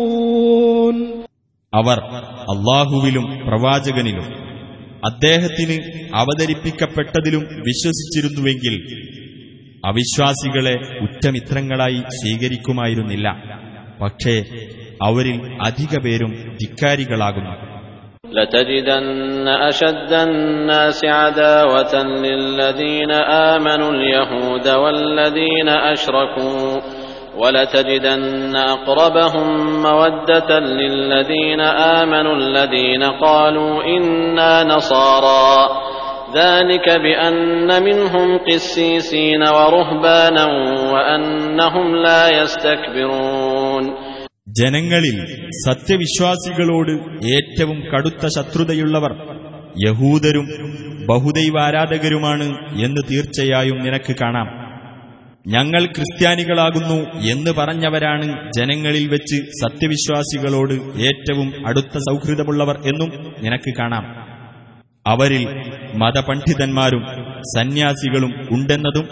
فاسقون അവർ അള്ളാഹുവിലും പ്രവാചകനിലും അദ്ദേഹത്തിന് അവതരിപ്പിക്കപ്പെട്ടതിലും വിശ്വസിച്ചിരുന്നുവെങ്കിൽ അവിശ്വാസികളെ ഉറ്റമിത്രങ്ങളായി സ്വീകരിക്കുമായിരുന്നില്ല പക്ഷേ അവരിൽ അധിക പേരും ധിക്കാരികളാകുന്നു لتجدن أشد الناس عداوة للذين آمنوا اليهود والذين أشركوا ولتجدن أقربهم مودة للذين آمنوا الذين قالوا إنا نصارى ذلك بأن منهم قسيسين ورهبانا وأنهم لا يستكبرون ജനങ്ങളിൽ സത്യവിശ്വാസികളോട് ഏറ്റവും കടുത്ത ശത്രുതയുള്ളവർ യഹൂദരും ബഹുദൈവാരാധകരുമാണ് എന്ന് തീർച്ചയായും നിനക്ക് കാണാം ഞങ്ങൾ ക്രിസ്ത്യാനികളാകുന്നു എന്ന് പറഞ്ഞവരാണ് ജനങ്ങളിൽ വെച്ച് സത്യവിശ്വാസികളോട് ഏറ്റവും അടുത്ത സൗഹൃദമുള്ളവർ എന്നും നിനക്ക് കാണാം അവരിൽ മതപണ്ഡിതന്മാരും സന്യാസികളും ഉണ്ടെന്നതും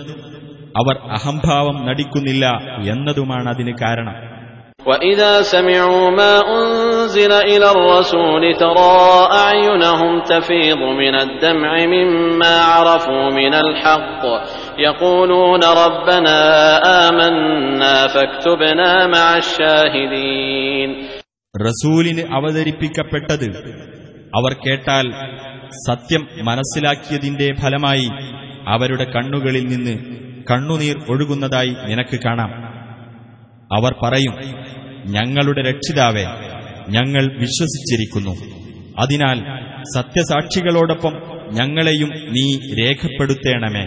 അവർ അഹംഭാവം നടിക്കുന്നില്ല എന്നതുമാണ് അതിന് കാരണം وإذا سمعوا ما أنزل إلى الرسول ترى أعينهم تفيض من الدمع مما عرفوا من الحق يقولون ربنا آمنا فاكتبنا مع الشاهدين റസൂലിന് അവതരിപ്പിക്കപ്പെട്ടത് അവർ കേട്ടാൽ സത്യം മനസ്സിലാക്കിയതിന്റെ ഫലമായി അവരുടെ കണ്ണുകളിൽ നിന്ന് കണ്ണുനീർ ഒഴുകുന്നതായി നിനക്ക് കാണാം അവർ പറയും ഞങ്ങളുടെ രക്ഷിതാവെ ഞങ്ങൾ വിശ്വസിച്ചിരിക്കുന്നു അതിനാൽ സത്യസാക്ഷികളോടൊപ്പം ഞങ്ങളെയും നീ രേഖപ്പെടുത്തേണമേ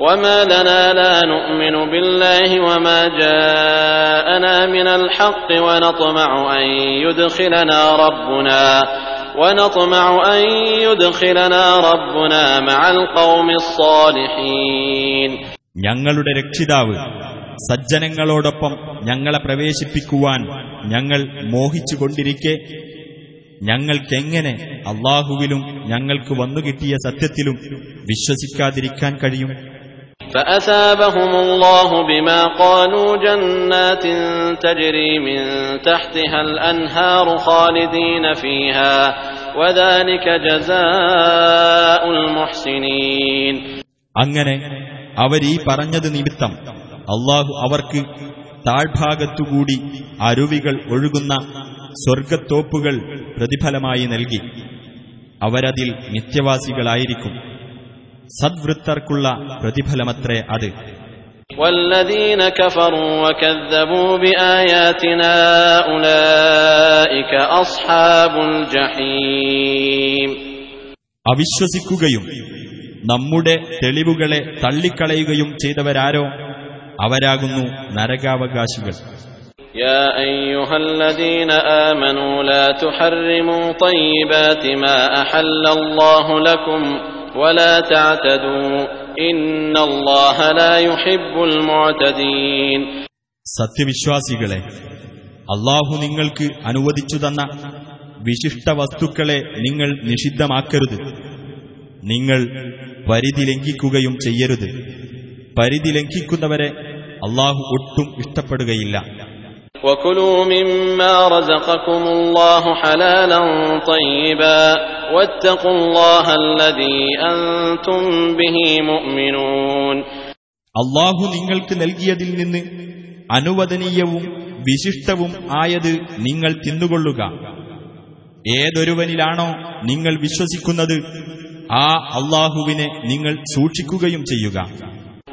وما لنا لا نؤمن بالله وما جاءنا من الحق ونطمع أن يدخلنا ربنا ونطمع أن يدخلنا ربنا مع القوم الصالحين ഞങ്ങളുടെ രക്ഷിതാവ് സജ്ജനങ്ങളോടൊപ്പം ഞങ്ങളെ പ്രവേശിപ്പിക്കുവാൻ ഞങ്ങൾ മോഹിച്ചുകൊണ്ടിരിക്കെ ഞങ്ങൾക്കെങ്ങനെ അള്ളാഹുവിലും ഞങ്ങൾക്ക് വന്നുകിട്ടിയ സത്യത്തിലും വിശ്വസിക്കാതിരിക്കാൻ കഴിയും فأثابهم الله بما قالوا جنات تجري من تحتها الأنهار خالدين فيها وذلك جزاء المحسنين അങ്ങനെ അവരീ പറഞ്ഞത് നിമിത്തം അള്ളാഹു അവർക്ക് താഴ്ഭാഗത്തുകൂടി അരുവികൾ ഒഴുകുന്ന സ്വർഗത്തോപ്പുകൾ പ്രതിഫലമായി നൽകി അവരതിൽ നിത്യവാസികളായിരിക്കും സദ്വൃത്തർക്കുള്ള പ്രതിഫലമത്രേ അത് والذين كفروا وكذبوا بآياتنا أولئك أصحاب الجحيم അവിശ്വസിക്കുകയും നമ്മുടെ തെളിവുകളെ തള്ളിക്കളയുകയും ചെയ്തവരാരോ അവരാകുന്നു നരകാവകാശികൾ يا أيها الذين آمنوا لا تحرموا طيبات ما أحل الله لكم ولا تعتدوا إن الله لا يحب المعتدين സത്യവിശ്വാസികളെ അള്ളാഹു നിങ്ങൾക്ക് അനുവദിച്ചു തന്ന വിശിഷ്ട വസ്തുക്കളെ നിങ്ങൾ നിഷിദ്ധമാക്കരുത് നിങ്ങൾ പരിധി ലംഘിക്കുകയും ചെയ്യരുത് പരിധി ലംഘിക്കുന്നവരെ അള്ളാഹു ഒട്ടും ഇഷ്ടപ്പെടുകയില്ല وكلوا مما رزقكم الله حلالا طيبا واتقوا الله الذي أنتم به مؤمنون അള്ളാഹു നിങ്ങൾക്ക് നൽകിയതിൽ നിന്ന് അനുവദനീയവും വിശിഷ്ടവും ആയത് നിങ്ങൾ തിന്നുകൊള്ളുക ഏതൊരുവനിലാണോ നിങ്ങൾ വിശ്വസിക്കുന്നത് ആ അള്ളാഹുവിനെ നിങ്ങൾ സൂക്ഷിക്കുകയും ചെയ്യുക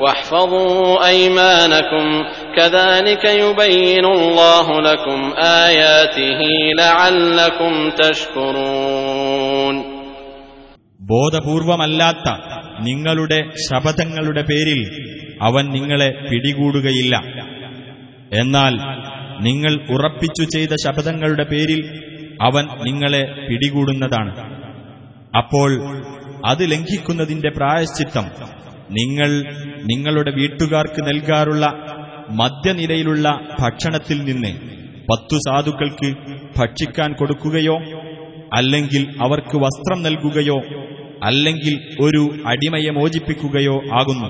واحفظوا أيمانكم كذلك يبين الله لكم آياته لعلكم تشكرون ബോധപൂർവമല്ലാത്ത നിങ്ങളുടെ ശപഥങ്ങളുടെ പേരിൽ അവൻ നിങ്ങളെ പിടികൂടുകയില്ല എന്നാൽ നിങ്ങൾ ഉറപ്പിച്ചു ചെയ്ത ശപഥങ്ങളുടെ പേരിൽ അവൻ നിങ്ങളെ പിടികൂടുന്നതാണ് അപ്പോൾ അത് ലംഘിക്കുന്നതിന്റെ പ്രായശ്ചിത്തം നിങ്ങൾ നിങ്ങളുടെ വീട്ടുകാർക്ക് നൽകാറുള്ള മധ്യനിലയിലുള്ള ഭക്ഷണത്തിൽ നിന്ന് പത്തു സാധുക്കൾക്ക് ഭക്ഷിക്കാൻ കൊടുക്കുകയോ അല്ലെങ്കിൽ അവർക്ക് വസ്ത്രം നൽകുകയോ അല്ലെങ്കിൽ ഒരു അടിമയെ മോചിപ്പിക്കുകയോ ആകുന്നു.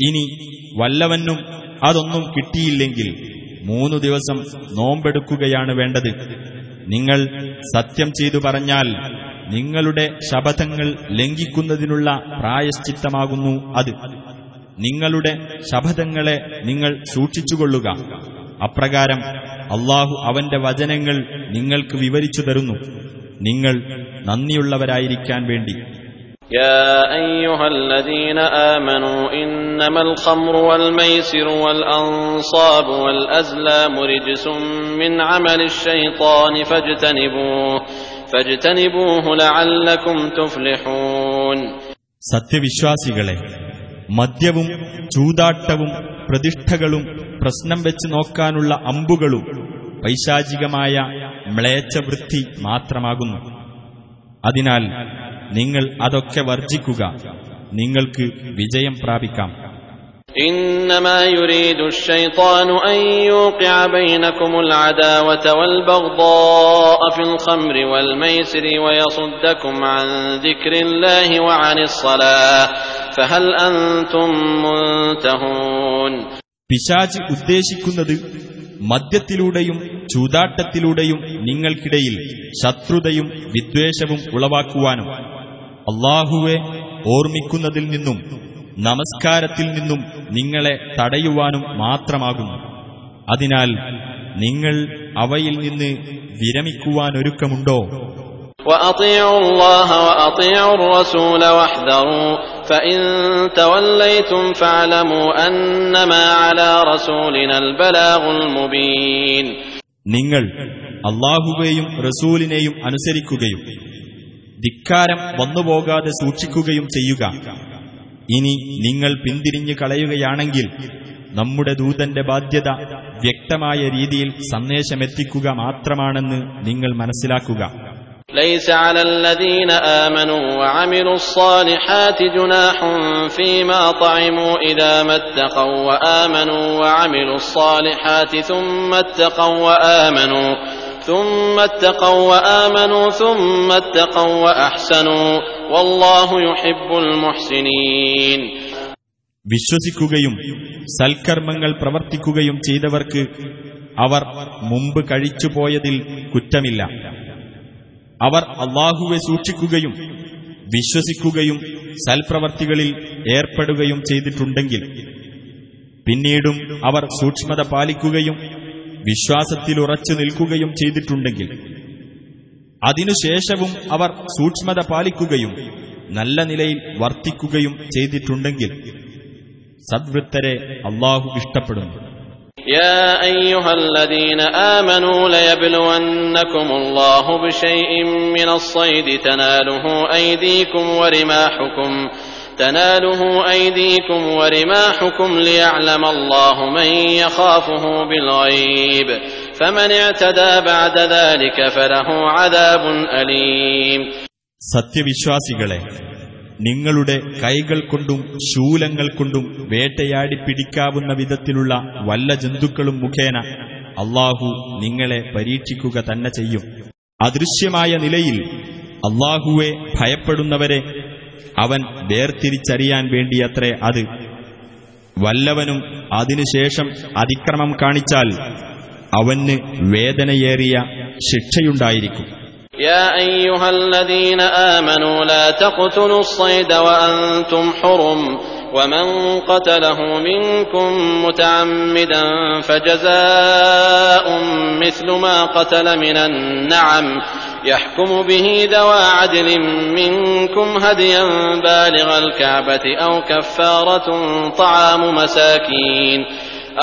ഇനി വല്ലവനും അതൊന്നും കിട്ടിയില്ലെങ്കിൽ മൂന്നു ദിവസം നോമ്പെടുക്കുകയാണ് വേണ്ടത്. നിങ്ങൾ സത്യം ചെയ്തു പറഞ്ഞാൽ നിങ്ങളുടെ ശപഥങ്ങൾ ലംഘിക്കുന്നതിനുള്ള പ്രായശ്ചിത്തമാകുന്നു അത് നിങ്ങളുടെ ശപഥങ്ങളെ നിങ്ങൾ സൂക്ഷിച്ചുകൊള്ളുക അപ്രകാരം അള്ളാഹു അവന്റെ വചനങ്ങൾ നിങ്ങൾക്ക് വിവരിച്ചു തരുന്നു നിങ്ങൾ നന്ദിയുള്ളവരായിരിക്കാൻ വേണ്ടി يا أيها الذين آمنوا إنما الخمر والميسر والأنصاب والأزلام رجس من عمل الشيطان فاجتنبوه فاجتنبوه لعلكم تفلحون സത്യവിശ്വാസികളെ മദ്യവും ചൂതാട്ടവും പ്രതിഷ്ഠകളും പ്രശ്നം വെച്ച് നോക്കാനുള്ള അമ്പുകളും പൈശാചികമായ മ്ലേച്ഛവൃത്തി മാത്രമാകുന്നു. അതിനാൽ നിങ്ങൾ അതൊക്കെ വർജിക്കുക നിങ്ങൾക്ക് വിജയം പ്രാപിക്കാം. إنما يريد الشيطان أن يوقع بينكم العداوة والبغضاء في الخمر والميسر ويصدكم عن ذكر الله وعن الصلاة فهل أنتم منتهون പിശാജ് ഉദ്ദേശിക്കുന്നത് മദ്യത്തിലൂടെയും ചൂതാട്ടത്തിലൂടെയും നിങ്ങൾക്കിടയിൽ ശത്രുതയും വിദ്വേഷവും ഉളവാക്കുവാനും അള്ളാഹുവെ ഓർമ്മിക്കുന്നതിൽ നിന്നും നമസ്കാരത്തിൽ നിന്നും നിങ്ങളെ തടയുവാനും മാത്രമാകുന്നു അതിനാൽ നിങ്ങൾ അവയിൽ നിന്ന് വിരമിക്കുവാനൊരുക്കമുണ്ടോ وأطيعوا الله وأطيعوا الرسول واحذروا فإن توليتم فاعلموا أنما على رسولنا البلاغ المبين നിങ്ങൾ അള്ളാഹുവേയും റസൂലിനെയും അനുസരിക്കുകയും ധിക്കാരം വന്നുപോകാതെ സൂക്ഷിക്കുകയും ചെയ്യുക ഇനി നിങ്ങൾ പിന്തിരിഞ്ഞു കളയുകയാണെങ്കിൽ നമ്മുടെ ദൂതന്റെ ബാധ്യത വ്യക്തമായ രീതിയിൽ സന്ദേശമെത്തിക്കുക മാത്രമാണെന്ന് നിങ്ങൾ മനസ്സിലാക്കുക ليس على الذين آمنوا وعملوا الصالحات جناح فيما طعموا إذا ما اتقوا وآمنوا وعملوا الصالحات ثم اتقوا وآمنوا ثم اتقوا وآمنوا ثم اتقوا وأحسنوا والله يحب المحسنين വിശ്വസിക്കുകയും സൽക്കർമ്മങ്ങൾ പ്രവർത്തിക്കുകയും ചെയ്തവർക്ക് അവർ മുമ്പ് കഴിച്ചുപോയതിൽ കുറ്റമില്ല അവർ അള്ളാഹുവെ സൂക്ഷിക്കുകയും വിശ്വസിക്കുകയും സൽപ്രവർത്തികളിൽ ഏർപ്പെടുകയും ചെയ്തിട്ടുണ്ടെങ്കിൽ പിന്നീടും അവർ സൂക്ഷ്മത പാലിക്കുകയും വിശ്വാസത്തിൽ ഉറച്ചു നിൽക്കുകയും ചെയ്തിട്ടുണ്ടെങ്കിൽ അതിനുശേഷവും അവർ സൂക്ഷ്മത പാലിക്കുകയും നല്ല നിലയിൽ വർത്തിക്കുകയും ചെയ്തിട്ടുണ്ടെങ്കിൽ സദ്വൃത്തരെ അള്ളാഹു ഇഷ്ടപ്പെടുന്നു يا أيها الذين آمنوا ليبلونكم الله بشيء من الصيد تناله أيديكم ورماحكم تناله أيديكم ورماحكم ليعلم الله من يخافه بالغيب فمن اعتدى بعد ذلك فله عذاب أليم സത്യവിശ്വാസികളെ നിങ്ങളുടെ കൈകൾ കൊണ്ടും ശൂലങ്ങൾ കൊണ്ടും വേട്ടയാടി പിടിക്കാവുന്ന വിധത്തിലുള്ള വല്ല ജന്തുക്കളും മുഖേന അള്ളാഹു നിങ്ങളെ പരീക്ഷിക്കുക തന്നെ ചെയ്യും അദൃശ്യമായ നിലയിൽ അള്ളാഹുവെ ഭയപ്പെടുന്നവരെ അവൻ വേർതിരിച്ചറിയാൻ വേണ്ടിയത്രേ അത് വല്ലവനും അതിനുശേഷം അതിക്രമം കാണിച്ചാൽ അവന് വേദനയേറിയ ശിക്ഷയുണ്ടായിരിക്കും يا أيها الذين آمنوا لا تقتلوا الصيد وأنتم حرم ومن قتله منكم متعمدا فجزاء مثل ما قتل من النعم يحكم به ذوى عدل منكم هديا بالغ الكعبة أو كفارة طعام مساكين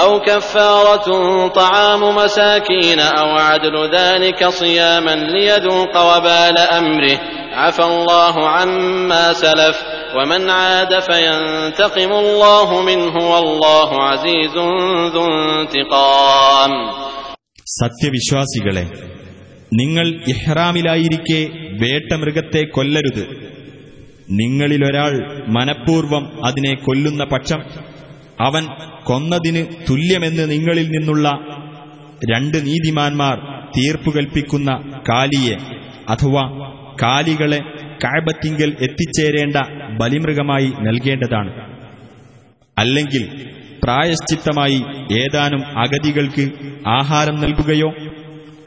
أو كفارة طعام مساكين أو عدل ذلك صياما ليذوق وبال أمره عفى الله عما سلف ومن عاد فينتقم الله منه والله عزيز ذو انتقام സത്യവിശ്വാസികളെ നിങ്ങൾ ഇഹ്റാമിലായിരിക്കെ വേട്ടമൃഗത്തെ കൊല്ലരുത്. നിങ്ങളിലൊരാൾ മനഃപൂർവം അതിനെ കൊല്ലുന്ന പക്ഷം അവൻ കൊന്നതിന് തുല്യമെന്ന് നിങ്ങളിൽ നിന്നുള്ള രണ്ട് നീതിമാന്മാർ തീർപ്പുകൽപ്പിക്കുന്ന കാലിയെ അഥവാ കാലികളെ കാഴ്ബത്തിങ്കൽ എത്തിച്ചേരേണ്ട ബലിമൃഗമായി നൽകേണ്ടതാണ്. അല്ലെങ്കിൽ പ്രായശ്ചിത്തമായി ഏതാനും അഗതികൾക്ക് ആഹാരം നൽകുകയോ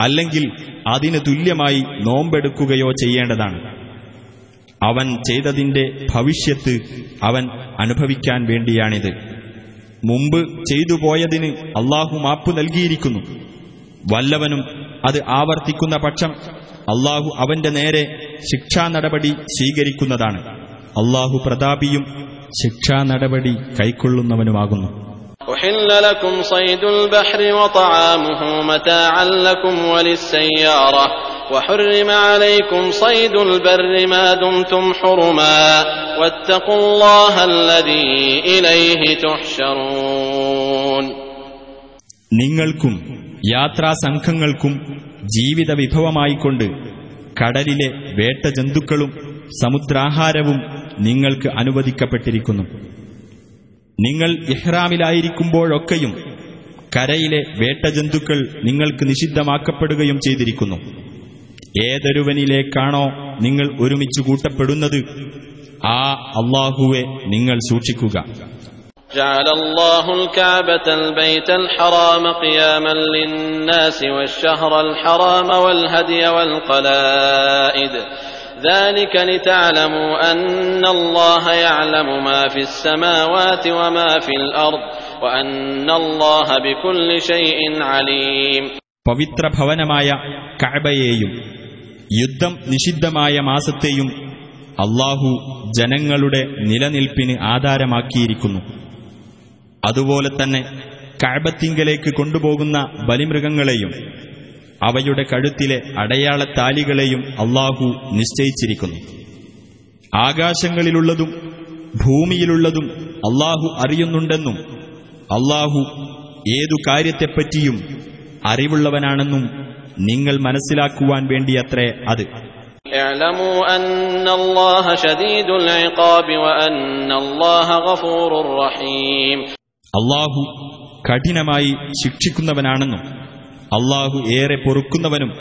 അല്ലെങ്കിൽ അതിന് തുല്യമായി നോമ്പെടുക്കുകയോ ചെയ്യേണ്ടതാണ്. അവൻ ചെയ്തതിന്റെ ഭവിഷ്യത്ത് അവൻ അനുഭവിക്കാൻ വേണ്ടിയാണിത്. മുമ്പ് ചെയ്തു പോയതിന് അള്ളാഹു മാപ്പ് നൽകിയിരിക്കുന്നു. വല്ലവനും അത് ആവർത്തിക്കുന്ന പക്ഷം അള്ളാഹു അവന്റെ നേരെ ശിക്ഷാ നടപടി സ്വീകരിക്കുന്നതാണ്. അള്ളാഹു പ്രതാപിയും ശിക്ഷാ നടപടി കൈക്കൊള്ളുന്നവനുമാകുന്നു. أحل لكم صيد البحر وطعامه متاعا لكم وللسيارة وحرم عليكم صيد البر ما دمتم حرما واتقوا الله الذي إليه تحشرون നിങ്ങൾക്കും യാത്രാസംഘങ്ങൾക്കും ജീവിത വിഭവമായിക്കൊണ്ട് കടലിലെ വേട്ടജന്തുക്കളും സമുദ്രാഹാരവും നിങ്ങൾക്ക് അനുവദിക്കപ്പെട്ടിരിക്കുന്നു നിങ്ങൾ ഇഹ്റാമിലായിരിക്കുമ്പോഴൊക്കെയും കരയിലെ വേട്ടജന്തുക്കൾ നിങ്ങൾക്ക് നിഷിദ്ധമാക്കപ്പെടുകയും ചെയ്തിരിക്കുന്നു ഏതൊരുവനിലേക്കാണോ നിങ്ങൾ ഒരുമിച്ച് കൂട്ടപ്പെടുന്നത് ആ അള്ളാഹുവെ നിങ്ങൾ സൂക്ഷിക്കുക جعل الله الكعبة البيت الحرام قياما للناس والشهر الحرام والهدي والقلائد ذلك لتعلموا أن الله يعلم ما في السماوات وما في الأرض وأن الله بكل شيء عليم പവിത്ര ഭവനമായ കഅബയെയും യുദ്ധം നിഷിദ്ധമായ മാസത്തെയും അള്ളാഹു ജനങ്ങളുടെ നിലനിൽപ്പിന് ആധാരമാക്കിയിരിക്കുന്നു അതുപോലെ തന്നെ കഅബത്തിങ്കലേക്ക് കൊണ്ടുപോകുന്ന ബലിമൃഗങ്ങളെയും അവയുടെ കഴുത്തിലെ അടയാളത്താലികളെയും അള്ളാഹു നിശ്ചയിച്ചിരിക്കുന്നു. ആകാശങ്ങളിലുള്ളതും ഭൂമിയിലുള്ളതും അള്ളാഹു അറിയുന്നുണ്ടെന്നും അള്ളാഹു ഏതു കാര്യത്തെപ്പറ്റിയും അറിവുള്ളവനാണെന്നും നിങ്ങൾ മനസ്സിലാക്കുവാൻ വേണ്ടിയത്രേ അത്. അള്ളാഹു കഠിനമായി ശിക്ഷിക്കുന്നവനാണെന്നും അള്ളാഹു ഏറെ പൊറുക്കുന്നവനും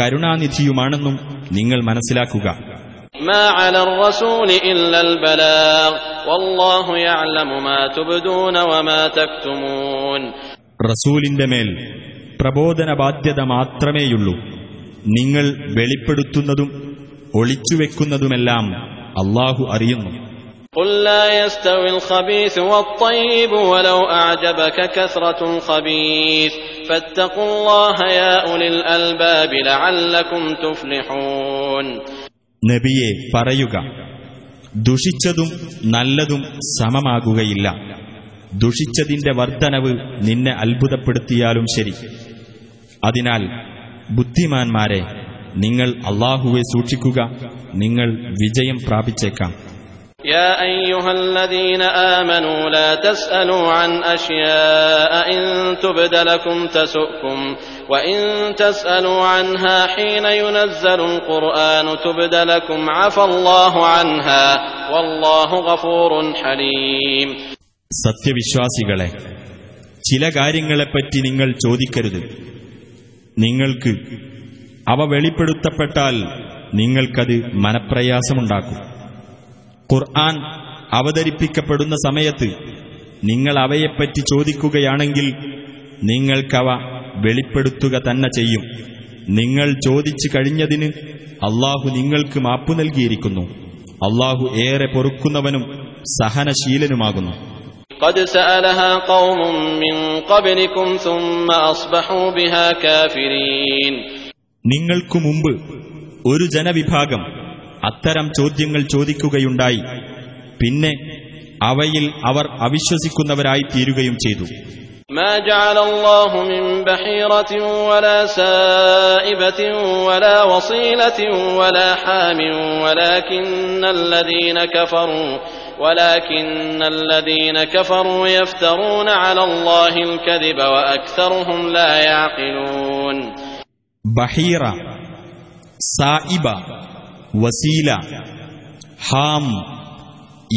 കരുണാനിധിയുമാണെന്നും നിങ്ങൾ മനസ്സിലാക്കുക. റസൂലിന്റെ മേൽ പ്രബോധന ബാധ്യത മാത്രമേയുള്ളൂ. നിങ്ങൾ വെളിപ്പെടുത്തുന്നതും ഒളിച്ചുവെക്കുന്നതുമെല്ലാം അള്ളാഹു അറിയുന്നു. قل لا يستوي الخبيث والطيب ولو أعجبك كثرة الخبيث فاتقوا الله يا أولي الألباب لعلكم تفلحون നബിയെ പറയുക ദുഷിച്ചതും നല്ലതും സമമാകുകയില്ല ദുഷിച്ചതിന്റെ വർധനവ് നിന്നെ അത്ഭുതപ്പെടുത്തിയാലും ശരി അതിനാൽ ബുദ്ധിമാന്മാരെ നിങ്ങൾ അള്ളാഹുവെ സൂക്ഷിക്കുക നിങ്ങൾ വിജയം പ്രാപിച്ചേക്കാം يا أيها الذين آمنوا لا تسألوا عن أشياء إن تبد لكم تسؤكم وإن تسألوا عنها حين ينزل القرآن تبد لكم عفى الله عنها والله غفور حليم സത്യവിശ്വാസികളെ ചില കാര്യങ്ങളെപ്പറ്റി നിങ്ങൾ ചോദിക്കരുത് നിങ്ങൾക്ക് അവ വെളിപ്പെടുത്തപ്പെട്ടാൽ നിങ്ങൾക്കത് മനപ്രയാസമുണ്ടാക്കും ഖുർആൻ അവതരിപ്പിക്കപ്പെടുന്ന സമയത്ത് നിങ്ങൾ അവയെപ്പറ്റി ചോദിക്കുകയാണെങ്കിൽ നിങ്ങൾക്കവ വെളിപ്പെടുത്തുക തന്നെ ചെയ്യും നിങ്ങൾ ചോദിച്ചു കഴിഞ്ഞതിന് അള്ളാഹു നിങ്ങൾക്ക് മാപ്പു നൽകിയിരിക്കുന്നു അള്ളാഹു ഏറെ പൊറുക്കുന്നവനും സഹനശീലനുമാകുന്നു قد سألها قوم من قبلكم ثم أصبحوا بها كافرين നിങ്ങൾക്കു മുമ്പ് ഒരു ജനവിഭാഗം അത്തരം ചോദ്യങ്ങൾ ചോദിക്കുകയുണ്ടായി പിന്നെ അവയിൽ അവർ അവിശ്വസിക്കുന്നവരായി തീരുകയും ചെയ്തു ما جعل الله من بحيرة ولا سائبة ولا وصيلة ولا حام ولكن الذين كفروا ولكن الذين كفروا يفترون على الله الكذب وأكثرهم لا يعقلون ബഹീറ സായിബ വസീല ഹാം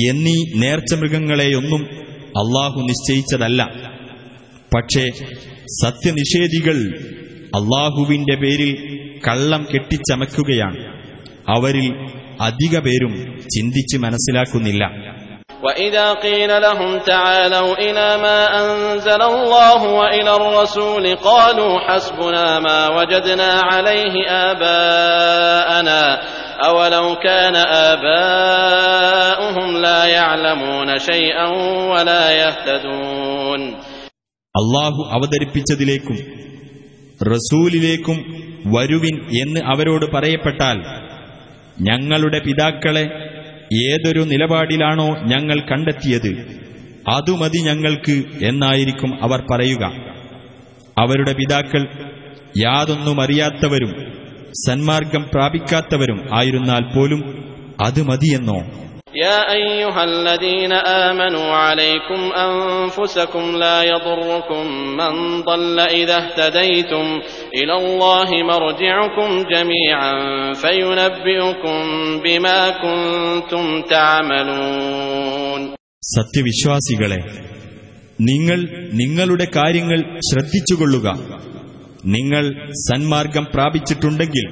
എന്നീ നേർച്ചമൃഗങ്ങളെയൊന്നും അള്ളാഹു നിശ്ചയിച്ചതല്ല. പക്ഷേ സത്യനിഷേധികൾ അള്ളാഹുവിന്റെ പേരിൽ കള്ളം കെട്ടിച്ചമയ്ക്കുകയാണ്. അവരിൽ അധിക പേരും ചിന്തിച്ച് മനസ്സിലാക്കുന്നില്ല. وإذا قيل لهم تعالوا إلى ما أنزل الله وإلى الرسول قالوا حسبنا ما وجدنا عليه آباءنا أولو كان آباؤهم لا يعلمون شيئا ولا يهتدون അള്ളാഹു അവതരിപ്പിച്ചതിലേക്കും റസൂലിലേക്കും വരുവിൻ എന്ന് അവരോട് പറയപ്പെട്ടാൽ ഞങ്ങളുടെ പിതാക്കളെ ഏതൊരു നിലപാടിലാണോ ഞങ്ങൾ കണ്ടെത്തിയത് അതുമതി ഞങ്ങൾക്ക് എന്നായിരിക്കും അവർ പറയുക. അവരുടെ പിതാക്കൾ യാതൊന്നും അറിയാത്തവരും സന്മാർഗം പ്രാപിക്കാത്തവരും ആയിരുന്നാൽ പോലും അത് മതിയെന്നോ? يا أيها الذين آمنوا عليكم أنفسكم لا يضركم من ضل إذا اهتديتم إلى الله مرجعكم جميعا فينبئكم بما كنتم تعملون സത്യവിശ്വാസികളെ നിങ്ങൾ നിങ്ങളുടെ കാര്യങ്ങൾ ശ്രദ്ധിച്ചുകൊള്ളുക നിങ്ങൾ സന്മാർഗം പ്രാപിച്ചിട്ടുണ്ടെങ്കിൽ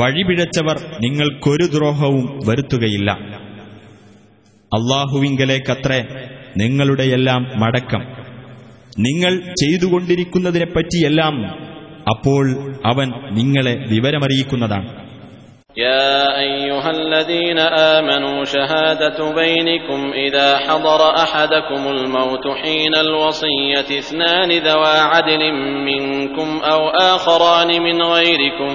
വഴിപിഴച്ചവർ നിങ്ങൾക്കൊരു ദ്രോഹവും വരുത്തുകയില്ല അള്ളാഹുവിങ്കലേക്കത്രേ നിങ്ങളുടെയെല്ലാം മടക്കം നിങ്ങൾ ചെയ്തുകൊണ്ടിരിക്കുന്നതിനെപ്പറ്റിയെല്ലാം അപ്പോൾ അവൻ നിങ്ങളെ വിവരമറിയിക്കുന്നതാണ് يا أيها الذين آمنوا شهادة بينكم إذا حضر أحدكم الموت حين الوصية اثنان ذوى عدل منكم أو آخران من غيركم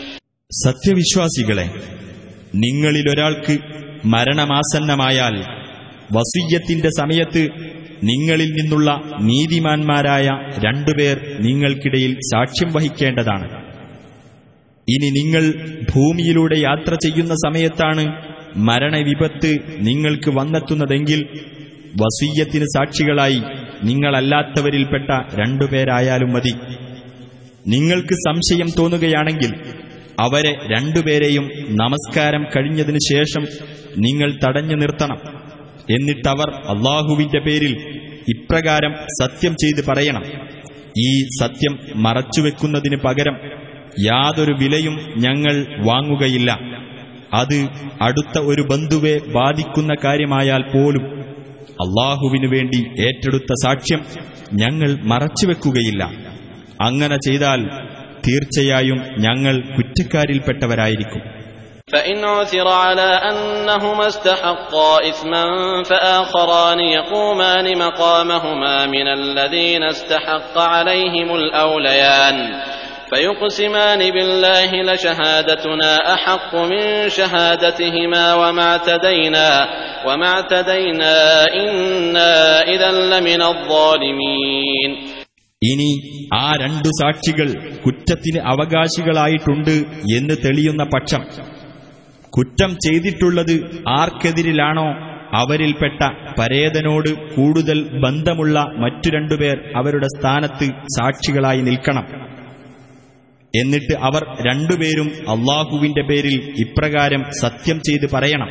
സത്യവിശ്വാസികളെ നിങ്ങളിലൊരാൾക്ക് മരണമാസന്നമായാൽ വസീയത്തിന്റെ സമയത്ത് നിങ്ങളിൽ നിന്നുള്ള നീതിമാന്മാരായ രണ്ടുപേർ നിങ്ങൾക്കിടയിൽ സാക്ഷ്യം വഹിക്കേണ്ടതാണ്. ഇനി നിങ്ങൾ ഭൂമിയിലൂടെ യാത്ര ചെയ്യുന്ന സമയത്താണ് മരണവിപത്ത് നിങ്ങൾക്ക് വന്നെത്തുന്നതെങ്കിൽ വസീയത്തിന് സാക്ഷികളായി നിങ്ങളല്ലാത്തവരിൽപ്പെട്ട രണ്ടുപേരായാലും മതി. നിങ്ങൾക്ക് സംശയം തോന്നുകയാണെങ്കിൽ അവരെ രണ്ടുപേരെയും നമസ്കാരം കഴിഞ്ഞതിനു ശേഷം നിങ്ങൾ തടഞ്ഞു നിർത്തണം. എന്നിട്ടവർ അള്ളാഹുവിന്റെ പേരിൽ ഇപ്രകാരം സത്യം ചെയ്ത് പറയണം. ഈ സത്യം മറച്ചുവെക്കുന്നതിന് പകരം യാതൊരു വിലയും ഞങ്ങൾ വാങ്ങുകയില്ല. അത് അടുത്ത ഒരു ബന്ധുവെ ബാധിക്കുന്ന കാര്യമായാൽ പോലും അള്ളാഹുവിനു വേണ്ടി ഏറ്റെടുത്ത സാക്ഷ്യം ഞങ്ങൾ മറച്ചുവെക്കുകയില്ല. അങ്ങനെ ചെയ്താൽ തീർച്ചയായും ഞങ്ങൾ കുറ്റക്കാരിൽപ്പെട്ടവരായിരിക്കും فإن عثر على أنهما استحقا إثما فآخران يقومان مقامهما من الذين استحق عليهم الأوليان فيقسمان بالله لشهادتنا أحق من شهادتهما وما اعتدينا وما اعتدينا إنا إذا لمن الظالمين ഇനി ആ രണ്ടു സാക്ഷികൾ കുറ്റത്തിന് അവകാശികളായിട്ടുണ്ട് എന്ന് തെളിയുന്ന പക്ഷം കുറ്റം ചെയ്തിട്ടുള്ളത് ആർക്കെതിരിലാണോ അവരിൽപ്പെട്ട പരേതനോട് കൂടുതൽ ബന്ധമുള്ള മറ്റു രണ്ടുപേർ അവരുടെ സ്ഥാനത്ത് സാക്ഷികളായി നിൽക്കണം. എന്നിട്ട് അവർ രണ്ടുപേരും അള്ളാഹുവിന്റെ പേരിൽ ഇപ്രകാരം സത്യം ചെയ്ത് പറയണം.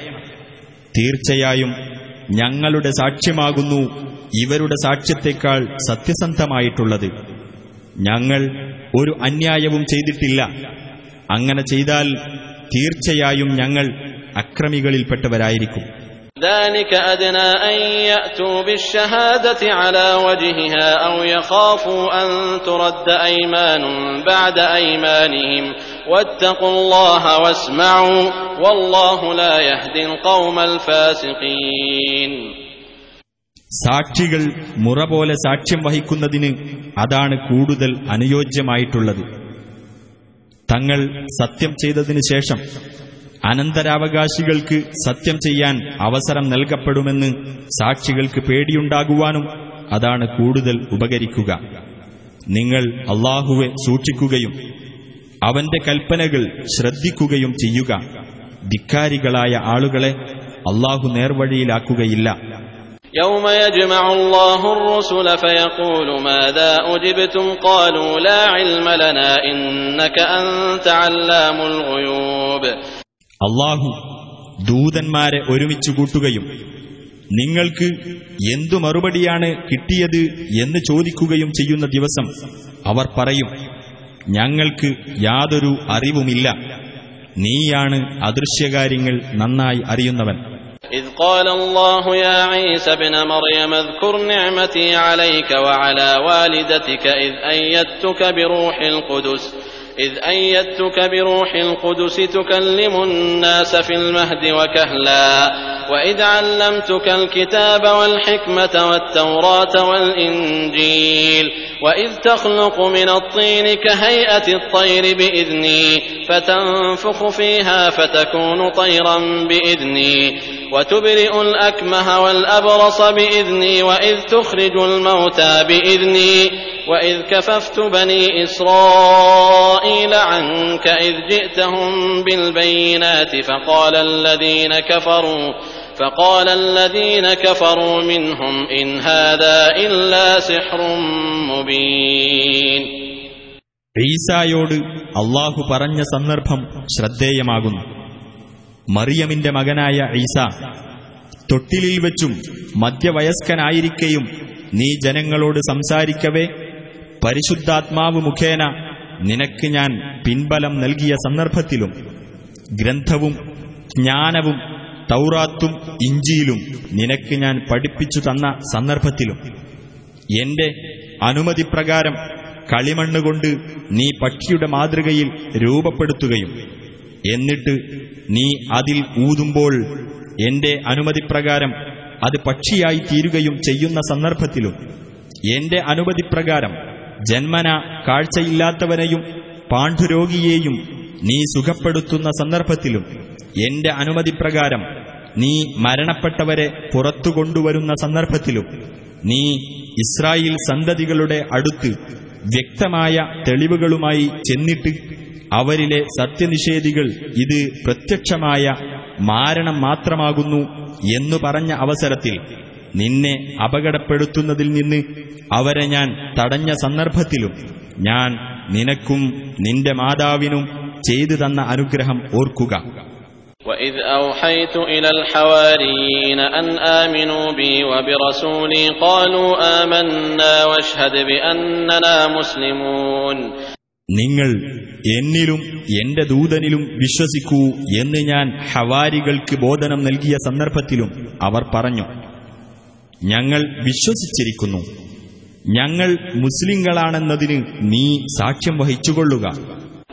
തീർച്ചയായും ഞങ്ങളുടെ സാക്ഷ്യമാകുന്നു. ഇവരുടെ സാക്ഷ്യത്തെക്കാൾ സത്യസന്ധമായിട്ടുള്ളത്. ഞങ്ങൾ ഒരു അന്യായവും ചെയ്തിട്ടില്ല. അങ്ങനെ ചെയ്താൽ തീർച്ചയായും ഞങ്ങൾ അക്രമികളിൽപ്പെട്ടവരായിരിക്കും. ذلك أدنى أن يأتوا بالشهادة على وجهها أو يخافوا أن ترد أيمان بعد أيمانهم واتقوا الله واسمعوا والله لا يهدي القوم الفاسقين സാക്ഷികൾ മുറ പോലെ സാക്ഷ്യം വഹിക്കുന്നതിന് അതാണ് കൂടുതൽ അനുയോജ്യമായിട്ടുള്ളത് തങ്ങൾ സത്യം ചെയ്തതിനു ശേഷം അനന്തരാവകാശികൾക്ക് സത്യം ചെയ്യാൻ അവസരം നൽകപ്പെടുമെന്ന് സാക്ഷികൾക്ക് പേടിയുണ്ടാകുവാനും അതാണ് കൂടുതൽ ഉപകരിക്കുക നിങ്ങൾ അള്ളാഹുവെ സൂക്ഷിക്കുകയും അവന്റെ കൽപ്പനകൾ ശ്രദ്ധിക്കുകയും ചെയ്യുക ധിക്കാരികളായ ആളുകളെ അള്ളാഹു നേർവഴിയിലാക്കുകയില്ല يوم يجمع الله الرسل فيقول ماذا أجبتم قالوا لا علم لنا إنك أنت علام الغيوب അള്ളാഹു ദൂതന്മാരെ ഒരുമിച്ച് കൂട്ടുകയും നിങ്ങൾക്ക് എന്തു മറുപടിയാണ് കിട്ടിയത് എന്ന് ചോദിക്കുകയും ചെയ്യുന്ന ദിവസം അവർ പറയും ഞങ്ങൾക്ക് യാതൊരു അറിവുമില്ല നീയാണ് അദൃശ്യകാര്യങ്ങൾ നന്നായി അറിയുന്നവൻ إذ قال الله يا عيسى ابن مريم اذكر نعمتي عليك وعلى والدتك إذ أيدتك بروح القدس إذ أيدتك بروح القدس تكلم الناس في المهد وكهلا وإذ علمتك الكتاب والحكمة والتوراة والإنجيل وإذ تخلق من الطين كهيئة الطير بإذني فتنفخ فيها فتكون طيرا بإذني وتبرئ الأكمه والأبرص بإذني وإذ تخرج الموتى بإذني وإذ كففت بني إسرائيل عنك إذ جئتهم بالبينات فقال الذين كفروا فقال الذين كفروا منهم إن هذا إلا سحر مبين ഈസായോട് അള്ളാഹു പറഞ്ഞ സന്ദർഭം ശ്രദ്ധേയമാകുന്നു മറിയമിന്റെ മകനായ ഈസ തൊട്ടിലിൽ വെച്ചും മധ്യവയസ്കനായിരിക്കെയും നീ ജനങ്ങളോട് സംസാരിക്കവേ പരിശുദ്ധാത്മാവ് മുഖേന നിനക്ക് ഞാൻ പിൻബലം നൽകിയ സന്ദർഭത്തിലും ഗ്രന്ഥവും ജ്ഞാനവും തൗറാത്തും ഇഞ്ചിയിലും നിനക്ക് ഞാൻ പഠിപ്പിച്ചു തന്ന സന്ദർഭത്തിലും എന്റെ അനുമതിപ്രകാരം കളിമണ്ണുകൊണ്ട് നീ പക്ഷിയുടെ മാതൃകയിൽ രൂപപ്പെടുത്തുകയും എന്നിട്ട് നീ അതിൽ ഊതുമ്പോൾ എന്റെ അനുമതിപ്രകാരം അത് പക്ഷിയായി തീരുകയും ചെയ്യുന്ന സന്ദർഭത്തിലും എന്റെ അനുമതിപ്രകാരം ജന്മന കാഴ്ചയില്ലാത്തവനെയും പാണ്ഡുരോഗിയെയും നീ സുഖപ്പെടുത്തുന്ന സന്ദർഭത്തിലും എന്റെ അനുമതി പ്രകാരം നീ മരണപ്പെട്ടവരെ പുറത്തു കൊണ്ടുവരുന്ന സന്ദർഭത്തിലും നീ ഇസ്രായേൽ സന്തതികളുടെ അടുത്ത് വ്യക്തമായ തെളിവുകളുമായി ചെന്നിട്ട് അവരിലെ സത്യനിഷേധികൾ ഇത് പ്രത്യക്ഷമായ മാരണം മാത്രമാകുന്നു എന്നു പറഞ്ഞ അവസരത്തിൽ നിന്നെ അപകടപ്പെടുത്തുന്നതിൽ നിന്ന് അവരെ ഞാൻ തടഞ്ഞ സന്ദർഭത്തിലും ഞാൻ നിനക്കും നിന്റെ മാതാവിനും ചെയ്തു തന്ന അനുഗ്രഹം ഓർക്കുക وإذ أوحيت إلى الحواريين أن آمنوا بي وبرسولي قالوا آمنا واشهد بأننا مسلمون നിങ്ങൾ എന്നിലും എന്റെ ദൂതനിലും വിശ്വസിക്കൂ എന്ന് ഞാൻ ഹവാരികൾക്ക് ബോധനം നൽകിയ സന്ദർഭത്തിലും അവർ പറഞ്ഞു ഞങ്ങൾ വിശ്വസിച്ചിരിക്കുന്നു ഞങ്ങൾ മുസ്ലിങ്ങളാണെന്നതിന് നീ സാക്ഷ്യം വഹിച്ചുകൊള്ളുക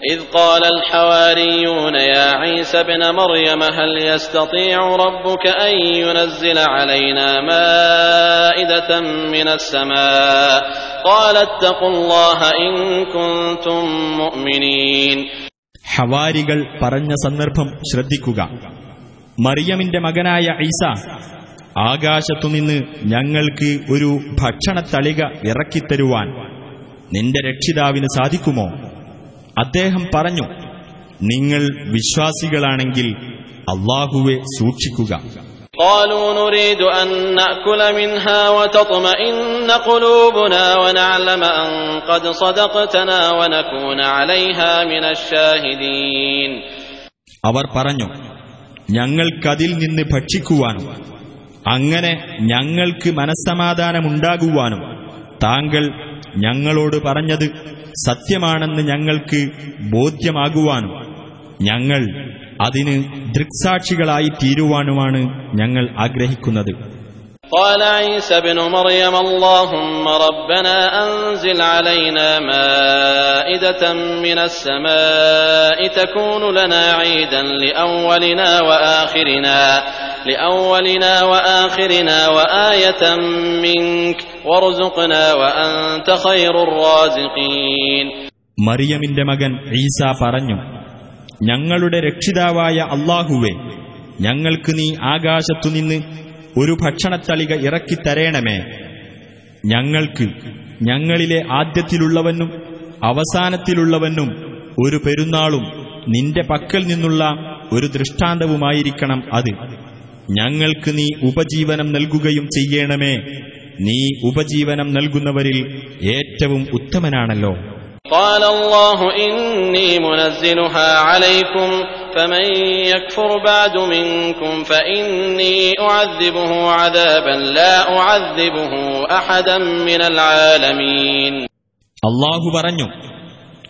إذ قال الحواريون يا عيسى ابن مريم هل يستطيع ربك أن ينزل علينا مائدة من السماء قال اتقوا الله إن كنتم مؤمنين ഹവാരികൾ പറഞ്ഞ സന്ദർഭം ശ്രദ്ധിക്കുക മറിയമിന്റെ മകനായ ഈസ ആകാശത്തുനിന്ന് ഞങ്ങൾക്ക് ഒരു ഭക്ഷണത്തളിക ഇറക്കിത്തരുവാൻ നിന്റെ രക്ഷിതാവിന് സാധിക്കുമോ അദ്ദേഹം പറഞ്ഞു നിങ്ങൾ വിശ്വാസികളാണെങ്കിൽ അള്ളാഹുവെ സൂക്ഷിക്കുക قالوا نريد أن نأكل منها وتطمئن قلوبنا ونعلم أن قد صدقتنا ونكون عليها من الشاهدين അവർ പറഞ്ഞു ഞങ്ങൾക്കതിൽ നിന്ന് ഭക്ഷിക്കുവാനും അങ്ങനെ ഞങ്ങൾക്ക് മനസ്സമാധാനമുണ്ടാകുവാനും താങ്കൾ ഞങ്ങളോട് പറഞ്ഞത് സത്യമാണെന്ന് ഞങ്ങൾക്ക് ബോധ്യമാകുവാനും ഞങ്ങൾ അതിന് ദൃക്സാക്ഷികളായി തീരുവാനുമാണ് ഞങ്ങൾ ആഗ്രഹിക്കുന്നത്. قال عيسى ابن مريم اللهم ربنا أنزل علينا مائدة من السماء تكون لنا عيدا لأولنا وآخرنا لأولنا وآخرنا وآية منك وارزقنا وأنت خير الرازقين മറിയമിന്റെ മകൻ ഈസ പറഞ്ഞു ഞങ്ങളുടെ രക്ഷിതാവായ അള്ളാഹുവെ ഞങ്ങൾക്ക് നീ ആകാശത്തുനിന്ന് ഒരു ഭക്ഷണത്തളിക ഇറക്കിത്തരേണമേ. ഞങ്ങൾക്ക് ഞങ്ങളിലെ ആദ്യത്തിലുള്ളവനും അവസാനത്തിലുള്ളവനും ഒരു പെരുന്നാളും നിന്റെ പക്കൽ നിന്നുള്ള ഒരു ദൃഷ്ടാന്തവുമായിരിക്കണം അത്. ഞങ്ങൾക്ക് നീ ഉപജീവനം നൽകുകയും ചെയ്യണമേ. നീ ഉപജീവനം നൽകുന്നവരിൽ ഏറ്റവും ഉത്തമനാണല്ലോ. قال الله إني منزلها عليكم فمن يكفر بعد منكم فإني أعذبه عذابا لا أعذبه أحدا من العالمين അള്ളാഹു പറഞ്ഞു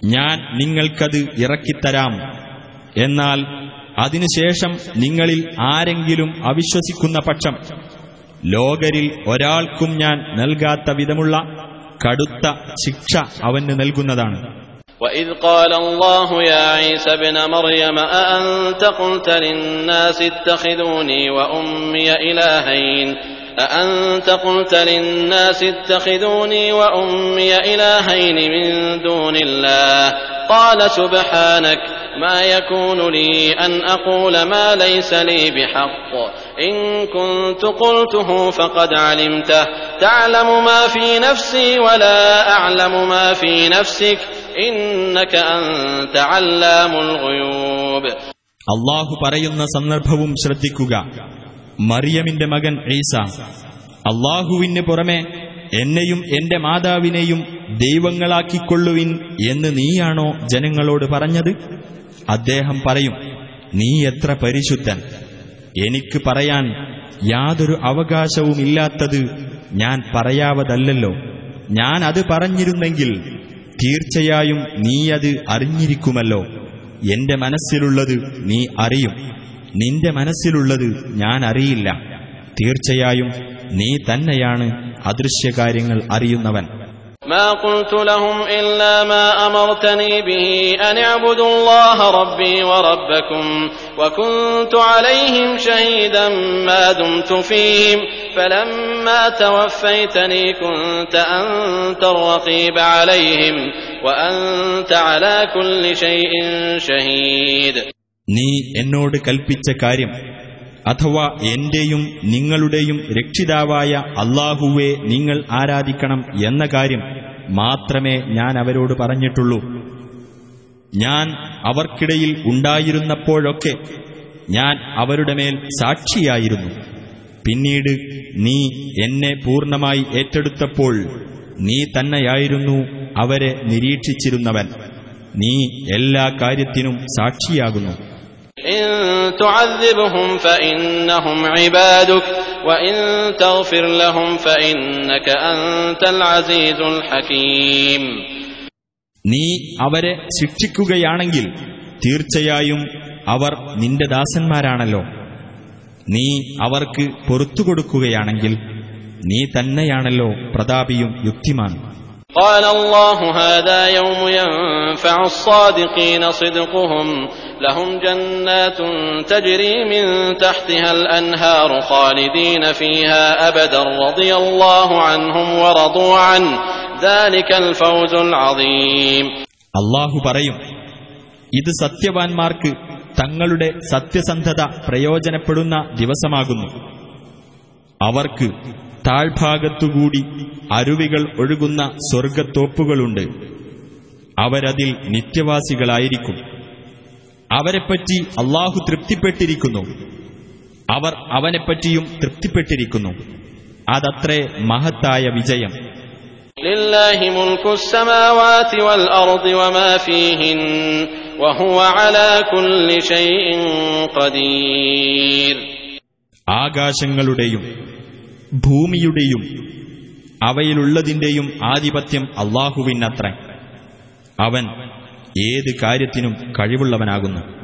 ഞാൻ നിങ്ങൾക്കത് ഇറക്കിത്തരാം എന്നാൽ അതിനുശേഷം നിങ്ങളിൽ ആരെങ്കിലും അവിശ്വസിക്കുന്ന പക്ഷം ലോകരിൽ ഒരാൾക്കും ഞാൻ നൽകാത്ത വിധമുള്ള കടുത്ത ശിക്ഷ അവന് നൽകുന്നതാണ് وإذ قال الله يا عيسى ابن مريم أأنت قلت للناس اتخذوني وأمي إلهين أأنت قلت للناس اتخذوني وأمي إلهين من دون الله قال سبحانك ما يكون لي أن أقول ما ليس لي بحق إن كنت قلته فقد علمته تعلم ما في نفسي ولا أعلم ما في نفسك إنك أنت علام الغيوب അള്ളാഹു പറയുന്ന സന്ദർഭവും ശ്രദ്ധിക്കുക മറിയമിന്റെ മകൻ ഈസ. അള്ളാഹുവിന് പുറമെ എന്നെയും എന്റെ മാതാവിനെയും ദൈവങ്ങളാക്കിക്കൊള്ളുവിൻ എന്ന് നീയാണോ ജനങ്ങളോട് പറഞ്ഞത്? അദ്ദേഹം പറയും നീ എത്ര പരിശുദ്ധൻ. എനിക്ക് പറയാൻ യാതൊരു അവകാശവുമില്ലാത്തത് ഞാൻ പറയാവതല്ലോ ഞാൻ അത് പറഞ്ഞിരുന്നെങ്കിൽ തീർച്ചയായും നീ അത് അറിഞ്ഞിരിക്കുമല്ലോ. എന്റെ മനസ്സിലുള്ളത് നീ അറിയും. നിന്റെ മനസ്സിലുള്ളത് ഞാൻ അറിയില്ല തീർച്ചയായും നീ തന്നെയാണ് അദൃശ്യകാര്യങ്ങൾ അറിയുന്നവൻ ما قلت لهم إلا ما أمرتني به أن اعبدوا الله ربي وربكم وكنت عليهم شهيدا ما دمت فيهم فلما توفيتني كنت أنت الرقيب عليهم وأنت على كل شيء شهيد നീ എന്നോട് കൽപ്പിച്ച കാര്യം അഥവാ എന്റെയും നിങ്ങളുടെയും രക്ഷിതാവായ അള്ളാഹുവെ നിങ്ങൾ ആരാധിക്കണം എന്ന കാര്യം മാത്രമേ ഞാൻ അവരോട് പറഞ്ഞിട്ടുള്ളൂ. ഞാൻ അവർക്കിടയിൽ ഉണ്ടായിരുന്നപ്പോഴൊക്കെ ഞാൻ അവരുടെ മേൽ സാക്ഷിയായിരുന്നു. പിന്നീട് നീ എന്നെ പൂർണമായി ഏറ്റെടുത്തപ്പോൾ നീ തന്നെയായിരുന്നു അവരെ നിരീക്ഷിച്ചിരുന്നവൻ. നീ എല്ലാ കാര്യത്തിനും സാക്ഷിയാകുന്നു. إن تعذبهم فإنهم عبادك وإن تغفر لهم فإنك أنت العزيز الحكيم നീ അവരെ ശിക്ഷിക്കുകയാണെങ്കിൽ തീർച്ചയായും അവർ നിന്റെ ദാസന്മാരാണല്ലോ നീ അവർക്ക് പൊറത്തു കൊടുക്കുകയാണെങ്കിൽ നീ തന്നെയാണല്ലോ പ്രതാപിയും യുക്തിമാനും قال الله هذا يوم ينفع الصادقين صدقهم لهم جنات تجري من تحتها الأنهار خالدين فيها أبدا رضي الله عنهم ورضوا عنه ذلك الفوز العظيم അള്ളാഹു പറയും ഇത് സത്യവാൻമാർക്ക് തങ്ങളുടെ സത്യസന്ധത പ്രയോജനപ്പെടുന്ന ദിവസമാകുന്നു അവർക്ക് താഴ്ഭാഗത്തുകൂടി അരുവികൾ ഒഴുകുന്ന സ്വർഗത്തോപ്പുകളുണ്ട് അവരതിൽ നിത്യവാസികളായിരിക്കും. അവരെപ്പറ്റി അള്ളാഹു തൃപ്തിപ്പെട്ടിരിക്കുന്നു. അവർ അവനെപ്പറ്റിയും തൃപ്തിപ്പെട്ടിരിക്കുന്നു. അതത്രേ മഹത്തായ വിജയം. ആകാശങ്ങളുടെയും ഭൂമിയുടെയും അവയിലുള്ളതിന്റെയും ആധിപത്യം അള്ളാഹുവിനത്ര. അവൻ ഏത് കാര്യത്തിനും കഴിവുള്ളവനാകുന്നു.